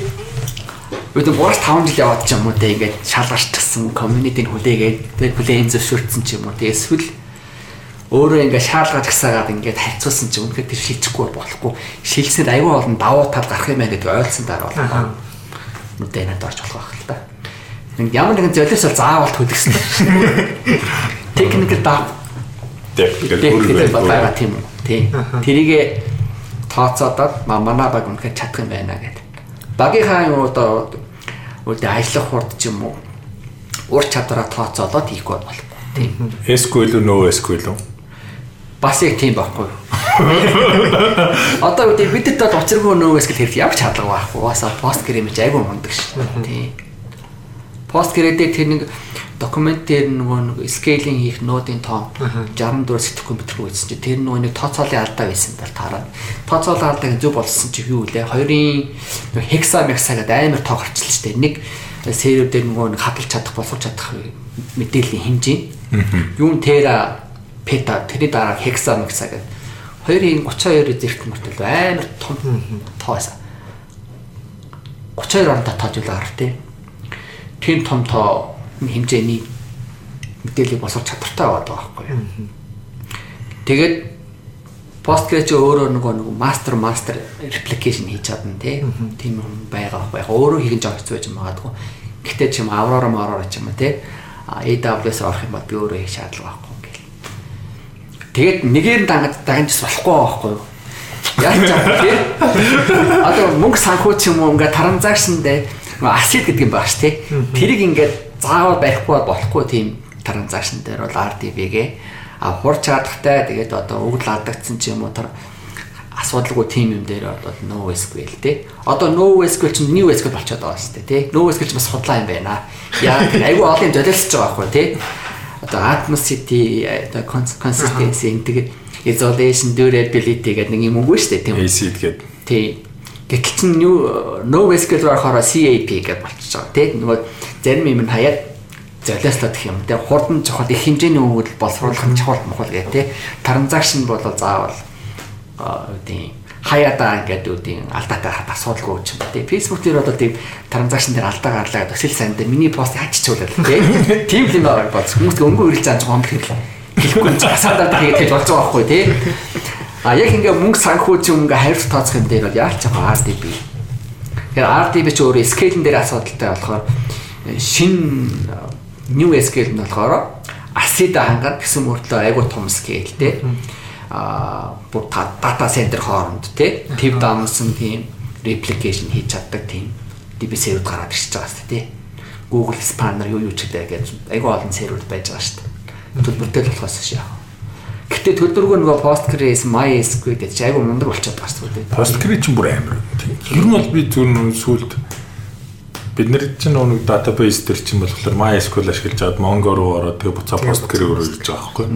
үүдэн 3-5 жил яваад ч юм уу те ингээд шалгарчсан комьюнитиг хүлээгээд тэгээд хүлээн зөвшөөрсөн ч юм уу те эсвэл өөрөө ингээ шаалгаж гисаагаад ингээд харьцуулсан чинь үнэхээр тэр шилжихгүй болохгүй шилжсэнд аюул олон давуу тал гарах юм байна гэдэг ойлгосон дараа болоо. Нүдэ надад орж болох байх л та. Нэг ямар нэгэн золиос бол заавал төлөхсөн. Техникэл даа. Техникэл байгаа тийм үү. Тий. Тэрийг тооцоодод манай баг үнэхээр чадах юм байна гэдэг. Багийнхаа юу одоо үүдээ ажиллах хурд ч юм уу ур чадвараа тооцоолоод хийх болохгүй. Тийм. SQL үү нөө SQL үү? бас яг тийм байхгүй юу. Одоо үүдээ бидэд бол учиргүй нөөс гэл хэрэг ямар ч хадлага байхгүй. Баса постгрэм ч айгүй мундаг шүү. Тийм. Постгрэдээ тэр нэг документ дээр нөгөө нэг скейлинг хийх нуудын тоон 64 сэтгэх компьютер үйсэн чи тэр нөгөө нэг тооцоолын алдаа байсан бол таараа. Тооцоолын алдааг зөв болсон чи юу вэ? Хоёрын хекса мекса гэдэг амар тоо гарчлаа шүү дээ. Нэг сервер дээр нөгөө нэг хадгалж чадах, боловсруулж чадах мэдээллийн хэмжээ. Юун тера пета тэрний дараа хекса мекса гэдэг хоёрын 32 зэрэг мөртөл амар том тоосан 32 онд тоожул гарав тий тийм том тоо хэмжээний мэдээлэл босгох чадвартай байгаа байхгүй юу тэгээд Postgres өөрөө нөгөө нөгөө master master replication хийж чадна тийм юм байгаа байхгүй. Өөрөө хийх нь жоо хэцүү байж магадгүй. Гэхдээ чим Aurora Aurora ч юм уу тийм AWS орох юм бол би өөрөө хийх шаардлага байхгүй. Тэгээд нэгээр нь дангаж дангаж болохгүй байхгүй юу? Яаж тий? Одоо мөнгө санхүү ч юм уу ингээ транзакшн дээр асет гэдэг юм байна ш тий. Тэрийг ингээд заавал барихгүй болохгүй тийм транзакшн дээр бол RDB-гээ а хур чадахтай тэгээд одоо өгдөл алдагдсан ч юм уу тэр асуудалгүй тим юм дээр бол NoSQL тий. Одоо NoSQL чинь NewSQL болчиход байгаа шүү дээ тий. NoSQL ч бас худлаа юм байна. Яа айгүй олон золиосч байгаа байхгүй тий одоо atmosity одоо consistency тэгээд isolation durability гэдэг нэг юм үгүй шүү дээ тийм acid гэдэг. Тийм. Гэтэл чинь no SQL болохоор CAP гэж болчихж байгаа тийм нөгөө зарим юм нь хаяад золиослоод гэх юм тийм хурдан чухал их хэмжээний өгөл боловсруулах нь чухал мохол гэх тийм транзакшн бол заавал тийм хаяада ингээд үүдийн алдаатай асуудалгүй ч юм тий. Facebook дээр бол тийм транзакшн дээр алдаа гарлаа сэл санд миний пост хаччихуулаад тий. Тийм л юм аа боц. Хүмүүс өнгө үргэлж зааж гомдол хэлээ. Хэлэхгүй асаадаад тэгээд болж байгаа байхгүй тий. А яг ингээ мөнгө санхүү чи мөнгө хариуц тооцох юм дээр бол яалч байгаа RDB. Тэгэхээр RDB ч өөрөө scale дээр асуудалтай болохоор шин new scale нь болохоор ACID хангаад гэсэн мөртлөө айгуу том scale тий а бүр дата центр хооронд тий төв дамсан тийм репликейшн хийж чаддаг тийм DB сервер гараад ирчихэж байгаа шүү дээ тий Google Spanner юу юу ч гэдэг айгүй олон сервер байж байгаа шүү дээ. Төлбөртэй болохоос шүү Гэтэ төлбөргөө нөгөө Postgres, MySQL гэж айгүй мундаг болчиход байгаа шүү дээ. Postgres ч бүр амар. Ер нь бол би зөв сүлд бид нар чинь нэг database төр чинь болохоор MySQL ашиглаж аваад Mongo руу ороод тэгээ буцаа Postgres руу ирж байгаа байхгүй.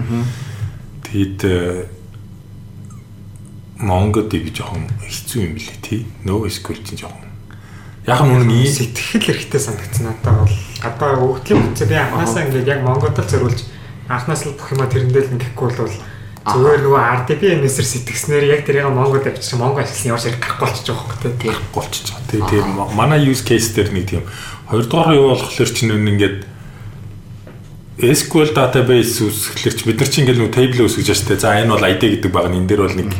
Тэгэд Mongo DB жоохон хэцүү юм билээ тий. NoSQL чинь жоохон. Яг нь үнэн сэтгэл хэрэгтэй санагдсан надад бол одоо өгдлийн би анхаасаа ингээд яг Монгод л зориулж анхнаас л бүх юма тэрэндээ л ингэхгүй бол зүгээр нөгөө RDB MS-ээр сэтгснээр яг тэрийг Монгод авчиж Монго ашигласан явж гарахгүй болчих жоох гэдэг тийм болчих жоо. Тэгээ тийм манай use case дээр нэг тийм. Хоёрдугаар юу болохоор чинь ингээд SQL database үүсгэхлээр чи бид нар чи ингээл нэг table үүсгэж штэ. За энэ бол ID гэдэг баг энэ дээр бол нэг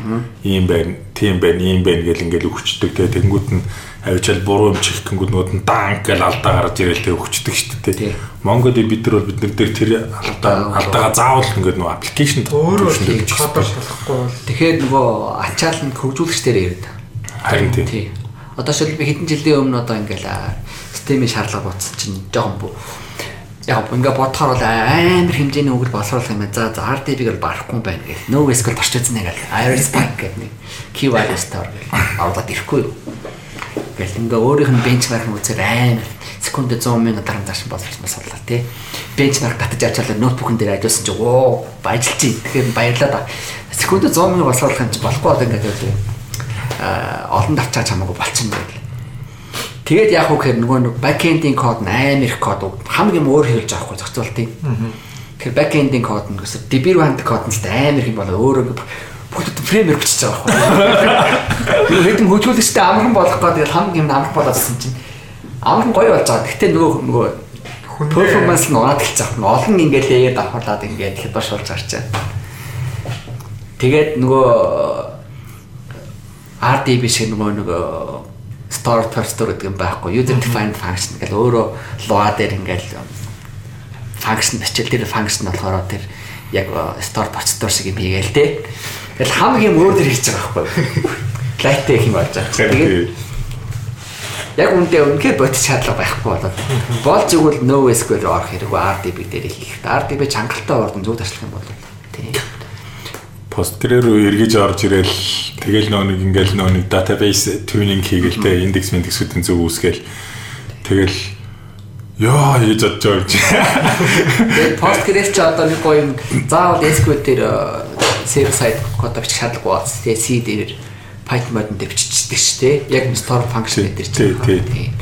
ийм байна, тийм байна, ийм байна гэл ингээл өгчдөг те. Тэнгүүд нь авчаал буруу юм чих гингүүд нь данк гэл алдаа гарч ирээл те өгчдөг штэ те. Монгод бид нар бол бид нар дээр тэр алдаа алдаага заавал ингээд нөгөө аппликейшн өөрөө кодоор шалгахгүй бол тэгэхээр нөгөө ачаал нь хөгжүүлэгчдэр яриад. Харин тийм. Одоо шил би хэдэн жилийн өмнө одоо ингээл системийн шаардлага ботсон чинь жоохон яг ингээ бодохоор бол амар хэмжээний өгөл боловсруулах юм байна. За за RDB-гээр барахгүй байна гэх. No SQL тарч үзнэ гэл. Iris Spark гэдэг нэг keyword store гэл. Аваад ирэхгүй юу. Гэл ингээ өөрийнх нь бенчмарк үзээр амар секунд 100 мянга дараа зааш боловсруулсан судлаа тий. Бенчмарк татаж ачаалаа ноутбукн дээр ажилласан чи оо баяжилж чинь. Тэгэхээр баярлаа да. Секунд 100 мянга боловсруулах юм чи болохгүй одоо ингээ аа олон давчаач хамаагүй болчихно гэл Тэгээд яг уу гэхээр нөгөө нэг бэкэндийн код нь амар их код хамгийн өөр хэлж авахгүй зохицуултыг. Тэгэхээр бэкэндийн код нь гэсэн ханддаг код нь амар их болоо өөрөө бүгд фреймээр бичиж байгаа байхгүй. Хэдэн хөгжүүлэгчтэй амархан болох гэдэг хамгийн юм амарх болоодсэн чинь амархан гоё болж байгаа. Гэхдээ нөгөө нөгөө перформанс нь унаад эхэлж байгаа. Олон ингээд лээгээд авахлаад ингээд хятад шуулж гарчаа. Тэгээд нөгөө RDB шиг нөгөө нөгөө store store гэдэг юм байхгүй user defined function гэл өөрөө луа дээр ингээл function бичил тэр function болохоор тэр яг store store шиг юм хийгээл те. Тэгэл хамгийн өөр дээр хийж байгаа байхгүй. Light их юм болж байгаа. Тэгээд яг үнтэй үнхээр бодис шаардлага байхгүй болоод бол зүгэл NoSQL орох хэрэггүй RDB дээр хийх. RDB чангалтай ордон зүг ташлах юм бол Postgre руу эргэж орж ирэл тэгэл нөө нэг ингээл нөө нэг database tuning хийгэлтэй индекс индексүүдийн зөв үүсгээл тэгэл Яа хийж бодож байгаа. Postgre ч одоо нэг гоё юм заавал SQL дээр server side код бичих шаардлагагүй бац. Тэгээ C дээр Python модон дээр биччихдэг шүү дээ. Яг store function дээр чинь.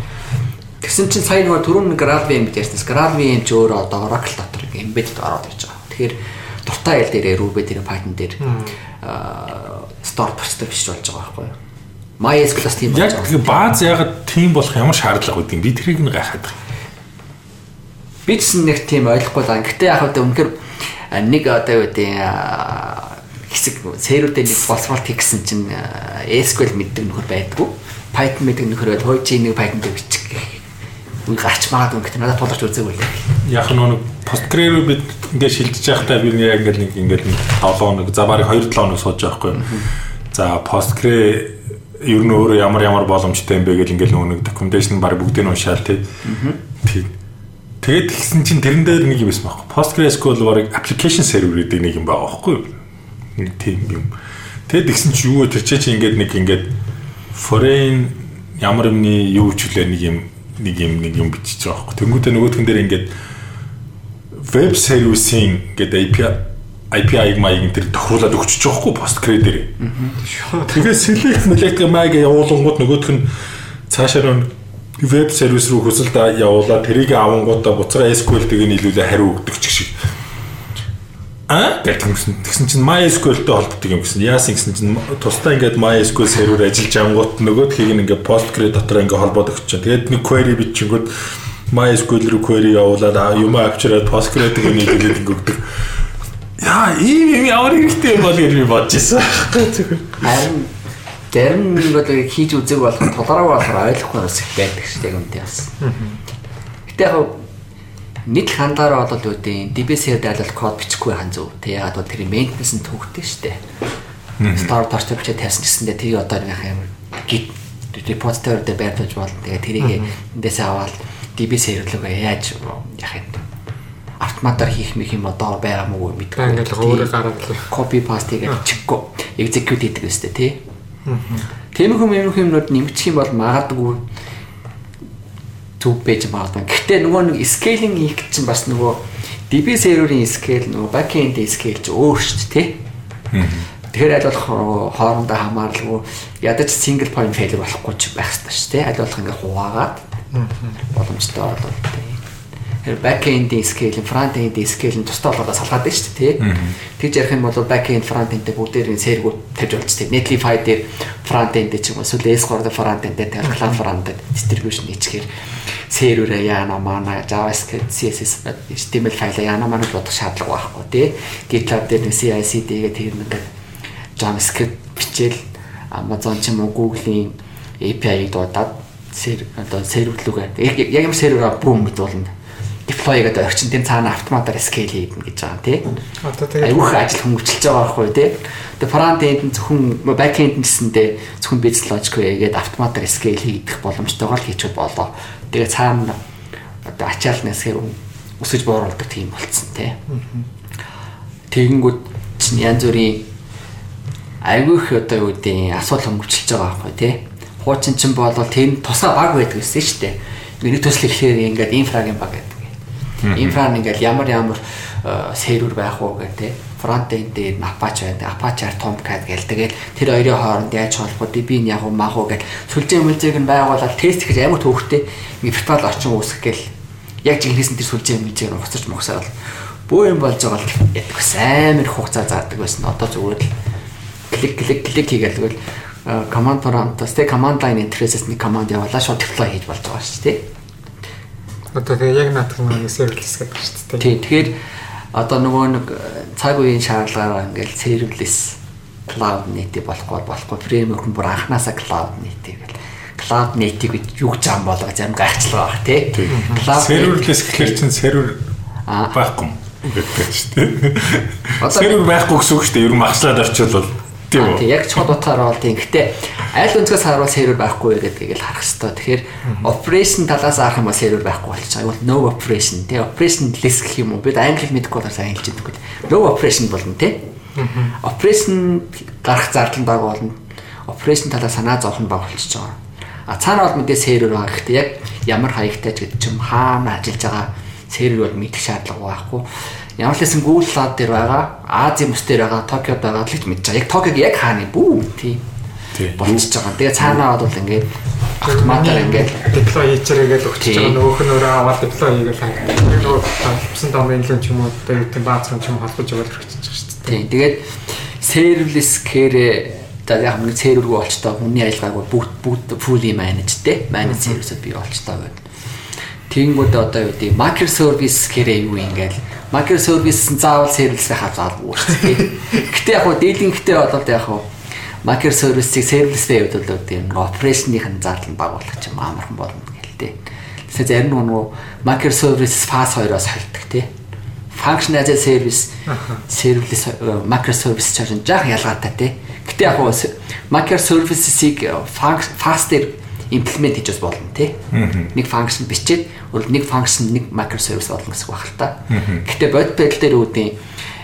Тэгсэн чинь сая нөгөө түрүүн GraalVM гэж ярьсан. GraalVM ч өөрөө одоо Oracle дотор embedded ороод ирж байгаа. Тэгэхээр дуртай айл дээр Ruby дээр Python дээр store бичиж болж байгаа байхгүй юу? MySQL-аас тийм болж байгаа. Яг бааз ягаад тийм болох ямар шаардлага үүдийг би тэрийг нэг гайхаад байна. Би ч нэг тийм ойлгохгүй даа. Гэтэ яг одоо үнэхээр нэг одоо юу гэдэг хэсэг сервердээ нэг боловсрол тэгсэн чинь SQL мэддэг нөхөр байдгүй. Python мэддэг нөхөр байд хойч нэг Python дээр бичих үе гарч магадгүй гэхдээ надад тулгарч үзээгүй лээ. Яг нэг Postgre-ээр бид ингээд шилжиж байхдаа би яг ингээд нэг ингээд 7 хоног за барыг 2 7 хоног сууж байгаа хгүй. За Postgre ер нь өөрөө ямар ямар боломжтой юм бэ гэж ингээд нөгөө нэг documentation баг бүгдийг нь уншаал тий. Тэгээд тэгсэн чинь тэрэн дээр нэг юм байсан байхгүй. PostgreSQL барыг application server гэдэг нэг юм байгаа байхгүй юу? Нэг тийм юм. Тэгээд тэгсэн чинь юу вэ? Тэр чинь ингээд нэг ингээд foreign ямар юмны юу ч үлээ нэг юм нэг юм нэг юм бичиж байгаа байхгүй. Тэнгүүдээ нөгөөдхөн дээр ингээд веб сервисийн гэдэг API API-г маяг энэ тохируулаад өгчөж байгаа хгүй Postgre дээр. Тэгээ select select маяг явуулангууд нөгөөх нь цаашаа нь веб сервис рүү хөсөлд явуулаад тэрийг авангуудаа буцаа SQL тийг нийлүүлээ хариу өгдөг ч шиг. Аа гэсэн тэгсэн чинь MySQL-тэй холбогддог юм гэсэн. Яасан гэсэн чинь тусдаа ингээд MySQL сервер ажиллаж ангууд нөгөөдхийг нь ингээд Postgre дотор ингээд холбоод өгч чинь. Тэгээд нэг query бичингүүд MySQL руу query явуулаад юм авчираад Postgre-ийг нийлүүлээд өгдөг. Яа, ийм юм ямар хэрэгтэй юм бол гэж би бодож ирсэн. Харин нэг бол хийж үзэг болох тулгараа болохоор ойлгохгүй бас их байдаг шүү дээ үнтэй бас. Гэтэ яг нийт хандаараа бол юу гэдэг DB-сээр дайлал код бичихгүй хан зөв. Тэг ягаад бол тэр maintenance нь төвхтэй шүү дээ. Store torch бичиж тавьсан гэсэндээ тэр одоо нэг юм гит репозитори дээр байрлуулж болно. Тэгээ тэрийг эндээсээ аваад DB-сээр рүүгээ яаж яах юм автоматар хийх мэх юм одоо байгаа мó мэдгүй. Ингээл өөрөө гараад copy paste гэж чиггүй execute хийдэг өстэй тий. Тэмхүү мэмхүү юмнууд нэмчих юм бол магадгүй төв байж магадгүй. Гэхдээ нөгөө нэг scaling хийх чинь бас нөгөө DB server-ийн scale нөгөө back-end scale ч өөр шүү дээ тий. Тэгэхээр аль болох хоорондоо хамааралгүй ядаж single point failure болохгүй ч байх хэрэгтэй шүү дээ. Аль болох ингээ хуваагаад боломжтой болоод тий. Тэгэхээр back-end-ийн scale, front-end-ийн scale нь тусдаа болоод салгаад байна шүү дээ, тий. Тэгж ярих юм бол back-end, front-end-тэй бүгдээрийн сэргүүд тавьж болж тий. Netlify дээр front-end ч юм уу эсвэл S3 дээр front-end cloud front-end distribution хийчихээр серверээ яана мана JavaScript, CSS, HTML файл яана мана бодох шаардлага байхгүй тий. GitLab дээр CI/CD-гээ тэр нэг JavaScript бичээл Amazon ч юм уу Google-ийн API-ыг дуудаад сер одоо серверлүүгээ яг юм сервераа бүүм гэд болно deploy гэдэг орчин тийм цаана автоматар scale хийдэн гэж байгаа тий. Одоо тэгээд айвуух ажил хөнгөвчлж байгаа байхгүй тий. Тэгээ front end нь зөвхөн back end гэсэндээ зөвхөн business logic хийгээд автоматар scale хийгдэх боломжтойгоор хийчихвэл болоо. Тэгээ цаана одоо ачаал нэсгээр өсөж бууруулдаг тийм болцсон тий. Тэгэнгүүт чинь янз бүрийн айвуух одоо юу гэдэг асуудал хөнгөвчлж байгаа байхгүй тий. Хуучин чинь болвол тэр тусаа баг байдаг гэсэн шүү дээ. Нэг төсөл ихээр ингээд инфрагийн баг гэдэг Инфра нь ингээл ямар ямар сервер байх уу гэх тээ. Фронт энд дээр Apache байдаг. Apache-аар Tomcat гээл тэгэл тэр хоёрын хооронд яаж холбоо DB нь яг уу мах уу гэл сүлжээ мүлжээг нь байгуулаад тест хийж амар төвхтэй виртуал орчин үүсгэх гээл яг жинхэнэсэн тэр сүлжээ мүлжээг нь уцаж мохсаад бөө юм болж байгаа л яддаг бас амар хугацаа заадаг байсан. Одоо зүгээр л клик клик клик хийгээл тэгвэл command prompt-аас тэг command line interface-с нэг command явуулаад шууд deploy хийж болж байгаа шүү дээ. Одоо тэгээ яг наадах нэг serverless гэдэг шүү дээ. Тий, тэгэхээр одоо нөгөө нэг цаг үеийн шаардлагаараа ингээл serverless cloud native болохгүй болохгүй framework нь бүр анханасаа cloud native гэл cloud native гэж юу гэж ам болгож аим гайхчлаа баг тий. Cloud serverless гэхэлэр чинь server байхгүй гэдэг шүү дээ. Server байхгүй гэсэн үг шүү дээ. Ер нь магслаад орчвол Тийм үү. Яг чод утгаараа бол тийм. Гэтэ аль өнцгөөс харуул сервер байхгүй гэдгийг л харах хэрэгтэй. Тэгэхээр operation талаас арах юм бол сервер байхгүй болчих. Айгуул no operation тий. Operation less гэх юм уу? Бид англи мэдгүй болоос англи хэлдэг. No operation болно тий. Operation гарах зардал баг болно. Operation талаас санаа зовхон баг болчихж байгаа. А цаана бол мэдээ сервер байгаа. Гэхдээ яг ямар хаягтай ч гэдэг чим хаана ажиллаж байгаа сервер бол мэдэх шаардлага байхгүй Ямар ч хэсэн Google Cloud дээр байгаа, Азийн бүс дээр байгаа, Токиод байгаа л гэж мэдж байгаа. Яг Токиог яг хааны бүү тийм. болчихж байгаа. Тэгээ цаанаа бол ингээд автоматар ингээд deploy хийчээрээ л өгч байгаа. Нөгөөх нь өөрөө аваад deploy хийгээл хаа. нөгөө тавьсан домен ч юм уу одоо юу гэдэг баазрын ч юм холбож байгаа л өгч байгаа шүү дээ. Тийм. Тэгээд serverless care за яг нэг сервергүй болчтой хүний ажиллагаагүй бүгд бүгд fully managed те managed service бий болчтой гэдэг. Тэгэнгүүт одоо юу гэдэг microservice care юу ингээл microservice заавал хавцаагүй шүү дээ. Гэтэ яг хуу дийлэнхтэй болоод яг хуу microservice-ийг serverless байвд бол тийм operation-ийн зардал нь баг болох юм амархан болно гэл тээ. Тэгэхээр зарим нөгөө microservice fast хоёроос хальдаг тий. Function as a service serverless microservice ч жаах ялгаатай тий. Гэтэ яг хуу microservices-ийг fast-ээр имплемент хийж бас болно тий. Нэг function бичээд өөр нэг function нэг microservice болно гэсэн үг байна та. Гэхдээ бодит байдал дээр үүдийн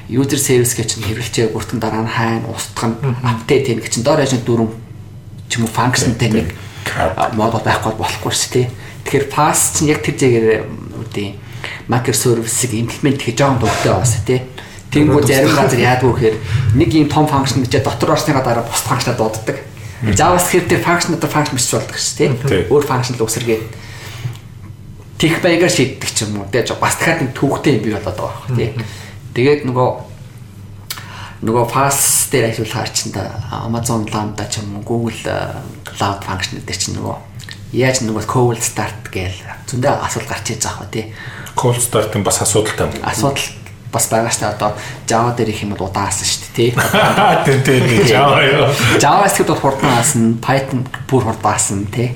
user service гэж чинь хэрэглэжээ бүртэн дараа нь хайн устгах нь update хийх чинь доор яшин дөрөв ч юм уу functionтэй нэг модуль байхгүй болохгүй шүү тий. Тэгэхээр fast чинь яг тэр зэгээр үүдийн microservice-ийг имплемент хийж жоон дуртай бас тий. Тэнгүү зарим газар яадгүй гэхээр нэг юм том function бичээ дотор орсныга дараа бус function дууддаг JavaScript-ээр function одоо function бичиж болдог шүү дээ. Өөр function л үсэргээд тех баягаар шийддэг ч юм уу. Тэгээ бас дахиад нэг түүхтэй юм бий болоод байгаа байхгүй тий. Тэгээд нөгөө нөгөө fast дээр ажиллахаар чинь Amazon Lambda ч юм уу Google Cloud function дээр чинь нөгөө яаж нөгөө cold start гээл зөндөө асуудал гарч иж байгаа тий. Cold start-ын бас асуудалтай юм. Асуудал бас байгаа дээ. Одоо Java дээр их юм удаасан шүү дээ, тий. Тийм тийм Java ёо. JavaScript бол хурдаасан, Python бүр хурдаасан, тий.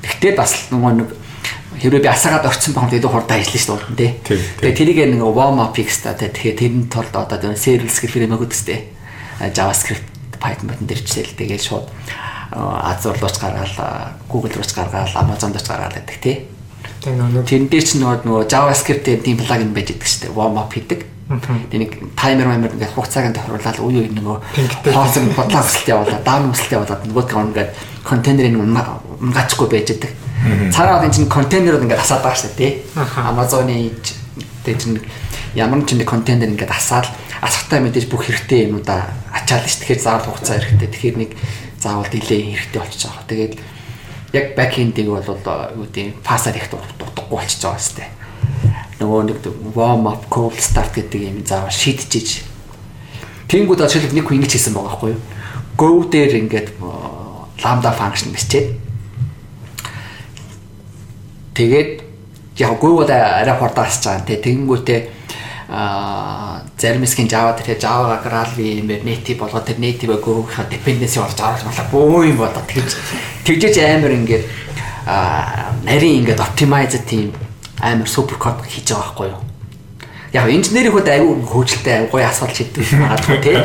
Гэхдээ бас нөгөө нэг Хэрвээ би асаагаад орцсон бахад илүү хурдан ажиллана шүү дээ тий. Тий, тий. Тэгээ тэрийг нэг warm up fix та тэгэхээр тэрний тулд одоо тэр serverless гэх юм өгöd өстэй. JavaScript Python битэн дэрчсэл тэгээд шууд Azure рууч гаргаал, Google рууч гаргаал, Amazon рууч гаргаал гэдэг тий. Тэгээ нөгөө Тэрэн дээр чинь нөгөө нөгөө JavaScript-ийн тийм плагин байж идэг шүү дээ. Warm up хийдэг. Тэгээ нэг таймер маймер ингээд хугацааг нь тохируулаад үе үе нөгөө хоосон бодлоо өсөлт явуулаад даун өсөлт явуулаад нөгөөдгөө ингээд контейнерын унгачгүй байж идэг. Цаараа энэ чинь контейнерууд ингээд асаад байгаа шүү дээ. Amazon-ы тэгээ чинь ямар ч нэг контейнер ингээд асаал асахтай мэдээж бүх хэрэгтэй юмудаа ачаал ш. Тэгэхээр заавал хугацаа хэрэгтэй. Тэгэхээр нэг заавал delay хэрэгтэй болчихж байгаа. Тэгээд яг back-end-ийг бол юу гэдэг фасаар их дутахгүй болчихж байгаа дээ. Нөгөө нэг warm up, cold start гэдэг юм заавал шийдчихэж. Тэнгүүд ажиглал нэг хүн ингэж хийсэн байгаа байхгүй юу? Go дээр ингээд lambda function бичээд Тэгээд яг гуйгууд арай хурдаас чаана те тэгэнгүүтээ а зарим хэсгийн Java дээр Java Graal юм бэ native болгоод тэр native гөөхө dependency орж авах болоо бөө юм болоо тэгж тэгжээж амар ингээд нарийн ингээд optimize тийм амар супер код хийж байгаа байхгүй юу яг инженерийн хүүд аюу хөөжилтэй гоё асуулт шийддэг магадгүй тий.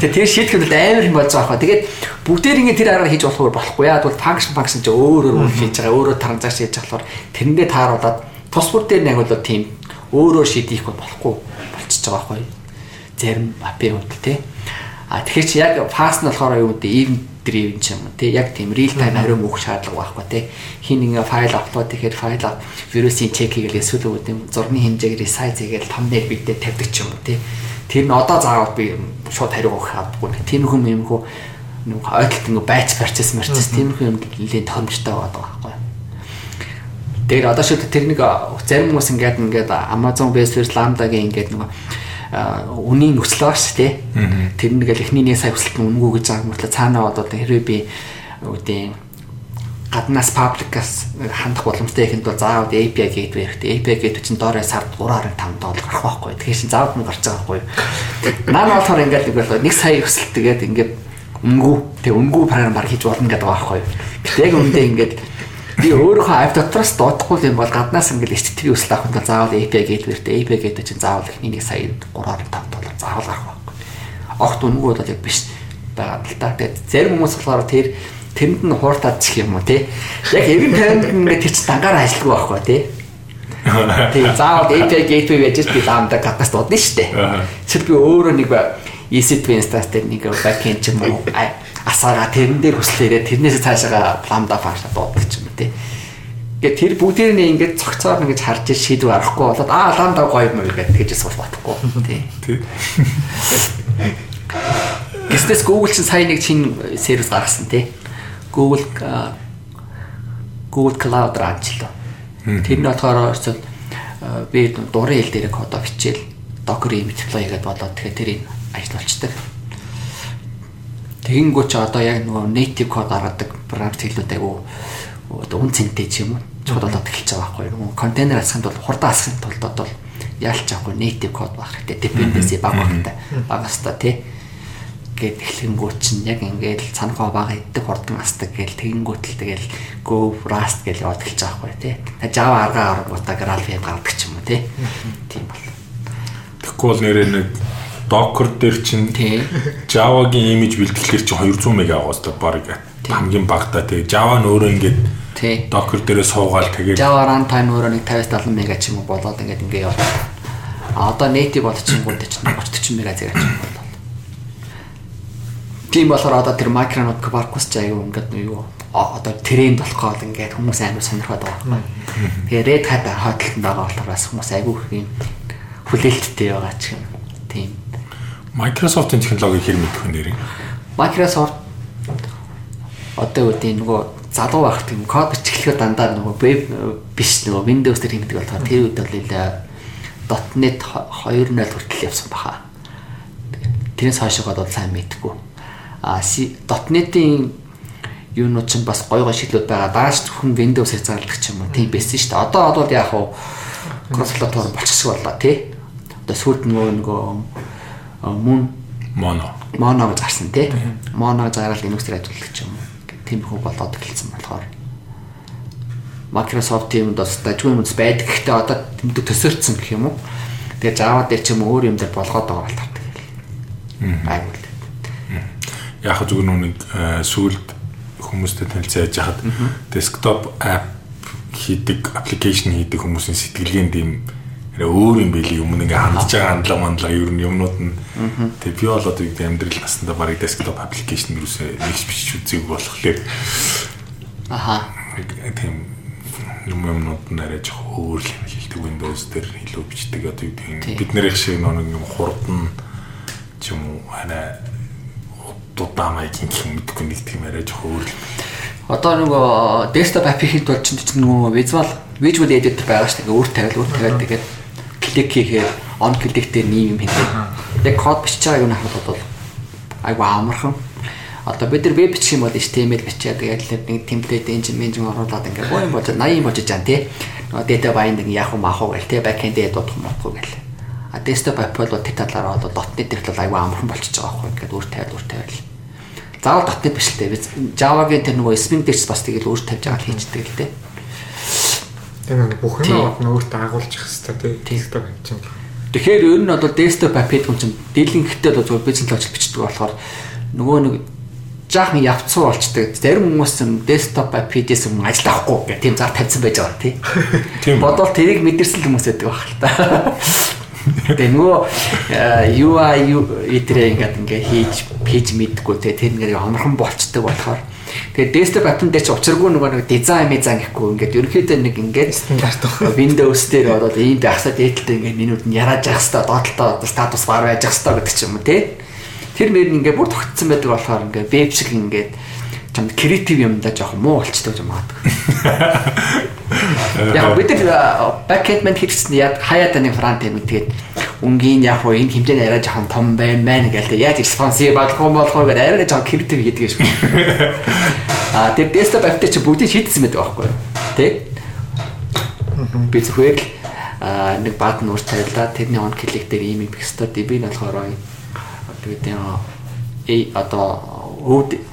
Тэгээ тэр шийдэх үед амар юм болж байгаа хаа. Тэгээд бүгдээр ингэ тэр аргаар хийж болох болохгүй яа. Тэгвэл function function ч өөр өөр хийж байгаа. Өөрөө транзакшн хийж болохоор тэрэндээ тааруулаад тус бүр дээр нэг бол тийм өөрөө шийдэх болохгүй болчихж байгаа байхгүй. Зарим API хувьд тий. А тэгэхээр чи яг fast нь болохоор юу гэдэг event driven ч юм уу тий яг тийм real time хариу өгөх шаардлага байхгүй тий хин ингээ файл апплод гэхээр файл вирусын чек хийгээл эсвэл үүд юм зургийн хэмжээг resize хийгээл thumbnail бидээ тавьдаг ч юм уу тий тэр нь одоо заавал би шууд хариу өгөх хадгүй тийм хүм юм хөө нэг ойлт ингээ байц процесс марцс тийм хүм юм нэлийн томчтой байгаа байхгүй Тэгээд одоо шууд тэр нэг зарим хүмүүс ингээд ингээд Amazon Base Lambda-гийн ингээд нэг үнийн нөхцөл байгаа шүү дээ. Тэр нэг л эхний нэг сая өсөлт нь үнгүү гэж байгаа мөртлөө цаанаа одоо хэрвээ би үүдийн гаднаас пабликаас хандах боломжтой ихэнд бол заавал API gateway хэрэгтэй. API gateway чинь доороо сард 3.5 доллар гарах байхгүй. Тэгэхээр чинь заавал нь гарч байгаа байхгүй. Наа болохоор ингээд нэг бол нэг сая өсөлт тэгээд ингээд үнгүү тэг үнгүү програм баг хийж болно гэдэг байгаа байхгүй. Гэтэ яг үндэ ингээд би өөрийнхөө app дотроос дуудахгүй юм бол гаднаас ингээд HTTP өсөлт авахын тулд заавал API gateway-тэй API gateway чинь заавал эхний нэг сая 3.5 доллар заавал гарах байхгүй. Огт үнгүү бол яг биш байгаа л та. Тэгээд зарим хүмүүс болохоор тэр тэнд нь хууртаад чих юм уу тий. Яг эргэн тайванд ингээд тэр чинь дангаар ажиллахгүй байхгүй тий. Тэгээ заавал API gateway байж би лάμда гаднаас дуудана шүү дээ. Эсвэл би өөрөө нэг EC2 instance дээр нэг backend ч юм уу асаага тэрэн дээр хүслээрээ тэрнээс цаашаа lambda function дууддаг юм тий. Ингээд тэр бүгдээр нь ингээд цогцоор ингэж харж шийдвэр арахгүй болоод аа lambda гоё юм уу гэдэг гэж асуух батхгүй тий. Тий. Гэвч Google чинь сая нэг чин сервис гаргасан тий. Google Google Cloud ранчлаа. Тэр нь болохоор би дурын хэл дээр кодо бичээл Docker image deploy хийгээд болоод тэгэхээр тэрийг ажиллуулцдаг. Тэгэнгүүт ч одоо яг нөгөө native code гаргадаг програмт хэлүүд айгу одоо үн цэнтэй ч юм уу болоод эхэлж байгаа байхгүй юу. Контейнер асахын тулд хурдан асахын тулд одоо яалч авахгүй native code баг хэрэгтэй. Dependency баг багтай. Багастай тий гээд эхлэнгүүт чинь яг ингээд цанхаа бага иддэг хурдан асдаг гээл тэгэнгүүт л тэгэл go rust гэж яваад эхэлж байгаа байхгүй тий. Java аргаа аргуудаа VM гаргадаг ч юм уу тий. Тийм бол. Тэгэхгүй бол нэрээ нэг Docker дээр чинь. Java-гийн image бэлтгэлээр чинь 200 мега аваас та баг хамгийн багтаа тэгээ Java нь өөрөө ингээд. Docker дээрээ суугаал тэгээд Java runtime өөрөө нэг 50-70 мега ч юм уу болоод ингээд ингээ яваад. А одоо native болчихгонд чинь 30 40 мега зэрэг ч юм болоо. Тийм болохоор одоо тэр micronaut Quarkus ч аюу ингээд юу а- одоо тренд болох гол ингээд хүмүүс амар сонирхоод байгаа. Тэгээ Red Hat хойдолтод байгаа болохоор бас хүмүүс аюу юм хүлээлттэй байгаа ч юм. Тийм. Microsoft-ын технологиг хэр мэдэх вэ нэрийг? Microsoft одоо үүдээ нөгөө залуу байх тийм код бичлэхэд дандаа нөгөө веб биш нөгөө Windows дээр хийдэг болохоор тэр үед бол .NET 2.0 хүртэл явсан баха. Тэрнээс хойшоогоод бол сайн мэдгүй. А .NET-ийн юунууд ч бас гой гой шидлүүд байгаа. Дааш зөвхөн Windows хязгаарладаг ч юм уу. Тийм байсан шүү дээ. Одоо бол яг хуу кросс платформ болчихсог боллоо тий. Одоо сүүлд нөгөө нөгөө мөн моно гэж гарсан тий. Моно зарал Linux дээр ажилладаг ч юм уу. Тийм хөө болоод эхэлсэн болохоор. Microsoft-ийн юмд бас дажгүй юмд байдаг. Гэхдээ одоо тэмдэг төсөөрцөн гэх юм уу. Тэгээ Java дээр ч юм уу өөр юм дээр болгоод байгаа бол тавтай. Айгуул. Яг зүгээр нүг сүүлд хүмүүстэй танилцаа яаж хахад desktop app хийдэг, application хийдэг хүмүүсийн сэтгэлгээнд юм өөр юм байли өмнө ингээ хандж байгаа хандлага мандлага ер нь юмнууд нь. Тэгээ би бол одоо яг амьдрал наснда барыг desktop application юусээ нэгж бичиж үзег болохоор Аха. тийм юм юмнууд нь арай жоох өөр л юм хэлдэг Windows дээр илүү бичдэг. Одоо юу гэдэг бид нэрийн шиг нэг юм хурдан ч юм уу арай дудаа маягийн гэх юм мэдгүй нэг тийм арай жоох өөр л Одоо нөгөө desktop app хийхэд бол чинь нөгөө visual visual editor байгаа шүү дээ. Өөр тавил өөр тавил тэгээд клик хийхээр on click дээр нэм юм хийдэг. Яг код бичиж байгаа юм харахад бол айгу амархан. Одоо бид нар веб бичих юм бол HTML бичээд тэгээд нэг template engine engine оруулаад ингээд боо юм болж 80 болж байгаа тий. Нөгөө data binding яах вэ маах уу гэл тий backend-д дуудах модгүй гэл. А desktop app бол тэр талаараа бол .NET дээр бол айгу амархан болчихж байгаа байхгүй ингээд өөр тавил өөр тавил. Заавал .NET биш л дээ. Java-гийн тэр нөгөө Spring дээр бас тэгэл өөр тавьж байгаа л хийчдэг л дээ. Тэгээ нэг бүх юм нь өөртөө агуулчих хэвээр тий. Desktop app чинь. Тэгэхээр ер нь бол desktop app гэдэг юм чинь дийлэнхтэй л зөв бизнес логик бичдэг болохоор нөгөө нэг жаахан явцсан болчдөг. Зарим хүмүүс юм desktop app хийжээс юм ажил авахгүй гэх тийм зар тавьсан байж байгаа тий. Тийм. Бодвол тэрийг мэдэрсэн хүмүүс байдаг байх л та. Тэгээ нөгөө э, UI эдрээ ингээд ингээ хийж хийж мэдгүй те тэр ингээ амархан болцдог болохоор тэгээ desktop app-ын дээр ч учиргүй нөгөө нэг дизайн мизайн гэхгүй. Ингээд ерөнхийдөө нэг ингээд стандарт Windows дээр ороод ийм байхсаа дээдэлтэй ингээ минут нь ярааж явах хэвээр доотлоо статус бар байж явах хэвээр гэдэг ч юм уу те тэр мөр нь ингээ бүр тогтсон байдаг болохоор ингээ веб шиг ингээд чамд креатив юмдаа жоохон муу болчтой гэж магадгүй. Яг бид нар бэкэнд мэн хийчихсэн яг хаяа таны фронт end тэгээд өнгийн яг хоо энэ хэмжээний арай жоохон том байна мэн гээл тэгээд яаж респонсив болох юм болох вэ гэдэг арай жоохон креатив хийдэг шүү. Аа тэр desktop app дээр чи бүгдийг шийдсэн байдаг байхгүй юу? Тэ? Би зүгээр л аа нэг бат нуур тавилаа тэрний он клик дээр ийм юм хэвээр би нь болохоор тэгээд э одоо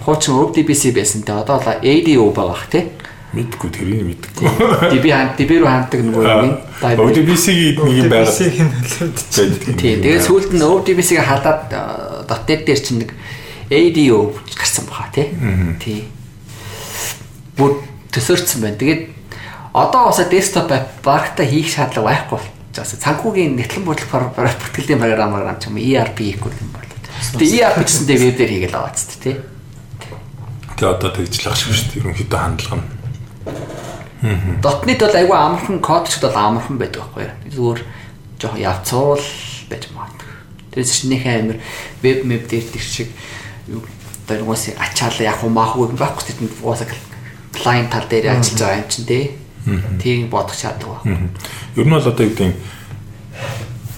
хуучин ODBC байсан те одоо ADO бах те мэдгүй тэрийг мэдгүй. DB ханд DB руу ханддаг нөгөө юм. ODBC-ийн нэг юм байгаа. ODBC-ийн нөлөөд. Тийм. Тэгээд сүүлд нь ODBC-г халаад .NET дээр чинь нэг ADO гарсан баха тий. Тий. Бүр төсөөрсөн байна. Тэгээд одоо бас desktop app багтаа хийх шаардлага байхгүй болчихсон. Цанхуугийн нэтлэн бодлого бүртгэлийн програм програм ч юм ERP хийхгүй юм бол. Тэгээ ERP гэсэндээ веб дээр хийгээл байгаа ч тий. Тэгээ одоо тэгжлэх шиг шүү дээ. Ерөнхийдөө хандлага нь. .NET бол айгүй амархан код ч бол амархан байдаг байхгүй. Зүгээр жоохон явцуул байж магадгүй. Тэрээс шинийхээ амир веб мэп дээр тэр шиг юу одоо уус ачаал яг маахгүй байхгүй тийм уусаа клиент тал дээр ажиллаж байгаа юм чинь тий. Тийг бодох шаардлагатай байна. Ер нь бол одоо юу гэдэг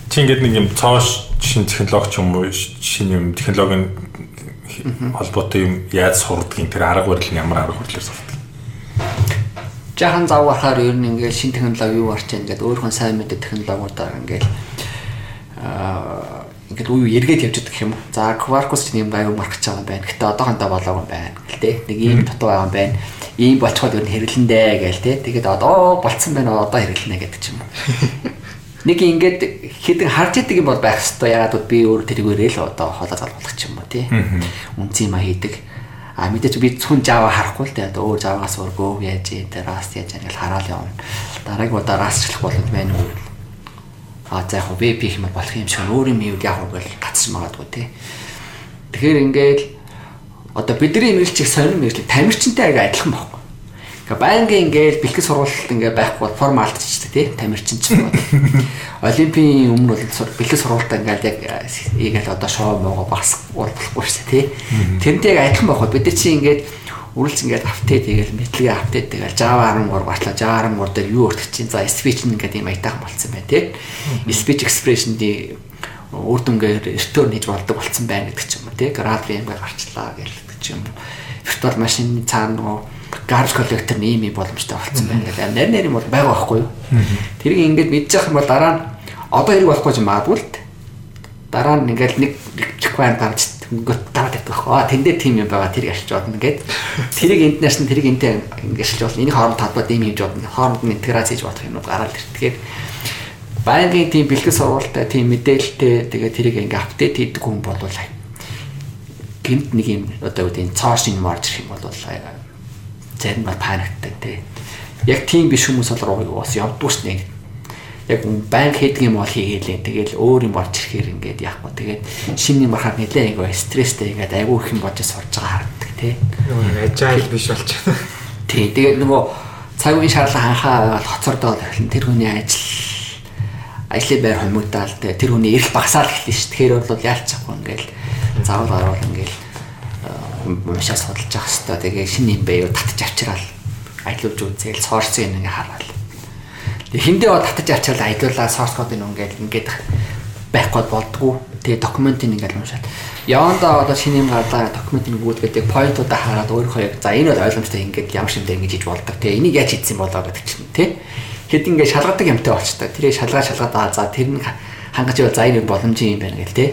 чи ингээд нэг юм цоош шин технологи юм уу шин юм технологийн холбоотой юм яаж сурдгийг тэр арга барил нь ямар арга барилаар сурдаг. Жахан зав гарахаар ер нь ингээд шин технологи юу гарч байгаа ингээд өөрхөн сайн мэддэг технологиудаар ингээд аа ингээд үе эргээд явж байгаа юм. За Quarkus ч юм аюу маркч байгаа байна. Гэтэ одоохондоо болоогүй байна. Гэл те. Нэг ийм дутуу байгаа юм байна. Ийм болчиход ер нь хэрэглэндэ гээл те. Тэгээд одоо болцсон байна одоо хэрэглэнэ гэдэг ч юм уу. Нэг ингээд хэдэн харж идэг юм бол байх хэвээр ягаад гэвэл би өөр тэргээрээ л одоо хоолой залгуулах ч юм уу тий. Үнцэн юм хийдэг. А мэдээч би зөвхөн Java харахгүй л. Одоо өөр Java-гаас Go яаж юм те Rust яаж ингээл хараал явна. Дараагийн удаа Rust-члах болоод байна уу? А за яг веб хийх юм болох юм шиг өөр юм юу яг үгүй гацж магадгүй тий. Тэгэхээр ингээд одоо бидний имэрлчийг сонирм имэрлэг тамирчинтай аяга адилхан байхгүй. Ингээ байнгын ингээл бэлтгэл сургуульд ингээ байхгүй бол форм алдчихдаг тий тамирчин ч юм уу. Олимпийн өмнө бол бэлтгэл сургуультай ингээл яг ийгээл одоо шоу моого бас болохгүй шүү тий. Тэрнтэй яг адилхан байхгүй. Бид чинь ингээд үргэлж ингээд апдейт хийгээл мэдлэгээ апдейт хийгээл Java 13 гарчлаа. Java 13 дээр юу өртөж чинь за speech ингээд юм аятайхан болцсон байна тий. Speech expression-ийн үр дүнгээр return хийж болдог болцсон байна гэдэг ч юм уу тий. Graph юм гарчлаа ч юм. Virtual machine цаана нөгөө garbage collector нэм юм боломжтой болсон байна гэдэг. Нарийн нарийн бол байгаа байхгүй юу? Тэрийг ингээд мэдчих юм бол дараа нь одоо хэрэг болохгүй юм магадгүй л дараа нь ингээд нэг requirement гарч Тэнгөт дараад байдаг байхгүй. Аа тэндээ тим юм байгаа тэрийг ашиглаж болно гэд. Тэрийг энд нааш нь тэрийг энтэй ингэ ашиглаж болно. Энийг хооронд талбад ийм хийж болно. Хооронд нь интеграц хийж болох юмнууд гараад ирдэг. Байнгын тийм бэлтгэл сургуультай, тийм мэдээлэлтэй тэгээ тэрийг ингээ апдейт хийдэг хүн болвол гинт нэг юм одоо үүдийн цоорш юм орж ирэх юм бол зарим нь паникттай тий. Яг тийм биш хүмүүс бол бас явдгүй ш нь яг банк хийдэг юм бол хийгээл тэгэл өөр юм болж ирэхээр ингээд яахгүй тэгээд шинэ юм харахад нэлээ айгаа стресстэй ингээд айгүй их юм болж сурж байгаа харагддаг тий. Нөгөө ажайл биш байна. Тий тэгээд нөгөө цаг үеийн шаардлага ханхаа хоцордоод эхлэн тэр хүний ажил ажлын байр хомигдаал тэр хүний эрэл багасаал эхэлнэ шүү. Тэгэхээр бол яалцахгүй ингээл заавал гаруул ингээл уншаа судалж явах хэрэгтэй. Тэгээ шинэ юм байв татж авчраал аялуулж үзээл сорцын ингээ хараад Хиндээ бол татаж авчаал айдуулаа source code-ыг ингээд ингээд байхгүй болдгоо. Тэгээ документыг ингээд уншаад. Явандаа одоо шинэ юм гарлаа документыг нөгөөдгээд point-уудаа хараад өөрийнхөө яг за энэ бол ойлгомжтой ингээд ямар шимтэй ингэж хийж болдог. Тэгээ энийг яаж хийсэн болоо гэдэг чинь тий. Хэд ингээд шалгадаг юмтай болчтой. Тэрийг шалгаа шалгаад аа за тэр нь хангаж явал за энэ боломжийн юм байна гэл тий.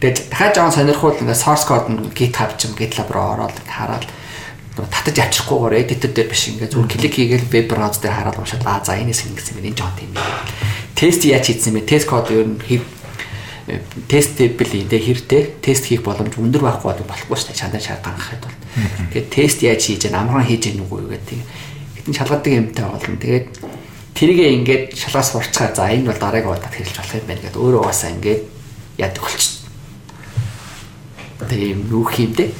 Тэгээд дахиад жоохон сонирхол ингээд source code нь GitHub ч юм GitLab руу ороод хараад татаж авчрахгүйгээр editor дээр биш ингээд зүгээр клик хийгээл веб браузер дээр хараад уншаад аа за энэс ингэсэн юм энэ жоо тийм. Тест яаж хийсэн бэ? Тест код ер нь хэр тестable энэ хэртэй тест хийх боломж өндөр байхгүй бол болохгүй шүү дээ. Чандан шаардлага хахад бол. Тэгээд тест яаж хийж яа амраа хийж яа нүгүү гэдэг. Хитэн шалгадаг юмтай болно. Тэгээд тэрийгээ ингээд шалгаас урчгаа за энэ бол дараагийн удаад хэлж болох юм байна гэдэг өөрөө угаасаа ингээд яадаг болчих. Юм нүх юм дээ.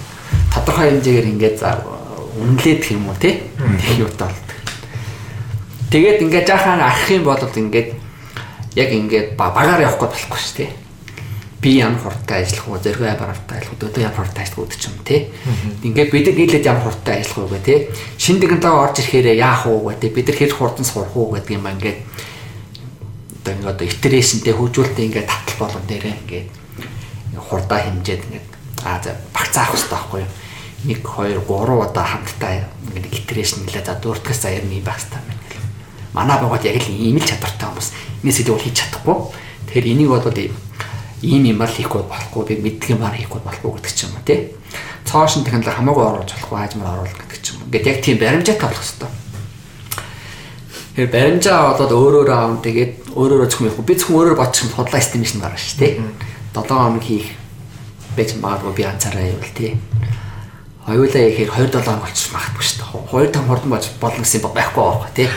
Тодорхой хэмжээгээр ингээд үнэлээд гэх юм уу тий Тех юутай болдог. Тэгээд ингээд жаахан арах юм бол ингээд яг ингээд багаар явах гээд болохгүй шүү тий. Би ямар хурдтай ажиллах уу, зөргөө ямар хурдтай ажиллах уу, өдөө ямар хурдтай ажиллах уу гэдэг юм тий. Ингээд бид нийлээд ямар хурдтай ажиллах уу гэх тий. Шин дэгэнтэй орж ирэхээр яах уу гэдэг бид нар хэр хурдан сурах уу гэдэг юм ингээд одоо ингээд итерэшнтэй хөгжүүлэлтээ ингээд татал болгон дээрээ ингээд хурдаа хэмжээд ингээд аа за багцаах хэрэгтэй байхгүй юу 1 2 3 удаа хамтдаа ингээд итерэшн нэлээ за дуртгаас заяр нь байх хэрэгтэй байна гэл. Манай байгууд яг л ийм л чадвартай хүмүүс. Энэс илүү хийж чадахгүй. Тэгэхээр энийг бол ийм юм бол хийхгүй болохгүй би мэддэг юмар хийхгүй болохгүй гэдэг ч юм уу тий. Цоошин технологи хамаагүй оруулж болохгүй хаажмаар оруулах гэдэг ч юм. Ингээд яг тийм баримжаатай болох хэрэгтэй. Тэгэхээр баримжаа болоод өөрөөрөө аав тэгээд өөрөөрөө зөвхөн явахгүй би зөвхөн өөрөөр бодчих юм худлаа эстимэйшн гарна шүү тий. 7 хоног хийх байж магадгүй би анцаараа явал тий Хоёулаа ихээр 27 хоног болчих магадгүй шүү дээ. Хоёр там хурдан болж болно гэсэн байхгүй байхгүй тий.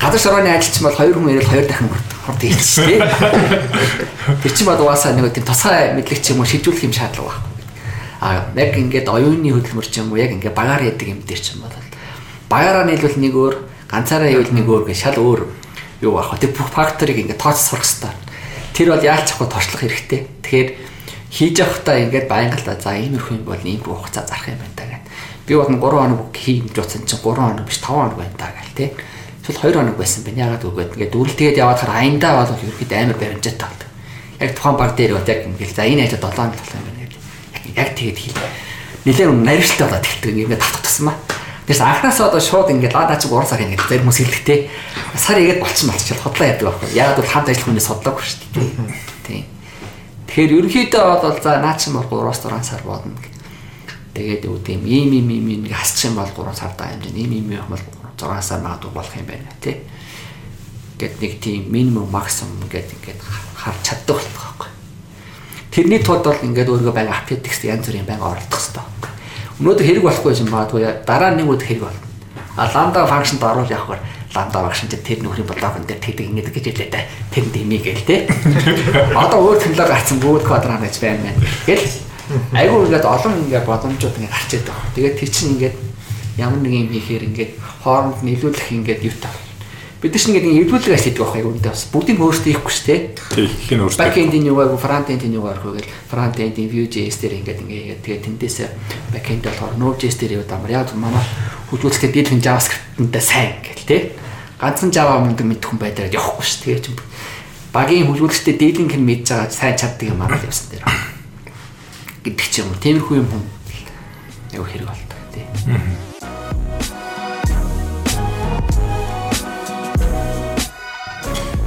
Газар шорооны ажилч бол хоёр хүн ирэл хоёр дахин хурд хийчих тий. Тэр чинь бод угаасаа нэг тийм тусгай мэдлэг ч юм уу шийдвэрлэх юм шаардлага байхгүй. А яг ингээд оюуны хөдөлмөр ч юм уу яг ингээд багаар яадаг юм дээр ч юм бол багаараа нийлвэл нэг өөр, ганцаараа ивэл нэг өөр гэж шал өөр юу аах вэ? Тэр бүх факторыг ингээд тооц сурах хэрэгтэй. Тэр бол яаль чахгүй туршлах хэрэгтэй. Тэгэхээр хийж явахдаа ингээд байнга л за иймэрхүү юм бол ийм хугацаа зарах юм байна та гэд. Би бол 3 хоног хийж утсан чинь 3 хоног биш 5 хоног байна та гэл те. Эсвэл 2 хоног байсан байна. Ягаад үгээд ингээд дүүрэлтэйгээд яваад хар аяндаа бол ерөөхдөө амар баримжаатай болдог. Яг тухайн баг дээр бол яг ингээд за энэ ажил 7 хоног болох юм байна гэдэг. Яг тэгээд хий. Нилээн наривчлалтай болоод эхэлдэг ингээд татах тусмаа. Тэрс анханаас одоо шууд ингээд лаа чи 3 сар ингээд зарим хүмүүс хэлэхтэй. Сар игээд болчих болчих хотлоо яадаг байхгүй. Ягаад бол хамт ажиллах хүнээс судлаагүй шүү дээ. Тэгэхээр ерөнхийдөө бол за наа чин бол 3-аас 6 сар бодно. Тэгээд юу гэм ийм ийм ийм ийм хасчих юм бол 3 сар даа хэмжээ. Ийм ийм юм бол 6 сар магадгүй болох юм байна тий. Гэт нэг тийм минимум максимум гэдэг ингээд харж чаддаг болох байхгүй. Тэрний тулд бол ингээд өөрийгөө байнга апдейтс янз бүрийн байнга оролдох хэрэгтэй. Өнөөдөр хэрэг болохгүй юм магадгүй дараа нэг өдөр хэрэг болно. А ланда функшнд оруулах явахаар ланда багш чинь тэр нөхрийн блогон дээр тэгдэг ингэдэг гэж хэлээ да. Тэр дэмий гээл те. Одоо өөр технологи гарсан бүгд квадрат гэж байна мэн. Гэл айгүй ингээд олон ингээд боломжууд ингээд гарч идэг. Тэгээд тэр чинь ингээд ямар нэг юм хийхээр ингээд хооронд нийлүүлэх ингээд юутай бид чинь ингээд эвлүүлэг ажил хийдэг байхгүй үүндээ бас бүгдийг өөрсдөө хийхгүй шүү дээ. Тийм өөрсдөө. Backend-ийн юугаар front-end-ийн юугаар хөөгээл front-end-ийн Vue.js дээр ингээд ингээд тэгээ тэндээсээ backend болохоор Node.js дээр яваад амар яг манай хөгжүүлэлтээ дийлхэн JavaScript-тай сайн гэл тээ. Ганцхан Java мундаг мэдэх хүн байдаар явахгүй шүү. Тэгээ чинь багийн хөгжүүлэлтээ дийлэнх нь мэдж байгаа сайн чаддаг юм аа явсан дээр. гэдэг ч юм уу. Тиймэрхүү юм хүн яг хэрэг болдог тий.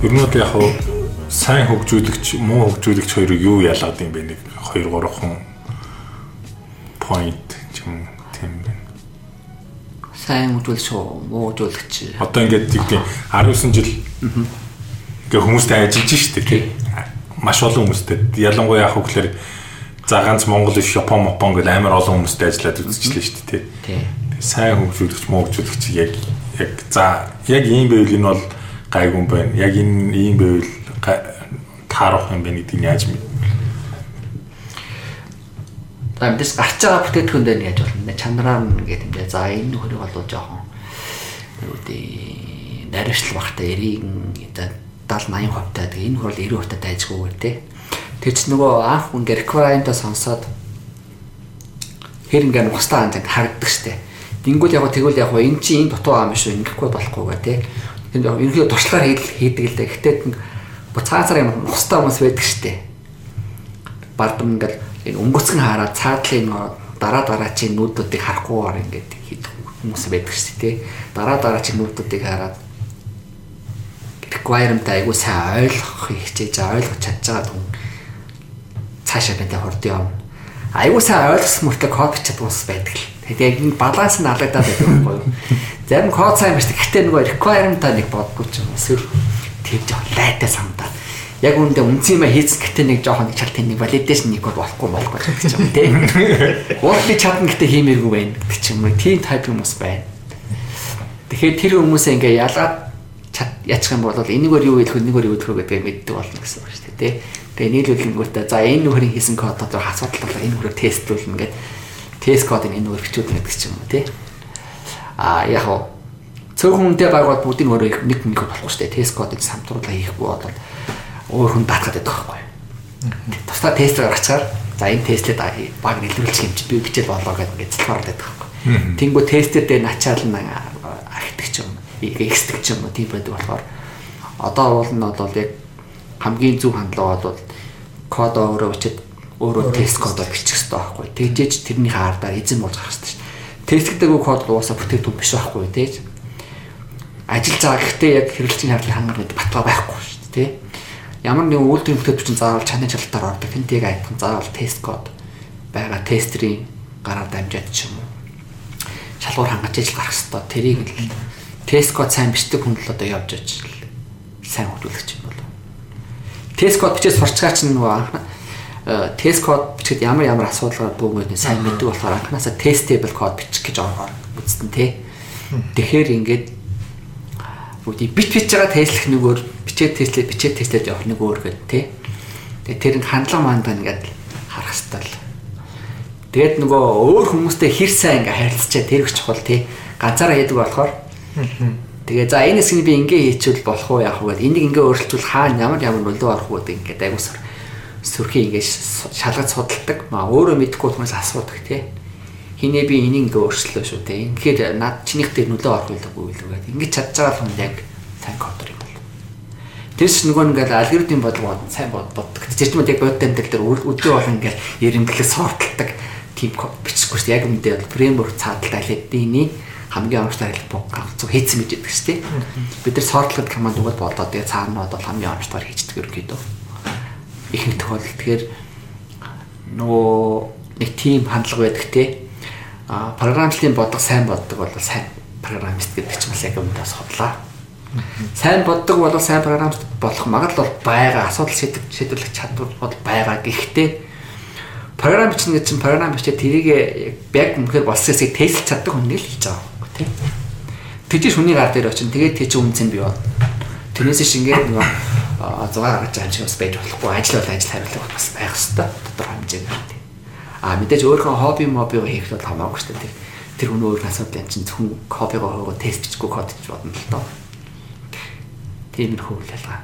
Ер нь бол яг сайн хөгжүүлэгч, муу хөгжүүлэгч хоёрыг юу ялгаад юм бэ? Нэг 2 3 хүн point ч юм байна. Сайн үзүүлж шүү, муу үзүүлэгч. Одоо ингээд тийм 19 жил ингээ хүмүүстэй ажиллаж штэ тий. Маш олон хүмүүстэй. Ялангуяа яг хөглөр за ганц Монгол биш Япон, Япон гэл амар олон хүмүүстэй ажиллаад үзчихлээ штэ тий. Тий. Сайн хөгжүүлэгч, муу хөгжүүлэгч яг яг за яг ийм байвал энэ бол гайгүй юм байна. Яг энэ ийм байвал таарах юм байна гэдгийг яаж мэд. За мэдээс гарч байгаа бүтээтгүн дээр яаж болно. Чанараар нь гэдэг юм даа. За энэ нөхөрийг бол жоохон гэдэг наривчлал багтаа 90 за 70 80% таа. Тэгээ энэ хурал 90% таа дайжгүйгээр тий. Тэр чинь нөгөө анх ингээ requirement-а сонсоод хэр ингээ нухстаа андаг харагддаг штэ. Дингүүл яг тэгвэл яг энэ чинь энэ дутуу аам шүү ингэхгүй болохгүйгээ тий. Тэнд ерөнхийдөө туршлагаар хийдэг л дээ. Гэхдээ буцаацаар юм нухстаа хүмүүс байдаг штэ. Бардам ингээл энэ өнгөцгөн хараад цаадлын дараа дараа чинь нүүдүүдийг харахгүйгээр ингээд хийдэг хүмүүс байдаг шүү дээ. Дараа дараа чинь нүүдүүдийг хараад requirement айгуу сайн ойлгох хичээж ойлгож байгаа хүн цаашаа бэнтэ хурд явна. Айгуу сайн ойлгосон мөртөө код бичээд уус байдаг л. Тэгээд энэ баланс нь алагдаад байдаг байхгүй юу? Зарим код сайн бичдэг. Гэхдээ нөгөө requirement-а нэг бодгүй ч юм эсвэл тэр жоо лайтай самдаа. Яг үүндээ үнцэн юм хийц гэхдээ нэг жоохон нэг чалт нэг validation нэг бол болохгүй болохгүй гэдэг ч юм тий. Уул би чадна гэхдээ хиймээргүй байна гэдэг ч юм уу. Тийм type хүмүүс байна. Тэгэхээр тэр хүмүүсээ ингээ ялгаад яачих юм бол энэгээр юу хэлэх энэгээр юу хэлэх гэдгийг мэддэг болно гэсэн үг шүү дээ тий. Тэгээ нийлүүлэнгүүтээ за энэ нөхрийн хийсэн код одоо асуудал бол энэ нөхрөөр тестлүүлнэ гэдэг тест кодыг энэ нөхөр бичүүлнэ гэдэг ч юм уу тий. А яг хоо цөөхөн хүнтэй байгуулад бүгдийг өөрөө нэг нэг болохгүй шүү дээ. Тест кодыг самтруулаа хийхгүй бол өөр хүн даатгаад байдаг байхгүй. Тусдаа тестээр гарчаар за энэ тестэд баг нэлрүүлчих юм чи би бичээд болоо гэдэг ингээд цэлмаар байдаг байхгүй. Тэнгүү тестээр дээр начаал нь архитект ч юм экстэг ч юм тийм байдаг болохоор одоо уул нь бол яг хамгийн зөв хандлага бол код өөрөө бичээд өөрөө тест кодоор бичих хэрэгтэй байхгүй. Тэгжээж тэрний хаардаар эзэн болж гарах хэрэгтэй шүү дээ. Тестгдэггүй код уусаа бүтээгдэхүүн биш байхгүй тийм. Ажиллаж байгаа гэхдээ яг хэрэглэгчийн хардлын хангар гэдэг батгаа байхгүй шүү дээ тийм. Ямар нэгэн үйлдвэрийн бүтээгдэхүүн заавал чанарын шалтгаан ордог. Тэнтэйг айтхан заавал тест код байгаа тестерийн гараар дамжаад ч юм уу. Шалгуур хангаж ижил гарах хэрэгтэй. Тэрийг л тест код сайн бичдэг хүн л одоо явж очил сайн хөдөлгөгч юм болов. Тест код бичиж сурчгаа чинь нөгөө анх тест код бичихэд ямар ямар асуудалгаар бүүмэд сайн мэддэг болохоор анханасаа testable код бичих гэж оргоор үздэн тий. Тэгэхээр ингээд бүгдийг бит бич байгаа тестлэх нөгөө бичээд тестлээ бичээд тестлээд явах нэг өөр гэдэг тий. Тэгээ тэр нь хандлага маандаа ингээд харах хэрэгтэй л. Тэгээд нөгөө өөр хүмүүстэй хэр сайн ингээ харилцчаа тэр их чухал тий. Ганцаараа яадаг болохоор Тэгээ за энэ хэсгийг би ингээ хийчихвэл болох уу яах вэ? Энийг ингээ өөрчилжүүл хаана ямар ямар нөлөө орох уу гэдэг ингээ айгуусар сүрхий ингээ шалгаж судалдаг. Маа өөрөө мэдэхгүй хүмүүс асуудаг тий. Хинээ би энийг ингээ өөрчлөлөө шүү тий. Ингээд над чинийх дээр нөлөө орох үгүй л үгээд ингээ чадж байгаа хүн яг сайн кодер юм бол. Тэрс нөгөө ингээ алгоритм бодлого сайн боддог. Зэрчмэд яг бодит амьдрал дээр өдөө болон ингээ эренблэг сортлдог тип код бичихгүй шүү. Яг үндэ фреймворк цаадалтай лэдний хамгийн оновчтой хэлбэг зөв хийцэн гэж яддаг шүү дээ. Бид нар сортлоход команд өгöd болоо тэгээ цаанууд бол хамгийн оновчтойгоор хийждэг ерөнхийдөө. Ихэнх тохиолдолд тэгэхээр нөгөө нэг тим хандлага байдаг те. А програмчлалын бодлого сайн боддог бол сайн программист гэдэг ч бас яг өмнөөс хотлаа. Сайн боддог бол сайн программист болох магадлал байгаа асуудал шийдвэрлэх чадвар бол байгаа. Гэхдээ програм бичнэ гэж чинь програм бичээ тэрийг яг үнэхээр болсон хэсгийг тестэлж чаддаг хүн нэг л хийж байгаа тий. Тэгж хүний гар дээр очино. Тэгээд тий чи үнцэн бий бол. Тэрнээс шингээд нөгөө 6 гаргаж байгаа юм шиг бас байж болохгүй. Ажил бол ажил хариулах бас байх хэвээр тодорхой хэмжээгээр тий. А мэдээж өөрийнхөө хобби мобиго хийх бол хамаагүй шүү дээ. Тэр хүн өөр асуудал юм чинь зөвхөн хоббигоо хөөгөө тест бичихгүй код гэж бодно л доо. Тиймэрхүү л ялгаа.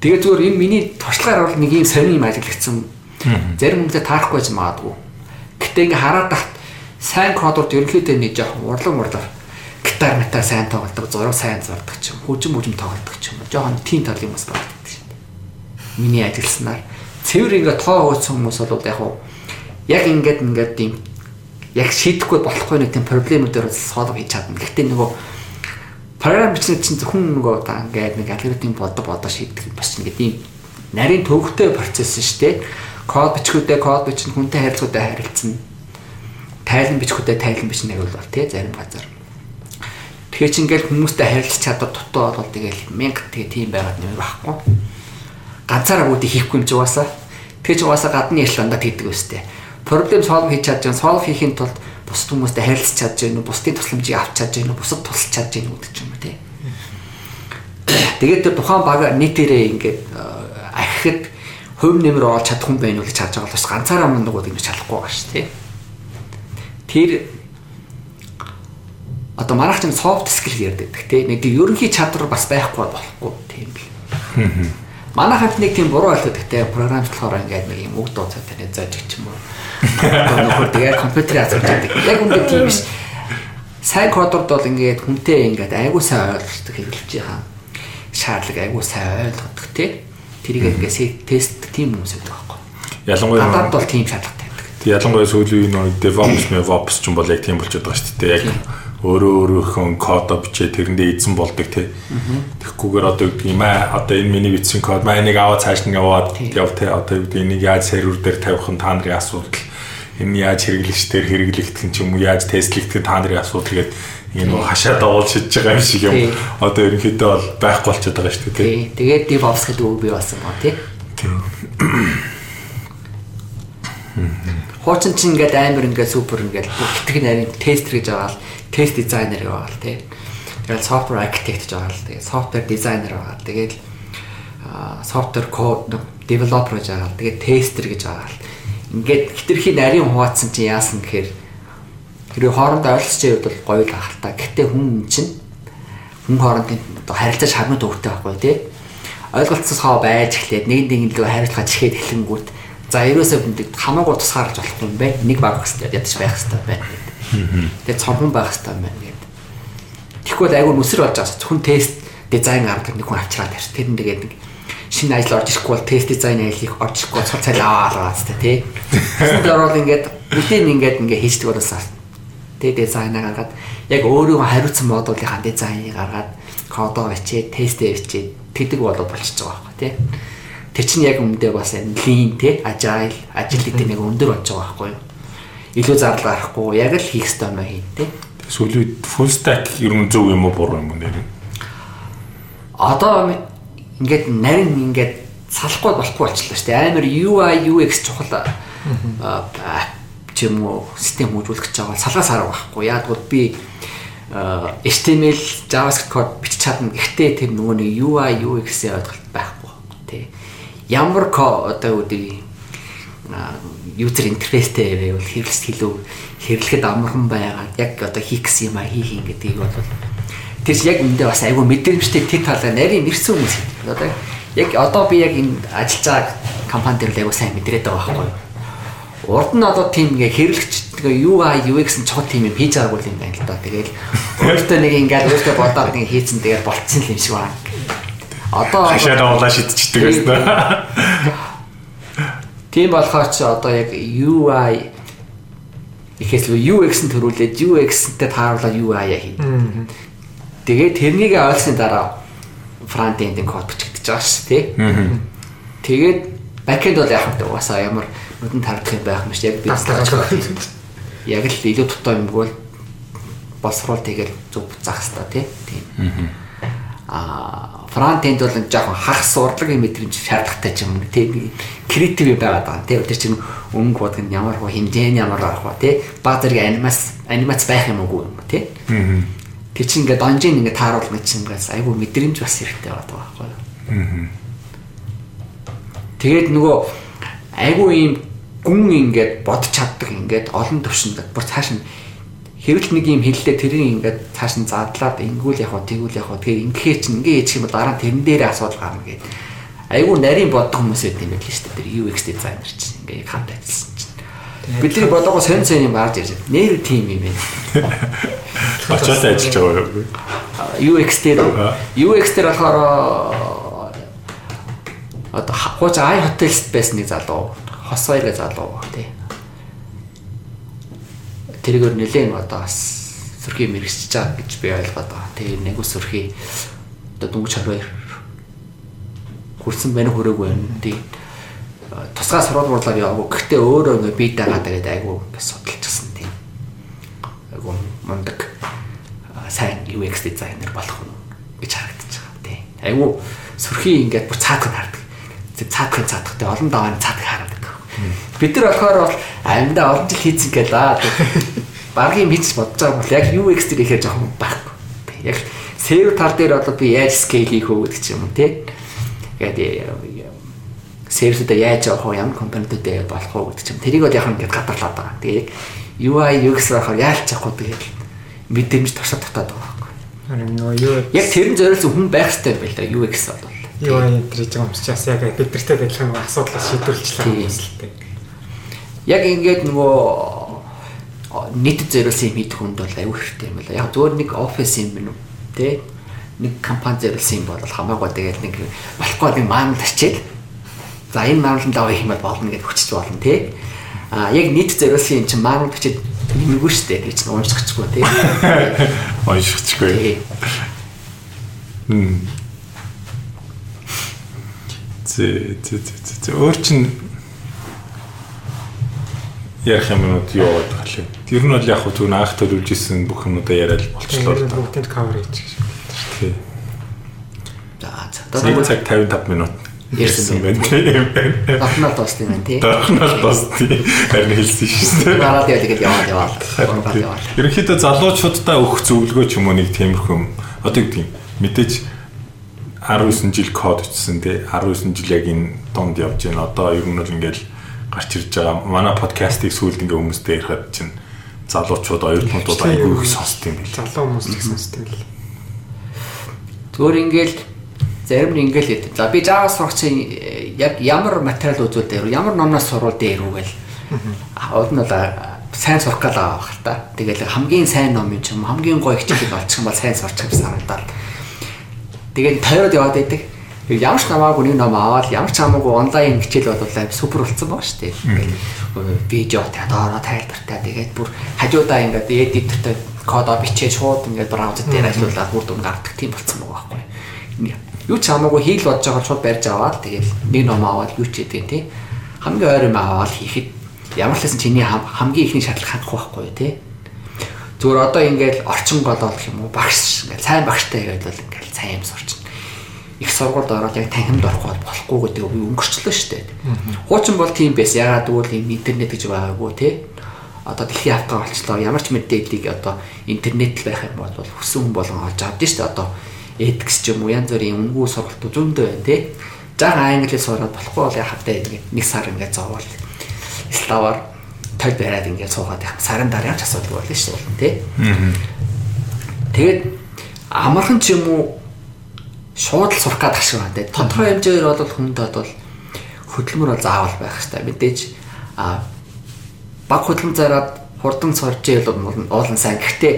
Тэгээ зүгээр энэ миний туршлагаар бол нэг юм сонир юм ажиглагдсан. Зарим хүмүүстээ таарахгүй байж магадгүй. Гэтэ ингээ хараад тахт сайн кодууд ерөнхийдөө нэг жоохон урлаг мурлаг гитар метар сайн тоглодог, зураг сайн зурдаг ч юм, хөгжим хөгжим тоглодог ч юм. Жоохон тийм тал юм бас байдаг шин. Миний ажилласнаар цэвэр ингээ тоо хөөцсөн хүмүүс бол яг уу яг ингээд ингээд тийм яг шийдэхгүй болохгүй нэг тийм проблемүүдээр солов хийж чадна. Гэхдээ нөгөө програм бичсэн чинь зөвхөн нөгөө ингээд нэг алгоритм бодо бодо шийдэх бас нэг тийм нарийн төвөгтэй процесс шүү дээ. Код бичгүүдээ код бичнэ, хүнтэй харилцагуудаа харилцсан. Тайлан бичгүүдээ тайлан бичнэ гэвэл бол тий зарим газар. Тэгэхээр чи ингээл хүмүүстэй харилцах чадвар дутуу бол тэгэл мянга тэгээ тийм байгаад нэмэр байхгүй. Ганцаараа бүгд хийхгүй юм чи угаасаа. Тэгээ чи угаасаа гадны ярил дандаа хийдэг өстэй. Проблем solve хийж чадж байгаа, solve хийхин тулд бусад хүмүүстэй харилцаж чадж гэнэ үү, бусдын тусламжийг авч чадж гэнэ үү, бусад тусалж чадж гэнэ үү гэдэг юм уу тий. Тэгээд тэр тухайн баг нийтээрээ ингээд ахихад хувь нэмэр оолж чадах хүн байна уу гэж харж байгаа бол бас ганцаараа мундагууд ингэж чадахгүй байгаа шүү тий. Тэр одоо манайх ч soft skill ярьдаг тий. Нэг ерөнхий чадвар бас байхгүй болохгүй тийм бил. Манайхад нэг тийм буруу ойлголт гэдэг програмчлахаар ингээд нэг юм үг дууцаа тань зааж гэх юм уу. Нөхөр тэгээ компьютерээ асууж байдаг. Яг үнэ тийм биш. Сайн кодорд бол ингээд хүнтэй ингээд айгуу сайн ойлгохдаг хэрэглэж байгаа. Шаардлага айгуу сайн ойлгодог тий. Тэрийг ингээд тест тийм хүмүүс байдаг байхгүй. Ялангуяа Гадаад бол тийм шаардлагатай ялангуяа сүүлийн үеийн нэг DevOps, MevOps ч юм бол яг тийм болчиход байгаа шүү дээ. Яг өөрөө өөрөөхөн кодо бичээ тэрэндээ эзэн болдог тий. Тэгэхгүйгээр одоо юу гэдэг юм аа одоо энэ миний бичсэн код маа энийг аваад цааш нь яваад яв тий одоо юу гэдэг энийг яаж сервер дээр тавих нь та нарын асуудал энэ яаж хэрэглэгчдэр хэрэглэгдэх нь ч юм уу яаж тестлэгдэх нь та нарын асуудал гэдэг энэ хашаа давуулж шидэж байгаа юм шиг юм. Одоо ерөнхийдөө бол байхгүй болчиход байгаа шүү дээ тий. Тэгээд DevOps гэдэг үг бий болсон гоо тий. Хуучин чинь ингээд амар ингээд супер ингээд бүтгэх нарийн тестер гэж байгаа л тест дизайнер байгаа л тий. Тэгэл software architect гэж байгаа л тэгээ software designer байгаа. Тэгээд software code developer гэж байгаа л тэгээд tester гэж байгаа л. Ингээд хитрхи нарийн хуваацсан чинь яасан гэхээр хэрэг хоорондоо ойлцож байвал гоё л ах та. Гэтэ хүн чинь хүн хоорондын одоо харилцаж хамгийн төвхтэй байхгүй тий. Ойлголцсож хаа байж эхлээд нэг нэг лөө харилцаж ихэд эхлэнгүүт за ерөөсөө хамаагүй тусгаарч болохгүй юм байна. Нэг баг хэвээр ядаж байх хэвээр байна. Тэгээ цомхон байх хэвээр байна гэдэг. Тэгэхгүй бол айгүй нүсэр болж байгаа. Зөвхөн тест дизайн аргадаг нэг хүн авчраад байна. Тэр нь тэгээд нэг шинэ ажил орж ирэхгүй бол тест дизайн ажлыг орж ирэхгүй цуг цайл аваад байгаа тий. Тэсэнд ороод ингээд бүтээн ингээд ингээд хийждэг болоосаа. Тэгээ дизайн гаргаад яг өөрийгөө хариуцсан модулийнхаа дизайныг гаргаад кодоо бичээ, тестээ бичээ тэгдэг болоо болчихж байгаа байхгүй тий. Тэр чинь яг өмнөдөө бас lean тий, agile, agility нэг өндөр болж байгаа байхгүй юу? Илүү зардал гарахгүй яг л хийх ёстой юм хийн тий. Сүүлийн full stack ер нь зөв юм уу буруу юм уу нэр нь? Одоо ингээд нарийн ингээд салахгүй болохгүй болчихлоо шүү дээ. Амар UI UX чухал ч юм уу систем хөгжүүлэх гэж байгаа салгаас харах байхгүй. Бол би HTML JavaScript код бичиж чадна. Гэхдээ тэр нөгөө нэг UI UX-ийн ойлголт байхгүй тий. Ямар код одоо үүдээ user interface-тэй байвал хэрэглэс хэлүү хэрэглэхэд амархан байгаад яг одоо хийх гэсэн юм а хийх юм гэдгийг бол тэр яг эндээ бас айгүй мэдрэмжтэй тэр талаа нарийн нэрсэн хүмүүс одоо яг одоо би яг энэ ажиллаж байгаа компани дээр л айгүй сайн мэдрээд байгаа байхгүй юу урд нь одоо тийм ингээ хэрэглэгч UI UX нь чухал тийм юм хийж байгаагүй юм байна л да. Тэгэл өөртөө нэг ингээд өөртөө бодоод нэг хийцэн тэгээд болцсон юм шиг байна. Одоо хашаа давуулаа шидчихдэг байсан. Тийм болохоор ч одоо яг UI ихээс л UX- нь төрүүлээд UX-тэй тааруулаад UI-а хий. Тэгээд тэрнийг ойлгосны дараа фронт-эндийн код бичигдэж байгаа шүү дээ. Тэгээд бэкэнд бол яах вэ? Угаасаа ямар нүдэн тарах юм байх юм шиг яг би яг л илүү дутуу юм бол боловсруул тэгэл зөв заах хэрэгтэй тийм. Аа фронт-энд бол жоохон хагас урлагийн мэдрэмж шаардлагатай ч юм уу. Тийм креатив байгаад байгаа. Тийм тэр чинь өнгө бодог нь ямар хөө хэмжээний ямар байх вэ тийм баг зэрэг анимац анимац байх юм уу юм тийм тэр чинь ингээд донжин ингээд тааруулна чинь ингээс айгүй мэдрэмж бас хэрэгтэй байдаг байхгүй юу? Тэгээд нөгөө айгүй ийм гүн ингээд бодож чаддаг ингээд олон төвшөнд бүр цааш нь хэрвэл нэг юм хэллээ тэрийг ингээд цааш нь задлаад ингүүл хоо тэгүүл хоо тэгээ ингээ чинь ингээ хийчих юм бол дараа нь тэрэн дээрээ асуудал гарна гэдэг. Айгу нарийн боддог хүмүүс байт юм байл шүү дээ. Тэр UX дизайнер чинь ингээ яг хамт ажилласан чинь. Бидний бодгоо сонь сонь юм гарч ирж байна. Нэр тим юм байна. Очоод ажиллаж байгаа юу? UX дээр UX дээр болохоор одоо хууч ай хотелст байсан нэг залуу хос хоёроо залуу тий тэргээр нэлээд одоо бас сөрхий мэрэгчж байгаа гэж би ойлгоод байгаа. Тэгээ нэг ус сөрхий одоо дүнг чарвар хүрсэн байна хүрээгүй байна. Тий. тусгай сургуулиурлаар яваагүй. Гэхдээ өөрөө ингээ бие дагаа тэгээд айгүй ингээ судалчихсан тийм. Айгүй мундаг сайн UX дизайнер болох нь гэж харагдаж байгаа тийм. Айгүй сөрхий ингээд бүр цаадах хардаг. Тэг цаадах цаадахтай олон давааны цаадах хараад байдаг. Бид нар болохоор бол амьдаа олон жил хийцэн гээд аа багийн мэдс бодож байгаа бол яг UX дээр ихээр жоохон байхгүй. Яг сервер тал дээр бол би яаж scale хийх вэ гэдэг ч юм уу тийм. Тэгээд сервисүүдэд яаж явах вэ? Ямар компаниудад болох вэ гэдэг чинь тэрийг бол яг ингээд гадарлаад байгаа. Тэгээ UI UX болохоор яалч явахгүй тэгээд мэдрэмж тусаад татаад байгаа байхгүй. Харин нөгөө юу Яг тэрэн зориулсан хүн байх хэрэгтэй байл да UX бол. UI энэ гэж бас яг бид нартэй адилхан нөгөө асуудлаа шийдвэрлэжлээ хүмүүсэлтэй. Яг ингээд нөгөө зориулсан юм хийх хүнд бол аюу хэрэгтэй юм байна. Яг зөвөр нэг офис юм байна уу? Тэ? Нэг компани зориулсан юм бол хамаагүй тэгээд нэг болохгүй нэг маамд ачил За энэ маамланд авах юм бол болно гэж хүчиж болно тий. А яг нийт зориулсан юм чинь маамланд бичиж нэмэггүй шүү дээ. Би чинь уншчихгүй тий. Уншчихгүй. Хм. Зэ зэ зэ зэ өөр чин ярих юмнууд юу болоод байгаа лээ. Тэр нь бол яг хөө зөв анх төлөвлөж исэн бүх юмудаа яриад болчихлоо. Бүгдэнд cover хийж гэж. Тий. За за. Цаг цаг 55 минут ярьсан байна тийм. Дахнаар дуусна юм тий. Дахнаар дуусна. Харин хэлсэн шүү дээ. Гараад яа тэгээд яваад яваад. Ерөнхийдөө залуучуудаа өгөх зөвлөгөө ч юм уу нэг тиймэрхүү юм. Одоо юу гэдэг мэдээж 19 жил код бичсэн тий 19 жил яг энэ донд явж байна. Одоо ер нь бол ингээл гарч ирж байгаа. Манай подкастыг сүүлд ингээ хүмүүстэй ярихад чинь залуучууд оюутнууд айгүй их сонсд юм бил. Залуу хүмүүс их сонсд юм бил. Зүгээр ингээл зарим нь ингээл хэд. За би Java сурах чинь яг ямар материал үзүүл дээр ямар номноос сурвал дээр үгээл. Уул нь бол сайн сурах гал бах та. Тэгэл хамгийн сайн ном юм ч юм хамгийн гоё хичээл болчих юм бол сайн сурчих гэсэн харагдаад. Тэгээд тойроод яваад байдаг. Ямар ч намаагүй нэг ном аваад ямар ч хамаагүй онлайн хичээл болвол супер болсон байгаа шүү дээ. Видео та доороо тайлбартай тэгээд бүр хажуудаа ингээд эдитертэй кодоо бичээ шууд ингээд браузер дээр ажиллуулаад бүр дүн гардаг тийм болсон байгаа байхгүй. Юу ч хамаагүй хийл бодож байгаа шууд барьж аваад тэгээд нэг ном аваад юу ч хийдэг тий. Хамгийн ойр юм аваад хийхэд ямар ч хэсэн чиний хамгийн ихний шаардлага хангах байхгүй тий. Зүгээр одоо ингээд орчин гол болох юм уу багш ингээд сайн багштай гэдэг бол ингээд сайн юм сурч их сургуульд ороод яг танхимд орох болохгүй гэдэг би өнгөрчлөө шүү дээ. Хуучин бол тийм байс. Ягаад гэвэл энэ интернет гэж байгаагүй тий. Одоо дэлхийн автаа болчлоо. Ямар ч мэдээллийг одоо интернет байх юм бол хүссэн хүн болгон олж авдээ шүү дээ. Одоо эдгс ч юм уу янз бүрийн үнгүй сургалтууд зөндөө байна тий. Жага англиар сураад болохгүй бол яхав ингээд нэг сар ингээд зовоол. Славаар тод бариад ингээд суугаад байх. Сарын дараа ч асуудалгүй болно шүү дээ тий. Тэгээд амархан ч юм уу шууд л сурах гэдэг шиг байна. Тодорхой хэмжээгээр бол хүнд бол хөдөлмөр бол заавал байх хэрэгтэй. Мэдээж а баг хөдөлмөр зараад хурдан сурж ийл бол уулан сайн. Гэхдээ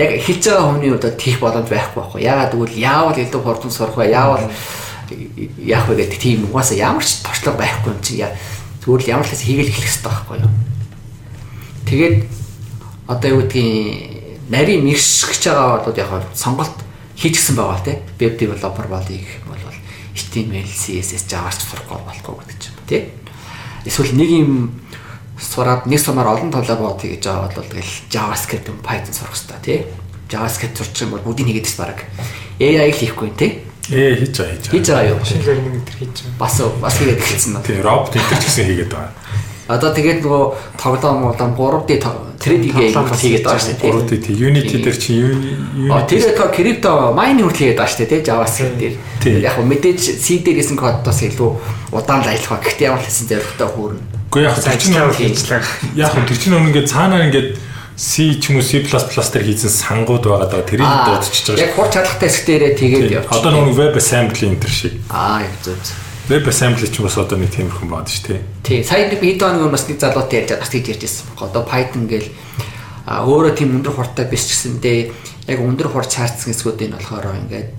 яг эхэлж байгаа хүний удаад тийх боломж байхгүй байхгүй. Яагаад гэвэл яавал илүү хурдан сурах вэ? Яавал яах вэ гэдэг тийм угаасаа ямар ч туршлага байхгүй юм чи зүгээр л ямар ч хэсэг хийгээл эхлэх хэрэгтэй байхгүй юу. Тэгээд одоо юу гэдгийг нарийн мэрсгэж байгаа бол яг сонголт хийчихсэн байгаа тий. Web developer болъё гэх юм бол HTML, CSS, JavaScript сурахгүй болохгүй гэдэг юм тий. Эсвэл нэг юм сураад нэг сумаар олон талаар бод хийж байгаа бол тэгэл JavaScript, Python сурах хэрэгтэй тий. JavaScript сурчих юм бол бүгдийг бас баг AI-г хийхгүй юм тий. Ээ хийж байгаа хийж байгаа. Хийж байгаа юу? Шинэ learning энэ хийж байгаа. Бас бас хийгээд эхэлсэн нь. Тийм робот энэ ч гэсэн хийгээд байгаа. Одоо тэгээд нөгөө тоглоом молон 3D 3D game хийгээд байгаа шүү дээ. 3D тийм Unity дээр чи А тэр крипто майнинг хүртэл хийгээд байгаа шүү дээ, JavaScript дээр. Яг нь мэдээж C дээр хийсэн кодоос илүү удаан л аялах ба. Гэхдээ ямар ч хэсэн зоригтой хөөрнө. Гэхдээ яг тэр чинь хийжлээ. Яг тэр чинь ингээд цаанаар ингээд C ч юм уу C++ дээр хийсэн сангууд байгаа даа тэрийг дуудчихж байгаа. Яг хур чадлагтай хэсэг дээрээ тэгээд явчих. Одоо нэг web assembly энэ төр шиг. Аа, яг зөв зөв. Web assembly ч бас одоо нэг тиймэрхэн бод шүү дээ. Тий, сая нэг хэд хоног бас нэг залуутай ярьж бас тэгж ярьж байсан. Одоо Python гээл өөрөө тийм өндөр хурдтай биш ч гэсэндээ яг өндөр хур чаардсан хэсгүүд энэ болохоор ингээд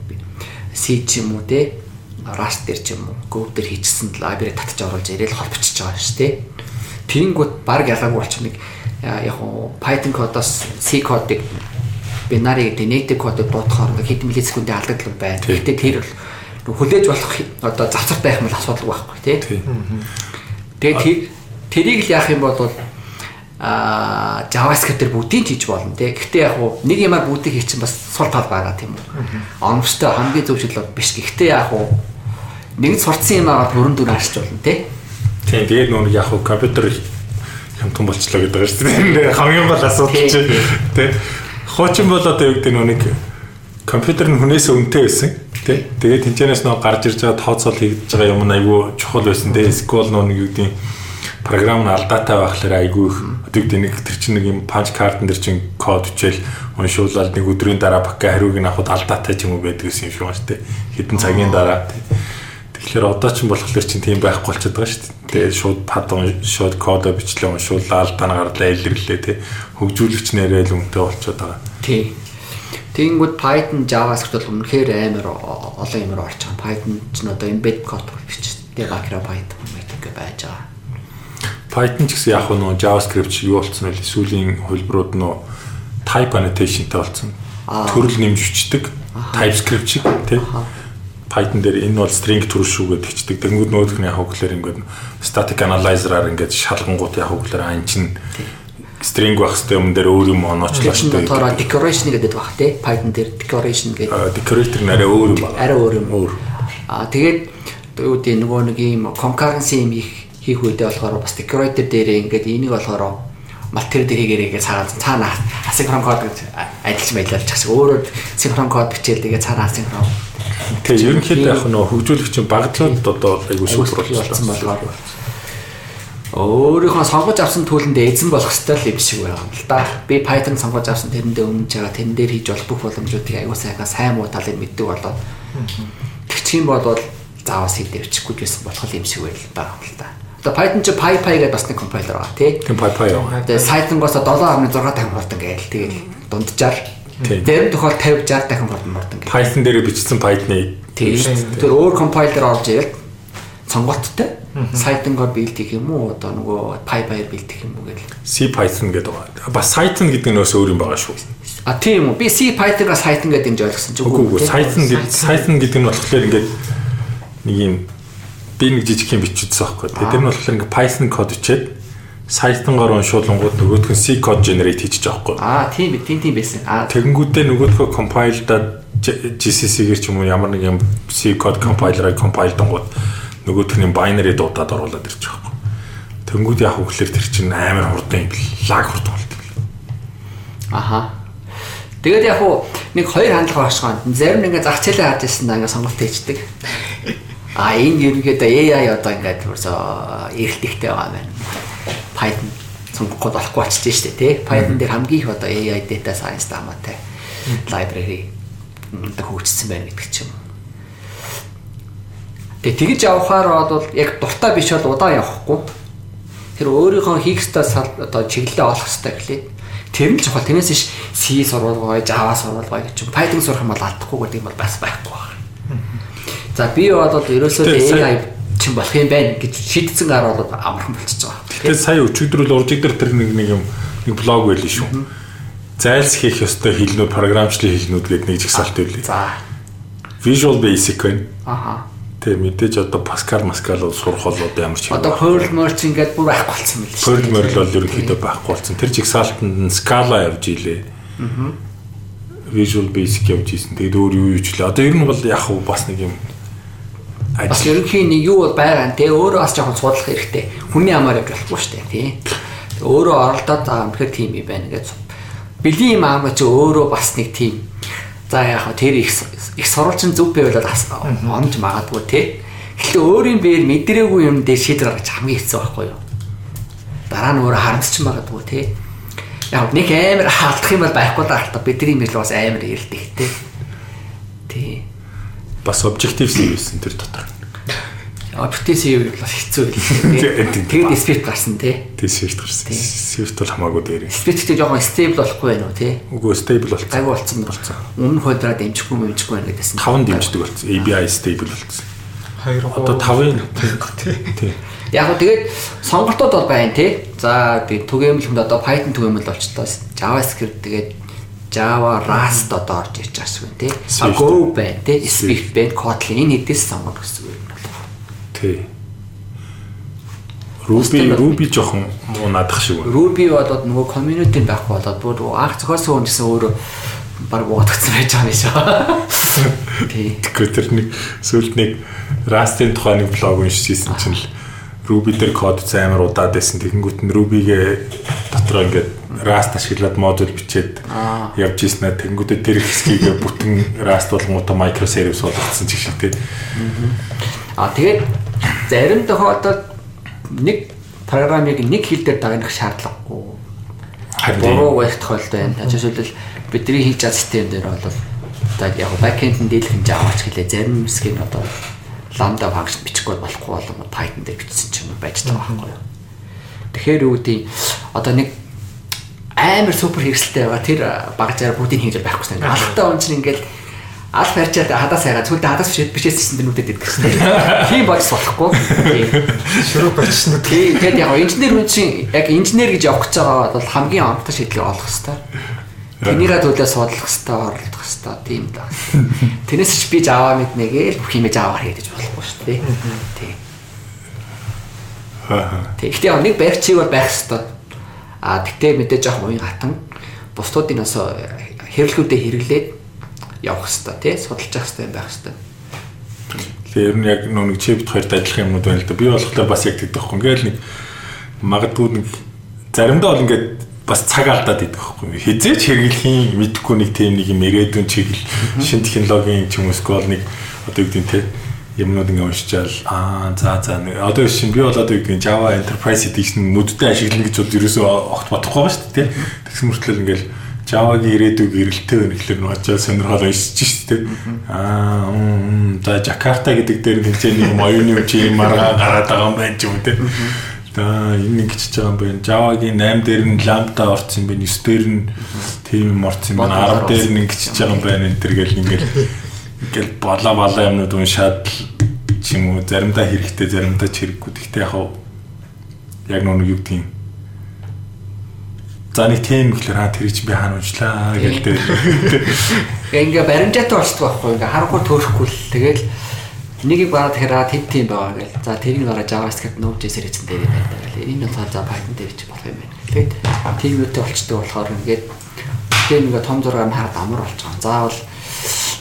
C ч юм уу те Rust дээр ч юм уу Go дээр хийчихсэн library татчих оруулж ирээл холбочиж байгаа шүү дээ. Тэнгүүд баг ялгаагүй болчих нэг яг уу Python кодоос C кодыг бинари гэдэг native кодыг дуудахаар хэд миллисекундын алдагдал байна. Гэхдээ тэр бол хүлээж болох одоо завцар байх мэл асуудалгүй байхгүй тий. Тэгээд тэрийг л яах юм бол а JavaScript-ээр бүгдийг хийж болно тий. Гэхдээ яг уу нэг юмар бүгдийг хийчих бас сул тал байгаа тийм үү. Оновчтой хамгийн зөв шийдэл биш. Гэхдээ яг уу нэг сурцсан юм агаад бүрэн дүр харж болно тий. Тийм тэгээд нөө яг уу компьютер хямдхан болчлоо гэдэг байгаа шүү дээ. Хамгийн гол асуудал чинь тий. Хуучин бол одоо юу гэдэг нэг компьютер нь хүнээс өнтэй байсан тий. Тэгээд тэнцэнээс нөө гарч ирж байгаа тооцоол хийгдэж байгаа юм айгүй чухал байсан тий. SQL нөө нэг юу гэдэг програм нь алдаатай байхлаар айгүй их одоо гэдэг нэг тэр чинь нэг юм панч картн дээр чинь код хичээл уншуулаад нэг өдрийн дараа бака хариуг нь авахд алдаатай ч юм уу байдаг гэсэн юм шиг байна шүү дээ. Хэдэн цагийн дараа тэгэхээр одоо ч болохоор чинь тийм байхгүй болчиход байгаа шүү дээ. Тэгээд шууд пад шууд кодо бичлээ уншуулаа алдаа нь гарлаа илэрлээ тий. Хөгжүүлэгч нэрээ л үнэтэй болчиход байгаа. Тий. Тэгэнгүүт Python JavaScript бол үнэхээр амар олон юмар орж байгаа. Python ч н одоо embed code бичсэн. Тэгээ бакера Python гэдэг байж байгаа. Python ч гэсэн яг нөө JavaScript юу болсон вэ? Сүүлийн хөлбрүүд нөө type annotation-тай болсон. Төрөл нэмж бичдэг. TypeScript шиг тий. Python дээр энэ бол string төрөл шүү гэдэг чдэг. Тэнгүүд нөөдх нь яг хөглөр ингээд static analyzer-аар ингээд шалгангууд яг хөглөр ань чин string байх хэвээр юм дээр өөр юм оноочлаа шүү дээ. Тэр decoration гэдэг баг тий. Python дээр decoration гэдэг. Decorator нь арай өөр юм байна. Арай өөр юм. Өөр. Аа тэгээд юу гэдэг нөгөө нэг юм concurrency юм их хийх үедээ болохоор бас decorator дээр ингээд энийг болохоор матер дээр хийгээрээ цаагаад цаана асинхрон код гэж адилж маялж чагс өөрөө синхрон код бичээл тэгээ цаана асинхрон Тэгээ ерөнхийдөө яг нөө хөгжүүлэгчийн багтлаад одоо айгу супер болсон болохоор өөрийнхөө сонгож авсан төлөндөө эзэн болох ёстой л юм шиг байгаа юм л да. Би Python сонгож авсан тэрэндээ өмнөж байгаа тэрэн дээр хийж болох бүх боломжуудыг айгу сайхан сайн муу талыг мэддэг болоод тэгчих юм бол заавал бичихгүй гэсэн болох юм шиг байл байгаа юм л да. Одоо Python чи PyPy гэдэг бас нэг компайлер байгаа тий. Тийм PyPy яа. Тэгээ Python-гоос 7.6 дахин хурдан гээл. Тэгээ дунджаар Зарим тохиол 50 60 дахин хурдан хурдан гээл. Python дээр бичсэн Python-ы тийм шүү дээ. Тэр өөр компайлер орж ирэл сонгоцтой. Билд хийх юм уу? Одоо нөгөө PyPy-аар билд хийх юм уу гэл. C Python гэдэг байгаа. Бас Python гэдэг нь бас өөр юм байгаа шүү. А тийм үү. Би C Python-аас Python гэдэг юм ойлгосон ч үгүй үгүй. Python гэдэг Python гэдэг нь болохоор ингээд нэг юм би нэг жижиг юм биччихсэн байхгүй. Тэгээд тэр нь болохоор ингээ Python код бичээд Python-гоор уншуулангууд нөгөөх нь C код generate хийчих жоохгүй. Аа тийм тийм тийм байсан. Аа тэгэнгүүтээ нөгөөхөө compile-даа GCC-гэр ч юм уу ямар нэг юм C код compiler-ыг compile дангууд нөгөөх нь binary дуудаад оруулаад ирчих жоохгүй. Тэнгүүд яг хөглөр тэр чинь амар хурдан. Лаг хурдан болдог. Аха. Тэгээд яг уу нэг хоёр хандлага багшгаа. Зарим ингээ зах зээлээ харж ирсэн да ингээ сонголт хийдэг. А энэ ерөнхийдөө AI одоо ингээд ерөөсөө эргэлттэй байгаа байна. Python сонгох гээд болохгүй болчихж штэ тий. Python дээр хамгийн их одоо AI data science таамаатай library одоо хөгжсөн байна гэдэг ч юм. Тэгээ тэгж явахаар бол яг дуртай биш бол удаан явахгүй. Тэр өөрийнхөө хийх ёстой одоо чиглэлээ олох ёстой гэлээ. Тэр нь чухал. Тэрнээс ш C сурвалгай, Java сурвалгай гэж Python сурах юм бол алдахгүй гэдэг юм бол бас байхгүй байна. За би бол ерөөсөө AI чинь болох юм байна гэж шийдсэн гар бол амархан болчихж байгаа. Тэгэхээр сая өчигдөр л уржиг дээр тэр нэг нэг юм нэг блог байл шүү. Зайлс хийх ёстой хэлнүүд, програмчлалын хэлнүүд гэдэг нэг жигсаалт байлээ. За. Visual Basic байна. Аха. Тэгээ мэдээж одоо Pascal Pascal бол сурах бол одоо ямар ч юм. Одоо Perl merge ингээд бүр байхгүй болсон мэл. Perl merge бол ерөнхийдөө байхгүй болсон. Тэр жигсаалтанд нь Scala явж илээ. Аа. Visual Basic явж ийсэн. Тэгээд өөр юу юу ч лээ. Одоо ер нь бол яг бас нэг юм Бас ерөнхийн нэг юу бол байгаа нэ өөрөө бас жоохон судлах хэрэгтэй. Хүний амаар явж болохгүй шүү дээ тий. Өөрөө оролдоод байгаа юм хэрэг тийм юм байна гэж. Бэлгийн юм аамаа чи өөрөө бас нэг тийм. За яг тэр их их сурвалжин зүв байвал онж магадгүй тий. Гэхдээ өөрийн бээр мэдрээгүй юм дээр шийдэл гаргаж хамгийн хэцүү байхгүй юу? Дараа нь өөрөө харамсч магадгүй тий. Яг нэг амар хаалтах юм бол байхгүй даа. Бидний мэл бас амар ирдэг тий. Тий бас обжектив C байсан тэр дотор. Обжектив C бол хэцүү байлээ. Тэгээд Swift гарсан тий. Тий Swift гарсан. Swift бол хамаагүй дээр. Swift-тэй жоохон stable болохгүй байх уу тий. Үгүй stable болсон. Айгу болсон болсон. Өмнө хойдраа дэмжихгүй мэмжихгүй байна гэдээсэн. 5 дэмждэг болсон. ABI stable болсон. 2 Одоо 5-ын тий. Яг гоо тэгээд сонголтууд бол байна тий. За тэгээд түгээмэл хүнд одоо Python түгээмэл болчлоо. JavaScript тэгээд Java, Rust одоо орж ирж байгаа шүү тий. Go байна тий. Swift байна, Kotlin энэ хэдээс сонгох гэсэн үг. Тий. Ruby Ruby жоохон муу наадах шиг байна. Ruby болоод нөгөө community байхгүй болоод бүр анх зохиосон хүн гэсэн өөрөө баг буудагдсан байж байгаа юм шиг. Тий. Тэгэхээр тэр нэг сүүлд нэг Rust-ийн тухай нэг блог уншижсэн чинь л Ruby дээр код амар удаад байсан. Тэгэнгүүт нь Ruby-гээ дотроо ингээд Rust ашиглаад модуль бичээд явж ийснэ. Тэгэнгүүтээ тэр хэсгийг бүтэн Rust болгонгуудаа microservice болгоцсон ч шиг тий. А тэгээд зарим тохиолдолд нэг програмыг нэг хил дээр дагнах шаардлагагүй. Буруу байх тохиолдол байна. Жишээлбэл бидний хийж байгаа систем дээр бол одоо яг backend-д дийлхэн Java ч гэлээ зарим хэсгийг одоо lambda function бичихгүй болохгүй болон Python дээр бичсэн ч юм байж байгаа байхгүй юу. Тэгэхээр юу гэдэг одоо нэг амар супер хэрэгсэлтэй байгаа тэр багжаар бүгдийг хийж байхгүй гэсэн. Алхтаа он чинь ингээл аль барьчаад хадаас хайгаа цүлдээ хадаас бишээд бишээсэн дэнүүдэд идэх гэсэн. Тийм болж болохгүй. Шүрүү болчихсон үү? Тийм. Тэгээд яг инженер хүн чинь яг инженер гэж явах гэж байгаа бол хамгийн онцгой шийдлийг олох хэрэгтэй. Тэнийгээ төлөө судлах хэрэгтэй, орлох хэрэгтэй тийм да. Тэрнээс ч би Java мэднэ гээл бүх юм Java-аар хийдэж болохгүй шүү дээ. Тийм. Тэгэхдээ нэг барьцыг бол байх хэрэгтэй. А тэгтээ мэдээж жоох уян хатан бусдуудын бас хэрэглүүдэд хэрэглээд явах хэрэгтэй тий судалж явах хэрэгтэй байх хэрэгтэй. Тэгэхээр ер нь яг нэг чипт хоёрт адилхан юмнууд байна л да. Би болохоор бас яг тэгдэг байхгүй. Ингээл нэг магадгүй нэг заримдаа бол ингээд бас цаг алдаад идэх байхгүй. Хизээч хэрэглэхийн мэдхгүй нэг тийм нэг юм ирээдүйн чиглэл шин технологийн ч юм уусгүй бол нэг одоо юу гэдэг нь те юмнууд ингээ уншичаал аа за за одоо шин би бол одоо юу гэдэг нь Java Enterprise Edition нүдтэй ашиглана гэж бол ерөөсөө огт бодохгүй байгаа шүү дээ. Тэгсэн мөртлөө ингээл Java-гийн ирээдүйг эрэлттэй байна гэхэлэр нуучаа сонирхол шүү дээ. Аа за Jakarta гэдэг дээр хэлжээ нэг юм оюуны юм чи маргаа гараад байгаа юм байна ч юм те. За энэ ингэж байгаа юм байна. Java-гийн 8 дээр нь Lambda орсон юм байна. 9 дээр нь тийм юм орсон юм байна. 10 дээр нь ингэж байгаа юм байна. Энэ төр гэл ингээл ингээл болоо болоо юмнууд уншаад ч юм уу заримдаа хэрэгтэй заримдаа ч хэрэггүй. Гэхдээ яг яг нэг юу гэдэг юм. За нэг тийм гэхэлэр хаа тэр чинь би хаана уншлаа гэлтэй. Ингээ баримжаатай болчихдог байхгүй. Ингээ харахгүй төрөхгүй л тэгэл Нэгийг бараад хэрэг тэд тийм байгаа гэл. За тэрийг дараа JavaScript Node.js-ээр хийсэн дээр байна гэл. Энэ бол за Python дээр ч болох юм байна. Тэгээд тийм үүтэй болчтой болохоор ингээд тийм ингээд том нь хараад амар байгаа. Заавал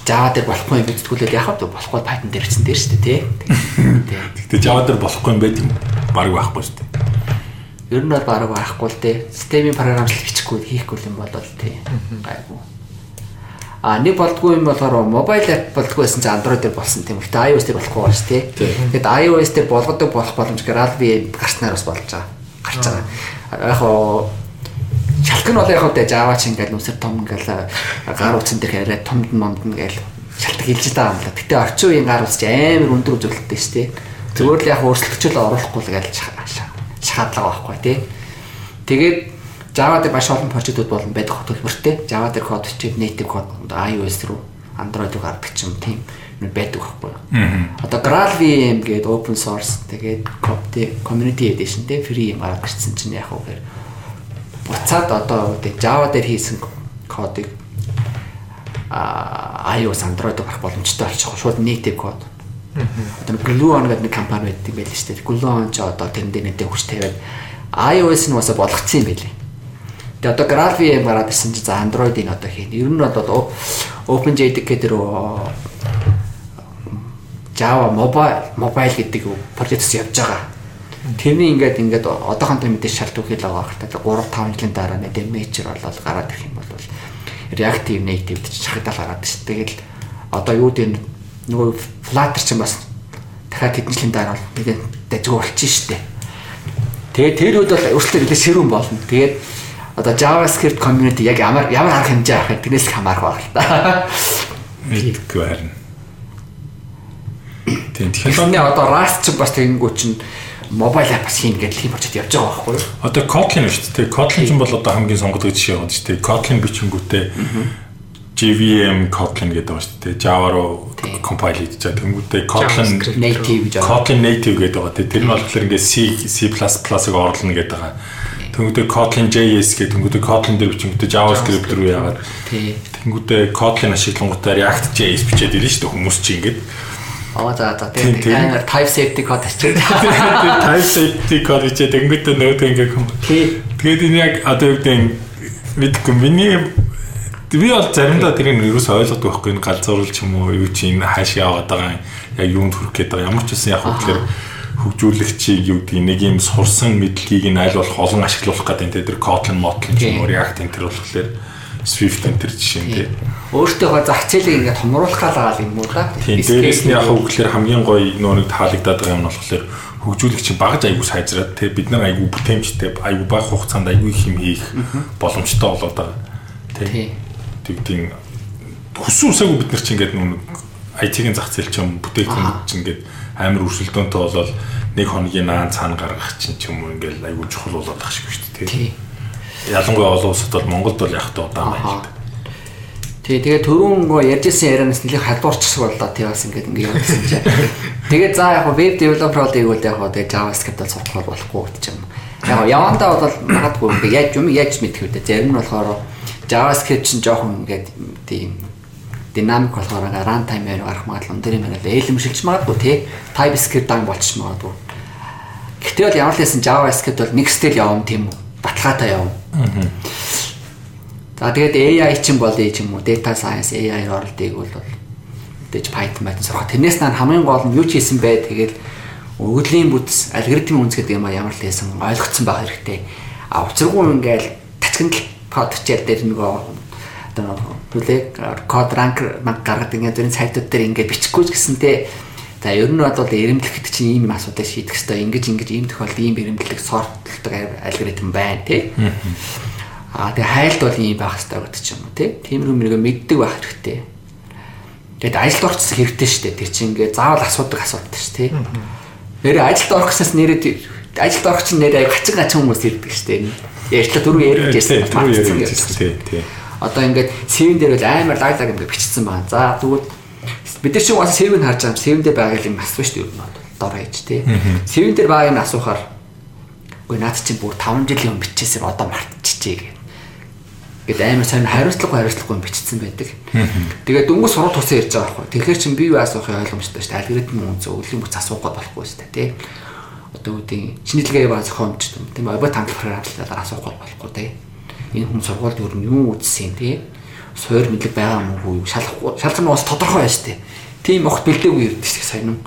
Java дээр болохгүй юм гэж тгүүлээд яхав дэ болохгүй Python дээр хийсэн дээр шүү дээ тий. Гэхдээ Java дээр болохгүй юм байт юм. Бараг байхгүй шүү дээ. Ер нь бол бараг байхгүй л дээ. Системийн програмчлал бичихгүй хийхгүй юм бол тий. Гайгүй. А нэг болдгүй юм болохоор мобайл app болдгүй байсан чинь Android дээр болсон тийм. Гэтэ iOS дээр болохгүй байна шүү дээ. Тэгэхэд iOS дээр болгодог болох боломж GraalVM гарснаар бас болж байгаа. Гарч байгаа. Яг хоо шалгах нь бол яг хөө Java ч ингээл нүсэр том ингээл гар утсан дээр арай томд момд ингээл шалтгаан хэлж байгаа юм л. Гэтэ орчин үеийн гар утас ч амар өндөр үзүүлэлттэй шүү дээ. Зүгээр л яг өөрчлөгчөл оруулахгүй л гэж шахаадлага байхгүй тий. Тэгээд Java дээр маш олон прожектууд болон байдаг хөтөлбөртэй. Java дээр код бичээд native код iOS руу Android руу гаргадаг ч юм тийм байдаг байхгүй. Одоо GraalVM гэдэг open source тэгээд community edition те free юм гаргаж ирсэн чинь яг уу гэхээр буцаад одоо Java дээр хийсэн кодыг а iOS Android руу гарах боломжтой болчих. Шууд native код. Одоо Gluon гэдэг нэг компани байдаг байл шүү дээ. Gluon ч одоо тэрэн дээр нэтэ хүч тавиад iOS нь бас болгоцсон юм байли. Тэгээ одоо GraalVM гараад ирсэн чинь за Android-ийг одоо хийн. Ер нь бол OpenJDK дээр Java mobile mobile гэдэг project явж байгаа. Тэрний ингээд ингээд одоохондоо мэдээж шалтгаан хэл байгаа хэрэг. 3 5 жилийн дараа нэг major болоод гараад ирэх юм бол Reactive Native гэж шахагдал гараад шүү. Тэгэл одоо юу гэдэг нөгөө Flutter ч бас дахиад хэдэн жилийн дараа нэг дажгүй болчих шүү дээ. Тэгээ тэр үед бол өөрчлөлт нэлээд ширүүн болно. Тэгээд одоо JavaScript community яг ямар ямар арга хэмжээ авах вэ? Тэрнээс л хамаарх баг л та. Мэдгүй харин. Тийм технологи одоо Rust ч бас тэгэнгүүт чинь app бас хийн гэдэг тийм project явж байгаа байхгүй юу? Одоо Kotlin шүү дээ. Kotlin ч бол одоо хамгийн сонгодог жишээ байна шүү дээ. Kotlin бичингүүтээ JVM Kotlin гэдэг байна шүү дээ. Java руу compile хийж байгаа. Тэнгүүтээ Kotlin native гэж Kotlin native гэдэг байгаа. Тэр нь болохоор ингээд C C++-ыг орлно гэдэг байгаа Тэнгүүдээ Kotlin JS гэх тэнгүүдээ Kotlin дээр бичингүүтээ JavaScript руу яагаад. Тэнгүүдээ Kotlin ашиглангуудаа React JS бичээд ирнэ шүү дээ хүмүүс чинь ингээд. Аа за за тэгээд амар type safety code ачиж. Type safety code чи тэнгуүтэ нөөд ингээ юм. Тэгээд энэ яг одоо юу гэдэг мэдгүй миний би бол заримдаа тэрийг юу ч ойлгохгүй байхгүй энэ галзуурлал ч юм уу юу чи энэ хааш яваад байгаа яг юунд хүрэх гээд байгаа ямар ч үсэн яг хөглөр хөгжүүлэгчийг юу гэдэг нэг юм сурсан мэдлэгийг нь аль болох олон ашиглуулах гэдэг энэ тэр Kotlin, Motlin ч юм уу React энэ төр болохоор Swift энэ төр жишээ тийм. Өөртөө зах зээлийг ингээд томруулах гал юм уу да. Тийм дээрээс нь яг хөглөр хамгийн гоё нөөник таалагдаад байгаа юм нь болохоор хөгжүүлэгч багж айгуу сайжраад те бид нар айгуу бүтээмжтэй айгуу бага хугацаанд айгуу их юм хийх боломжтой болоод байгаа. Тэ. Тэгтийн хүссэн үсээгүй бид нар чинь ингээд нүг IT-ийн зах зээл чинь бүтээгдэхүүн чинь ингээд амар өрсөлдөөнтэй болол нэг хоногийн наан цаана гаргах чинь ч юм уу ингээл айгүй чухал болоод ах шиг шүү дээ. Тий. Ялангуяа олон улсад бол Монголд бол яг та удаан байна л дээ. Тий, тэгээ түрүүн гоо ярьжсэн ярианаас нэлээд халдварчсан боллоо тий бас ингээд ингээд явуулсан чинь. Тэгээ за яг веб девелопер бол ийгүүл яг тэгээ JavaScript бол сурах болохгүй гэж юм. Яг явандаа бол магадгүй ингээд яаж юм яаж мэдэх үү дээ. Зарим нь болохоор JavaScript чинь жоохон ингээд тийм динамик болохоор runtime-ээр гарах магадлал өндөр юм байна л ээлэмшилж магадгүй тий TypeScript дан болчих магадгүй. Гэхдээ бол ямар л хэсэн JavaScript бол нэг стил явна тийм үү? Баталгаатай явна. За тэгээд AI чинь бол ээ юм уу? Data science AI оролтыг бол мэдээж Python байт сурах. Тэрнээс наа хамгийн гол нь юу ч хийсэн бай тэгээд өгөглийн бүтц алгоритмын үнс гэдэг юм а ямар л хэсэн ойлгоцсон байх хэрэгтэй. А учиргүй ингээл тачганд код хичээл дээр нөгөө одоо хүлээ код ранк гаргаад ингээд зөвхөн сайтууд дээр ингээд бичихгүй ч гэсэнтэй за ер нь бол эрэмблэх гэдэг чинь ийм асуудал шийдэх хэрэгтэй ингэж ингэж ийм тохиолдолд ийм эрэмблэх сортлдог алгоритм байна тий Аа тэгээ хайлт бол ийм байх хэрэгтэй гэдэг ч юм уу тий тиймэрхүү мэрэгөө мэддэг байх хэрэгтэй. Тэгэд ажилд орчихсан хэрэгтэй шүү дээ. Тэр чинь ингээ заавал асуудаг асуудал шүү тий. Нэрээ ажилд орох гэсээс нэрээ ажилд орох чинь нэрээ гацэг гацэг хүмүүс ирдэг шүү дээ. Ярьчлаа дөрөв ярьж байсан. Тий, тий одоо ингээд сэвэн дээр бол амар лаг лаг ингээд бичсэн байна. За тэгвэл бид нар чинь бас сэвэн харж байгаа сэвэн дээр байгаа юм асууж шүү дээ. Дор хаяж тий. Сэвэн дээр байгаа юм асуухаар үгүй наад чинь бүр 5 жилийн өмнө бичээсээ одоо мартчихжээ гэх. Гэт амар сайн хариуцлагагүй хариуцлагагүй бичсэн байдаг. Тэгээд дөнгөж сурах тусаа ярьж байгаа байхгүй. Тэгэхээр чин бие бие асуухын ойлгомжтой шүү дээ. Алгоритм үнц өвлийн бүц асуух гээд болохгүй шүү дээ тий. Одоо үүдийн шинэ дэлгээ баа зохиомж тийм обо тангал програмчлалаар асуух гээд болохгүй тий энэ хүн сургуульд өөр нь юу үзсэн тий суур мэдлэг байгаа юм уу? Шалахгүй шалгах нь бас тодорхой байж тээ тийм огт бэлдээгүй ирдэ шиг сайн юм.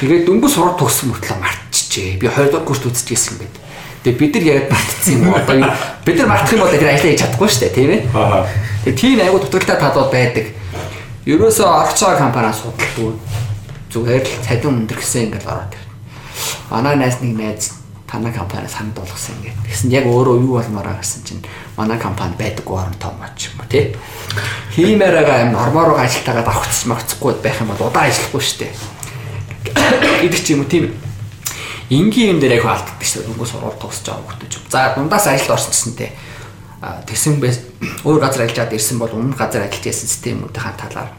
Тэгээд дөнгөж сурах төгссөн мөртлөө мартчихжээ. Би 20 дахь курст үзчихсэн юм байна. Тэгээд бид нар яг мартчихсан юм одоо бид нар мартах юм бол тэр ажиллаа хийж чадахгүй шүү дээ тийм ээ. Тэгээд тийм айгу дутагдaltaй талууд байдаг. Ерөөсөө орчоо компаниас судалдгүй зүгээр л цадин өндөр гэсэн ингээл ороод тэр манай найз нэг найз танай компаниас ханд болгосон ингээд. Тэгсэн яг өөрөө юу болмоор гэсэн чинь манай компани байдаггүй орон томооч юм уу тий. Хиймээр байгаа юм нормоор ажилтаагаад авахч магцахгүй байх юм бол удаан ажиллахгүй шүү дээ. Гэдэг чи юм уу тийм энгийн юм дээр яг алддаг шүү дээ. Өнгө сургууль тусч хүмүүс юм. За дундаас ажилд орсон гэсэнтэй тэгсэн бэ өөр газар ажиллаад ирсэн бол өмнө газар ажиллаж байсан системүүдийн талаар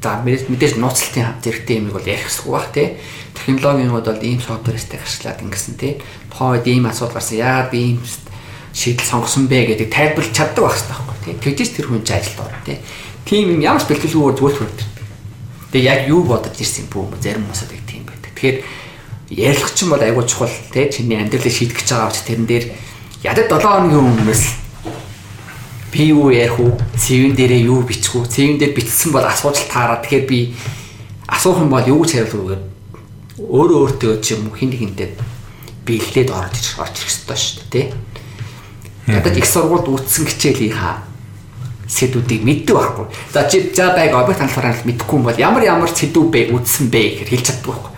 За мэдээж нууцлалтын зэрэгтэй юм бол ярих хэсгүй бах тий. Технологийн хувьд бол ийм софтверстэй ашиглаад ингэсэн тий. Тухайн үед ийм асуудал гарсан. Яагаад би ийм шийдэл сонгосон бэ гэдэг тайлбарлаж чаддаг байх хэрэгтэй байхгүй тий. Тэгжээс тэр хүн чинь ажилд орно тий. Тийм ямар ч бэлтгэлгүй зүгээр хүрдэг. Тэгээ яг юу бодож ирсэн бүү зарим хүмүүсд яг тийм байдаг. Тэгэхээр ярилцах чинь бол айгүй чухал тий. Чиний амьдралыг шийдэх гэж байгаа учраас тэрэн дээр ядад 7 хоногийн өмнөөс би юу ярих уу? Цэвэн дээрээ юу бичих үү? Цэвэн дээр бичсэн бол асууж таараа. Тэгэхээр би асуух юм бол юу гэж хариулах вэ? Өөрөө өөртөө ч юм уу хин хинтэй биелээд орж ирэх орж ирэх ёстой шүү дээ, тий? Ядаж их сургуульд үүссэн хичээлийнхаа сэдвүүдийг мэддэг байхгүй. За чи за байг объект хандлахаар мэдхгүй юм бол ямар ямар сэдв бэ үүссэн бэ гэхээр хэлж чаддаг байхгүй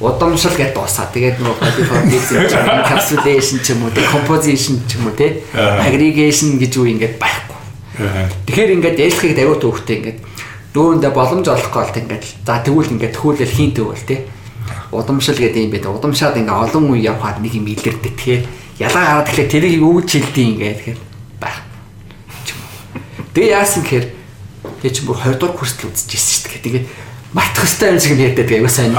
удамшил гэдээ дуусаа. Тэгээд нөгөө polyformation, encapsulation ч юм уу, composition ч юм уу те aggregation гэж юу ингээд байхгүй. Тэгэхээр ингээд ялхыг давуу төвхтэй ингээд дүүрэндээ боломж олохгүй бол ингээд за тэгвэл ингээд төхөөлөл хийн тэгвэл те удамшил гэдэг юм байдаг. Удамшаад ингээд олон үе явхад нэг юм илэрдэг. Тэгэхээр ялгаа гараад тэгэхээр тэрийг гэж хэлдэг ингээд тэгэхээр байх. Тэгээ яасан гэхээр тэг чи бүр 20 дугаар курст л үзчихсэн шүү дээ. Тэгээд мартах хөстэй юм шиг ярьдаг аяга сайн.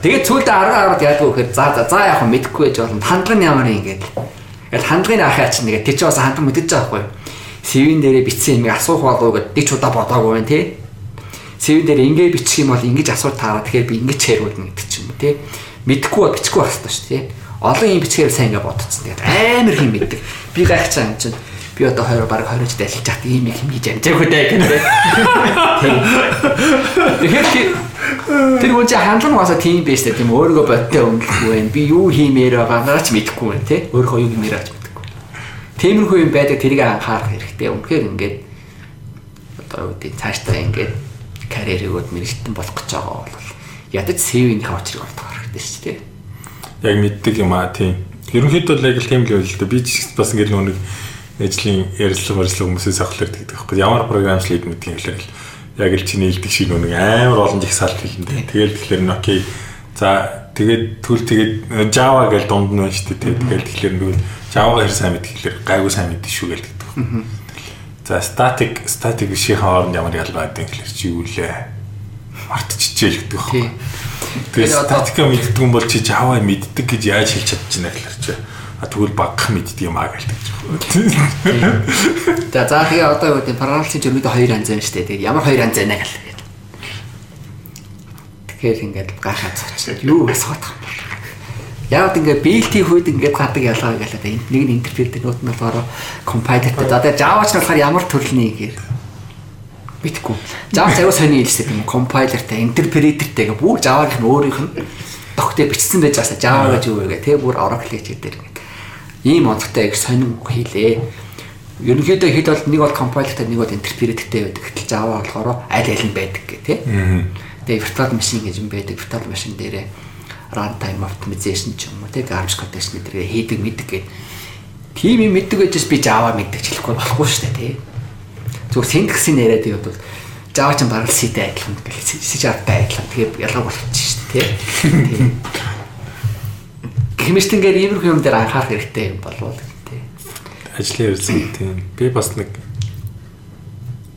Тэгээд цүлдээ арга аргад яадаг вэ гэхээр за за за яг мэдэхгүй байж болно. Хандлага нь ямар юм ингээд. Ингээд хандлагын ахаа чинь нэгэ тий чи бас хандлага мэдэж байгаа байхгүй? Сэвэн дээрээ битсэн юм асуух болов уу гэд ди ч удаа бодоогүй байх тий. CV дээр ингээ бичих юм бол ингэж асуулт таараа тэгэхээр би ингэж хариулна гэдэг ч юм уу тий. Мэдхгүй бол бичихгүй байх хэрэгтэй шүү дээ. Олон юм бичгээр сайн ингээ бодцсон. Тэгээд амар хэм мэддэг. Би гайхаж байгаа юм чинь би одоо 20 баг 20 жил ажиллаж чад ийм их хийж амжаагүй даа гэдэг. Тэгэхээр тэр хүн чинь хандлан угаасаа тийм биш тийм өөрийгөө бодтой өмлөхгүй байх. Би юу хиймээр байгаагаа ч мэдэхгүй байна тий. Өөрөө юу хиймээр ч мэдэхгүй. Тиймэрхүү юм байдаг тэрийг анхаарах хэрэгтэй. Үнэхээр ингээд одоо үүдээ цаашдаа ингээд карьерийгод мэрэгтэн болох гэж байгаа бол ядаж CV-ийн очрыг олдох хэрэгтэй шүү дээ. Яг мэддэг юм аа тийм. Ерөнхийдөө л яг л тийм л байл л да. Би ч бас ингээд нэг ажлын ярилцлага барилга хүмүүсээс авахлаар гэдэг байхгүй. Ямар програмчлалыг мэдгийг хэлэхээр яг л чиний хэлдэг шиг нэг амар олон жих салт хэлнэ. Тэгээд тэгэхээр Nokia за тэгээд түл тэгээд Java гэж дунд нь байна шүү дээ. Тэгээд тэгэхээр нэг Java хэр сайн мэдэх хэлэхээр гайгүй сайн мэддэг шүү гэлдэг. За static static бишийн хооронд ямар ялгаа гэдэг хэлэхээр чи юу лээ? Мартчихжээ л гэдэг байхгүй. Тэгээд static мэддэг юм бол чи Java мэддэг гэж яаж хэлж чадчихна гэхэлэр чи А тэгвэл багах мэддэг юм аа гэлдэг. За за тэгээ одоо юу гэдэг параллелын жирмэд хоёр янз байна шүү дээ. Тэгээд ямар хоёр янз байна гэл. Тэгэхээр ингээд гахаад цочлоо. Юу асуух юм бол. Яг ингээд BLT хүйд ингээд гадаг ялгаа гэлээ. Энд нэг нь интерфейстэй нөт нь болохоор компайлертэй. За тэгээ Java ч болохоор ямар төрлийн гэр битггүй. Java аягүй сони хэлсэн юм. Компайлертэй, интерпретертэй гэх бүх Java-гийн өөрийнх нь тогтээ бичсэн байж байгаа Java гэж юу вэ гэх. Тэгээ бүр Oracle гэж дээр ийм онцгой их сонин хийлээ. Ерөнхийдөө хэд бол нэг бол компайлертай нэг бол интерпреттэй байдаг. Гэтэл Java болохоор аль аль нь байдаг гэх тий. Тэгээ virtual machine гэж юм байдаг. Virtual machine дээрээ runtime optimization ч юм уу тий garbage collection гэдгээр хийдэг мэддэг гэх. Тийм юм мэддэг гэж би Java мэддэг ч хэлэхгүй болохгүй шүү дээ тий. Зүгээр syntax-ийн яриад яваад бол Java ч бараг C-тэй адилхан гэх C-тай адилхан. Тэгээ ялгаа болчихсон шүү дээ тий. Хэмэжтэнгээр иймэрхүү юм дээр анхаарах хэрэгтэй юм болов уу тий. Ажлын хэрэгцээ тийм. Би бас нэг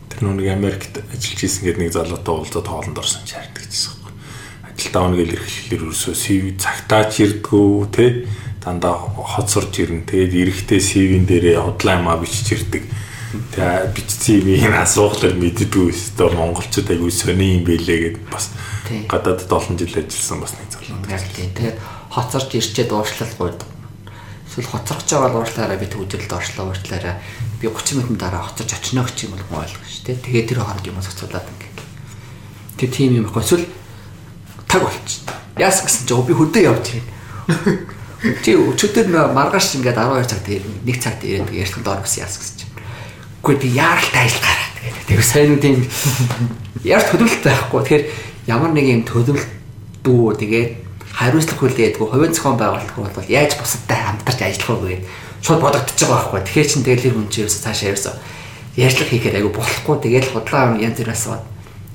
тэр нэг Америкт ажиллаж исэн гэдэг нэг залуутай уулзаад хоолнд орсон ч хардаг гэсэн юм. Ажилдаа оног ил ирэхлээр ерөөсөө CV цагтаач ирдгүү тий. Дандаа хот сурж ирнэ. Тэгээд эрэхтэй CV-н дээрээ удлаа юмаа бичиж ирдэг. Тэгээ бичсэн юм асуухлаар мэддэггүй өстөө монголчууд аягүй сони юм бэлээ гэд бас гадаадд олон жил ажилласан бас нэг залуу. Тэгээд хоцорж ирчээд уушлал гойд. Эсвэл хоцорч байгаа бол уушлаараа би төвжрэлд оршлоо уушлаараа би 30 минутын дараа хоцорч очно гэж юм бол ойлгох шүү дээ. Тэгээд тэр хооронд юм зохицуулаад ингээд. Тэр тийм юм ихгүй эсвэл таг болчих. Яас гэсэн чинь би хөдөө явж байна. Чи өчигдөр маргааш ингээд 12 цагт нэг цагт ирээд ярьсан доор гэсэн яас гэсэн чинь. Үгүй би яаралтай ажил гараад тэгээд тэр сайн тийм яарч хөдөлөлт байхгүй. Тэгэхээр ямар нэг юм төлөвлөлт дүү тэгээд хариуцлага хүлээдгүй хувийн зохион байгуулалтгүй бол яаж бусадтай хамтарч ажиллах вэ гэж шууд бодогдож байгаа байхгүй. Тэгэхээр чин тэгэл тэр хүн чинь ерөөсө цаашаа ерөөсө ярьцлага хийхээр айгу болохгүй тэгэл худлаа янз бүр асууд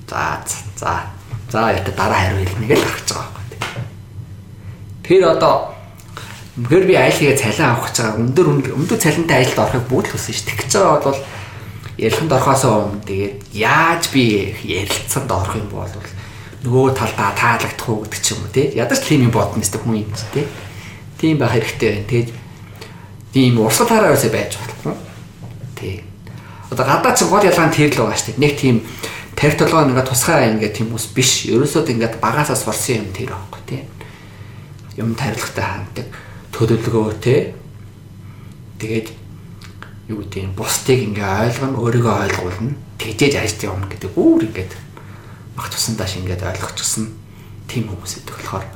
за за за яа дараа хариу хэлнэ гэж гарч байгаа байхгүй. Тэр одоо Мгэр би айл хийгээ цалин авах гэж байгаа. Өндөр өндөр цалинтай ажилд орохыг бүгд л хүсэн ш. Тэгж байгаа бол ярилцанд орохоосоо өмнө тэгээд яаж би ярилцсанд орох юм бол нөгөө талдаа таалагдах уу гэдэг ч юм уу тий. Ядаж тийм юм бодно гэсэн хүн юм тий. Тийм байх хэрэгтэй байна. Тэгээд тийм урсгалаараа өсөй байж болохгүй. Тий. Одоо гадаа ч гол ялгаан тэр л байгаа шүү дээ. Нэг тийм тарих толгой нэгэ тусгай ингээд тийм ус биш. Ерөөсөө ингээд багасаа сурсан юм тэр байхгүй тий. Юм тарилгатай ханддаг төлөвлөгөө тий. Тэгээд юу гэдэг юм бусдыг ингээ ойлгоно, өөрийгөө ойлгуулна. Тэгжээж ажиллаж явна гэдэг үүр ингээд баг тусандаа шингээд ойлгочихсон тийм хүмүүс идэх болохоор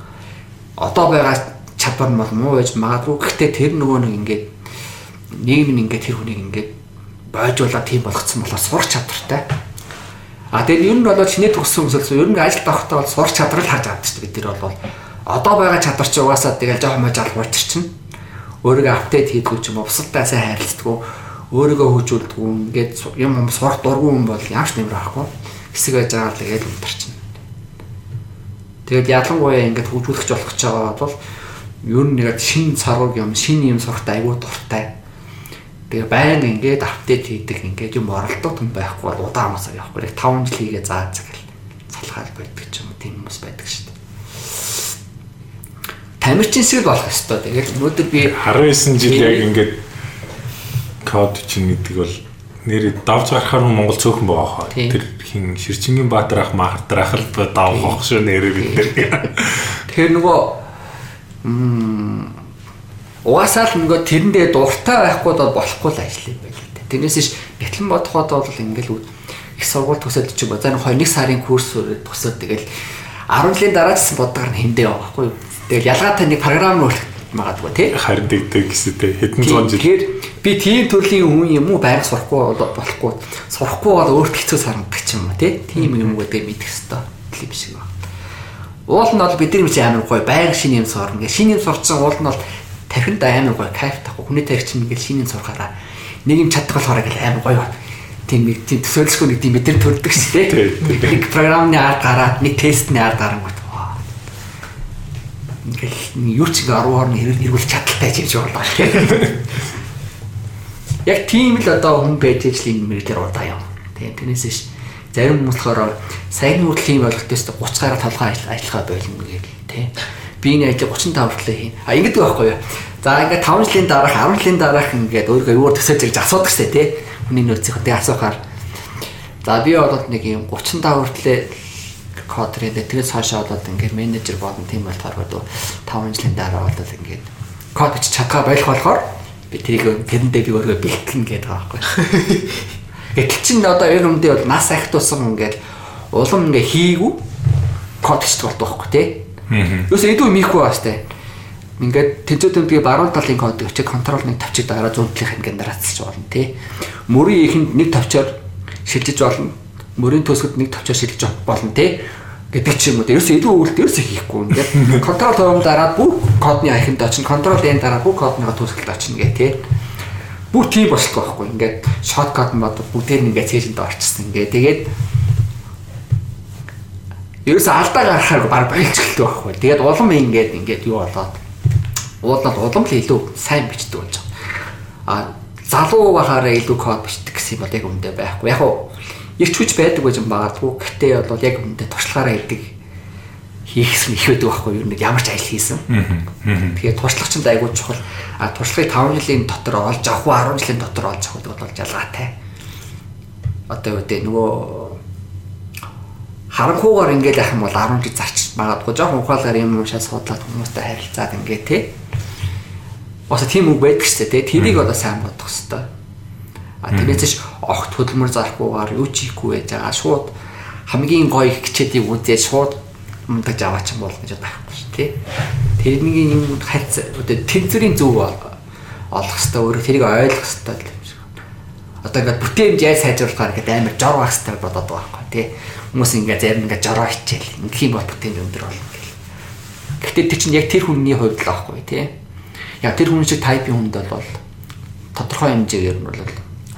одоо байгаа чадвар нь бол муу байж магадгүй гэхдээ тэр нөгөө нэг ингээд нийгэм нь ингээд тэр хүнийг ингээд бойжуулаад тийм болгоцсон болохоор сурах чадвартай. А тэгээд ер нь бол шинэ төгссөн хүмүүс ер нь ажилд авахтаа бол сурах чадвар л харж авдаг шүү дээ бид нар бол одоо байгаа чадвар чи угаасаа тэгэл жоохон мож албарч чинь өөрийгөө апдейт хийдгүү ч юм уу бусадтай сайн харилцдаггүй өөрийгөө хөгжүүлдэггүй ингээд юм юм сурах дургүй юм бол яаш нэмэр авахгүй хэсэг байж байгаа л тэгээд унтарчин. Тэгээд ялангуяа ингээд хөгжүүлэгч болох гэж байгаа бол ер нь яг шин царууг юм шин юм сурахт айгүй дуртай. Тэгээ байнга ингээд апдейт хийдэг ингээд юм оролдох юм байхгүй бол удаан амсаа явахгүй. Яг 5 жил хийгээ зааж гэл залхаал байдаг ч юм уу тийм хүмүүс байдаг шүү дээ. Тамирчин шиг болох ёстой. Тэгээд өнөөдөр би 19 жил яг ингээд код чинь гэдэг бол нэр давж гарахаар Монгол цөөхөн байгаа хаа. Тэр хин Ширчингийн Баатар ах Махартар ах л давах шүү нэрээ бид нэр. Тэгэхээр нөгөө угаасаа л нөгөө тэрэндээ дуртай байхгүй бол болохгүй л ажил юм байл л дээ. Тэрнээс ш гэтлэн бодоход бол ингээл их сургууль төсөөд чи базар 2 сарын курс төсөөд тэгэл 10 жилийн дараа гэсэн боддоор нь хэмдээ байгаа байхгүй юу. Тэгэл ялгаатай нэг програм руу магадгүй тий. Харин дэгдэг гэсэтэй хэдэн зуун жил. Тэгэхээр би тийм төрлийн хүн юм уу байнга сурахгүй болохгүй сурахгүй бол өөрт хэцүү санагдах юм ба тий. Тийм юм гэдэг мэдэх хэвээр юм шиг байна. Уул нь бол бидний мэт амар гоё байнга шинэ юм сурна. Шинэ юм сурцсан уул нь бол тархинд амар гоё кайф тахгүй. Хүний тархи чинь ингээл шинэ юм сурахаараа нэг юм чаддаг болохоор ингээл амар гоё тийм нэг тийм төсөөлсгүй нэг тийм мэдэр төрдөг шүү дээ. Нэг програмны ард гараад нэг тестний ард гарангууд. Ингээл юу ч ингээ 10 орны хэрэглүүл чадaltaй хийж болоо. Яг тийм л одоо хүн байж ижил энэ мэрэгдэр удаа юм. Тийм тэрнээс ш зарим хүмүүс болохоор сайн хүртэл юм болгохтойс 30 гараа толгой ажиллагаа болно гэх тийм. Би энэ ажил 35 хүртэл хийн. А ингэдэг байхгүй юу? За ингээд 5 жилийн дараах 10 жилийн дараах ингээд өөрийгөө юугаар төсөөлж гэж асуудаг шээ тийм хүний нөөцийнхөө асуухаар за би болоод нэг юм 35 хүртлээ кодрын дээр тэгээс хаашаа болоод ингээд менежер болно тийм болохоор одоо 5 жилийн дараа болоод ингээд код ч чадхаа байх болохоор би тэрийг тэрэндээ би өөрөө бэлтгэн гэдэг байгаа байхгүй. Гэтэл чин одоо ер нь бол нас ахтуусан ингээд улам ингээ хийгүү код ч болдог байхгүй тий. Юус эдүү михгүй бааш тий. Ингээд тэнцүү тэмдгээ баруун талын код өчиг контрол нэг тавчиг дараа зүүн талынх ингээд нараацч болно тий. Мөрийн ихэнд нэг тавчаар шилжиж болно. Мөрийн төсгөд нэг тавчаар шилжиж болно тий гэдэг ч юм уу. Ерөөсөө илүү өгөлт ерөөсөө хийхгүй. Ингээд контрол тавим дараа бүх кодны ахинд очно. Контрол энэ дараа бүх кодныга төсгөлд очно гэх тий. Бүх тийм болчихлоо байхгүй. Ингээд шорткат нь бод бүгдээр ингээд цээжинд орчихсон. Ингээд тэгээд ерөөсөө алдаа гаргахаар баг байлцгэлтэй байхгүй. Тэгээд улам ингээд ингээд юу болоод уулаад улам л илүү сайн бичдэг болж байгаа. А залуу байхаараа илүү код бичдэг гэсэн юм бол яг үндэ байхгүй. Яг уу ирч хүч байдаг байж магадгүй. Гэхдээ бол яг үндэ туршлагаараа идэг хийхсэн их байдаг байхгүй юу? Нэг ямар ч ажил хийсэн. Тэгэхээр туршлага ч айгүй чухал. А туршлагыг 5 жилийн дотор олж авах уу 10 жилийн дотор олж авах гэдэг бол ялгаатай. Одоо гэдэг нөгөө харанхуугаар ингээд ах юм бол 10 жил зарч магадгүй жоохон ухаалгаар юм уушаа судлаад хүмүүстэй харилцаад ингээд тий Босо тийм үг байдаг шүү дээ. Тэрийг одоо сайн бодох хэрэгтэй. А тэрнээс огт хөдөлмөр зарахгүйгээр юу ч хийхгүй байж байгаа. Шууд хамгийн гоё хичээдийг үзээд шууд мундаж аваач юм бол гэж байхгүй шүү тий. Тэрний юм хайц одоо тэнцвэрийн зөв олох хэрэгтэй. Өөрөө тэрийг ойлгох шиг. Одоо ингээд бүтээн жай сайжруулахаар ингээд амар жор байх хэрэгтэй бодоод байгаа байхгүй тий. Хүмүүс ингээд зарим ингээд жороо хичээл. Ингэх юм бол бүтээн өндөр болно гэх. Гэхдээ тэр чинь яг тэр хүний хувьд л байхгүй тий яг тэр хүн шиг тайпын хүнд бол тодорхой хэмжээгээр нь бол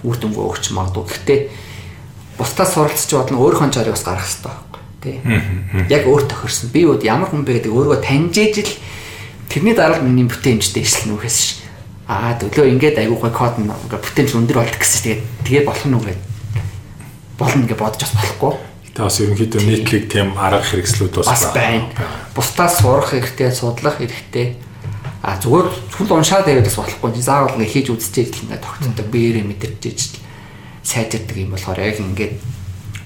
үр дүнгүй өгч магадгүй. Гэхдээ бусдаас суралцж бодлон өөрийнхөө чарыг бас гаргах хэрэгтэй байхгүй тий. Яг өөр тохирсон. Би үуд ямар хүн бэ гэдэг өөрийгөө таньж ижил тэрний дараа л миний бүтээмжтэй ишлэн үхээс ш. Аа төлөө ингээд айгүй гой код нь ингээд бүтээмж өндөр болдог гэсэн тэгээд тэгээд болох нь үгээд болно гэж бодож бас болохгүй. Тэгээ бас ерөнхийдөө нийтлэг тийм арга хэрэгслүүд бас байна. Бусдаас сурах хэрэгтэй, судлах хэрэгтэй А зүгээр хүл уншаад байвал бас болохгүй. Заавал ингээ хийж үзчихэж л ингээ тогтцонтой биеэрээ мэдэрчээж сайжирдаг юм болохоор яг ингээд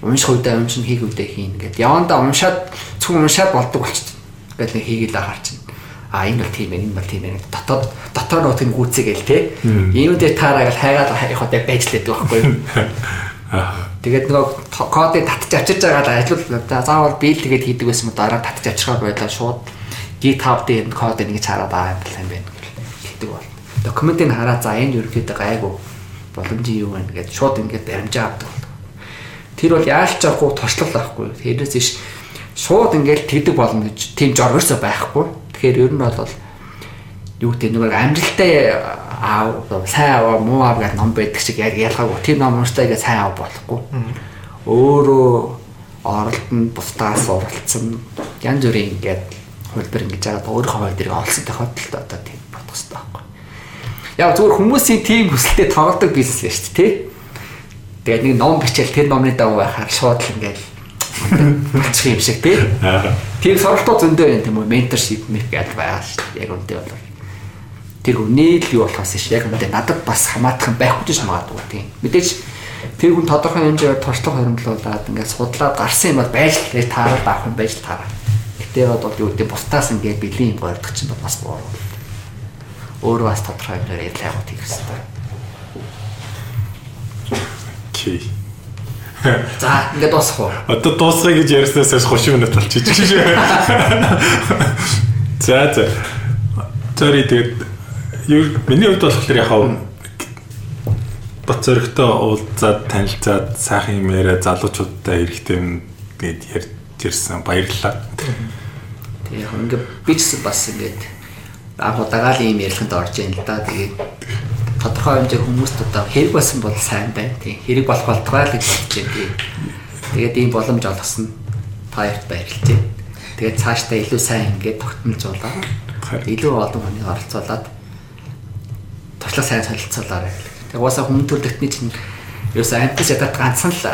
унших үедээ уншин хийх үедээ хийн ингээд явандаа уншаад зөвхөн уншаад болдог болчих. Ингээд нэг хийгээд ахаар чинь. А энэ бол тийм энэ бол тийм ээ. Дотоод дотоод нот нь гүцэгээл те. Иймүүдээ таараагаад хайгаад явахад яг байж лээд байхгүй юу? Тэгээд нөгөө кодыг татчих авчирж байгаа л ажил заавал биел тэгээд хийдэг байсан юм дараа татчих авчирхаа байлаа шууд GitHub дээр код нэг хараад аа юм байна гэдэг бол. Документыг хараад за энэ ерөөхдөө гайгүй боломжийн юу байна гэдээ шууд ингээд баримжаа авдаг. Тэр бол яалч авахгүй туршлага байхгүй. Тэрнээс иш шууд ингээд тэгдэг болно гэж тийм жоргорсоо байхгүй. Тэгэхээр ер нь бол юу гэдэг нэг амжилттай аав сайн аав муу аав гэдэг ном байдаг шиг яг ялгаагүй. Тэр ном унштай гэж сайн аав болохгүй. Өөрөө оролдонд бусдаас уралцсан янз бүрийн ингээд хөлбөр ингэж байгаа өөрийнхөө хөл дэрийг олсон тохиолдолд одоо тийм бодох хэрэгтэй байхгүй. Яг зөвхөн хүмүүсийн тийм хүсэлтэд тоглодог бизнес байж шүү дээ. Тэгээд нэг ном бичээл тэр номны дагуу байхаар шууд л ингээл очих юм шиг тий. Тийм сургалтууд зөндөө байна тийм үү менторшип мэт гэдэг байгаа шүү дээ. Яг үнтэй бол тэр үний л юу болохоос ш яг үнтэй надад бас хамаатах байхгүй ч магадгүй тийм. Мэдээж Тэр хүн тодорхой хэмжээгээр туршлага хоримтлуулад ингээд судлаад гарсан юм бол байж л таараад авах юм байж л таараа. Гэтэ бол юу гэдэг бусдаас ингээд бэлэн юм гордох чинь бас буруу. Өөрөө бас тодорхой хэмжээгээр ярилцлагууд хийх хэрэгтэй. Окей. За ингээд дуусах уу? Одоо дуусгая гэж ярьснаас хойш 30 минут болчихж байна. За за. Зөри тэгээд миний хувьд болохоор яхав бат зөрөгтэй уулзаад танилцаад сайхан юм яриа залуучуудтай хэрэгтэй юм гээд ярьж ирсэн баярлалаа. Тэгээ яг ингээд би ч бас ингээд анх удагаал юм ярилцлаганд орж ийн л да. Тэгээд тодорхой хэмжээ хүмүүст одоо хэрэг болсон бол сайн байна. Тийм хэрэг болох болтугай л гэж бодож байна. Тэгээд ийм боломж олгосон та хоёрт баярлалаа. Тэгээд цаашдаа илүү сайн ингээд тогтмолжуулаад илүү олон хүнийг оролцуулаад туршлага сайн солилцуулаарай. Тэгээд уусаа хүмүүн төрлөختний чинь ерөөс амтс ядаад ганцхан л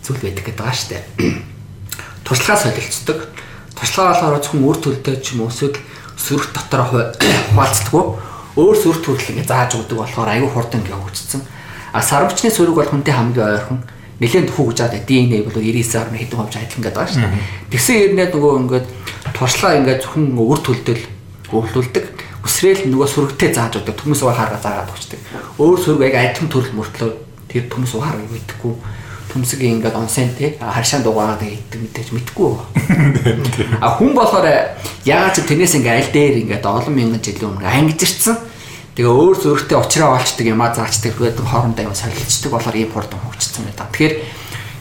зүйл байдаг гэдэг байгаа шүү дээ. Туршлагаа солилцдог. Туршлага болохоор зөвхөн үр төлдөө ч юм уу эсвэл сүрх дотор хуваалцдаггүй өөр сүр төрөл ингэ зааж өгдөг болохоор аюу хурдан ингэ хөгжсөн. А сарвчны сүрэг бол хүнтэй хамгийн ойрхон нэлээд хүү гэж байгаа ДНХ бол 99.1 хэдэн хувьч адилхан гэдэг байгаа шүү дээ. Тэгсэн хэрнээ нөгөө ингээд туршлага ингээд зөвхөн өөр төлдөл өвлүүлдэг. Үсрээл нөгөө сүрэгтэй зааж өгдөг. Төмөс ухаараа заагаад өгчдөг. Өөр сүрэг яг адилхан төрөл мөртлөө тэр төмөс ухаараа мэдхгүй төмсөг ингээд онсын тий харшаан дугаагаад иддэг мэдээж мэдгүй. А хүн болохоор яагаад ч тэрнээс ингээд аль дээр ингээд олон мянган жилийн өмнө ангижирцсан. Тэгээ өөр зөрөгтэй уучраа олчдаг юм а заачдаг гэдэг хоорондоо юм солилцдог болохоор ийм хурдан хөгжсөн байдаг. Тэгэхээр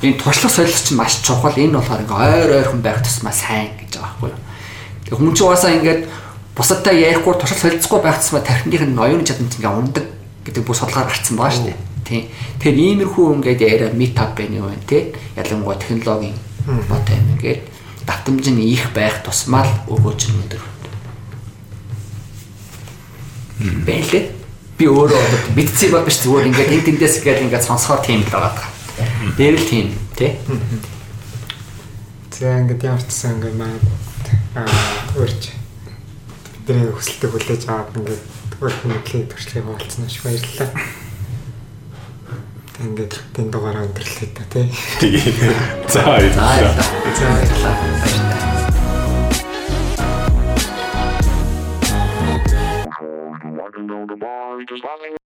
энэ туршлага солилцох чинь маш чухал. Энэ болохоор ингээд ойр ойрхон байх тусмаа сайн гэж байгаа байхгүй юу. Тэгээ хүн чинь угаасаа ингээд бусадтай ярихгүй туршлага солилцохгүй байх тусмаа тархиных нь оюуны чадамж ингээд ундаг гэдэг бүх судалгаар гарцсан байгаа шүү дээ тий. Тэгэхээр иймэрхүү ингээд яриа meetup байна юу вэ тий. Ялангуяа технологийн ботой юм ингээд давтамж нь их байх тусмаа л өгөөж өндөр. Бэлээ. Би өөрөө мэдсэн бол биш зүгээр ингээд энэ тэндээс ингээд ингээд сонсохоор тийм л байгаа. Дээр л тийм тий. За ингээд ямар ч сан ингээд маа аа өөрч бидний хүсэлтийг хүлээж аваад ингээд өөр хүмүүлийн туршлагыг хуваалцсан маш баярлалаа. Ингээд энэ дугаараа өндөрлөе та тий. За баярлалаа. За баярлалаа. Just running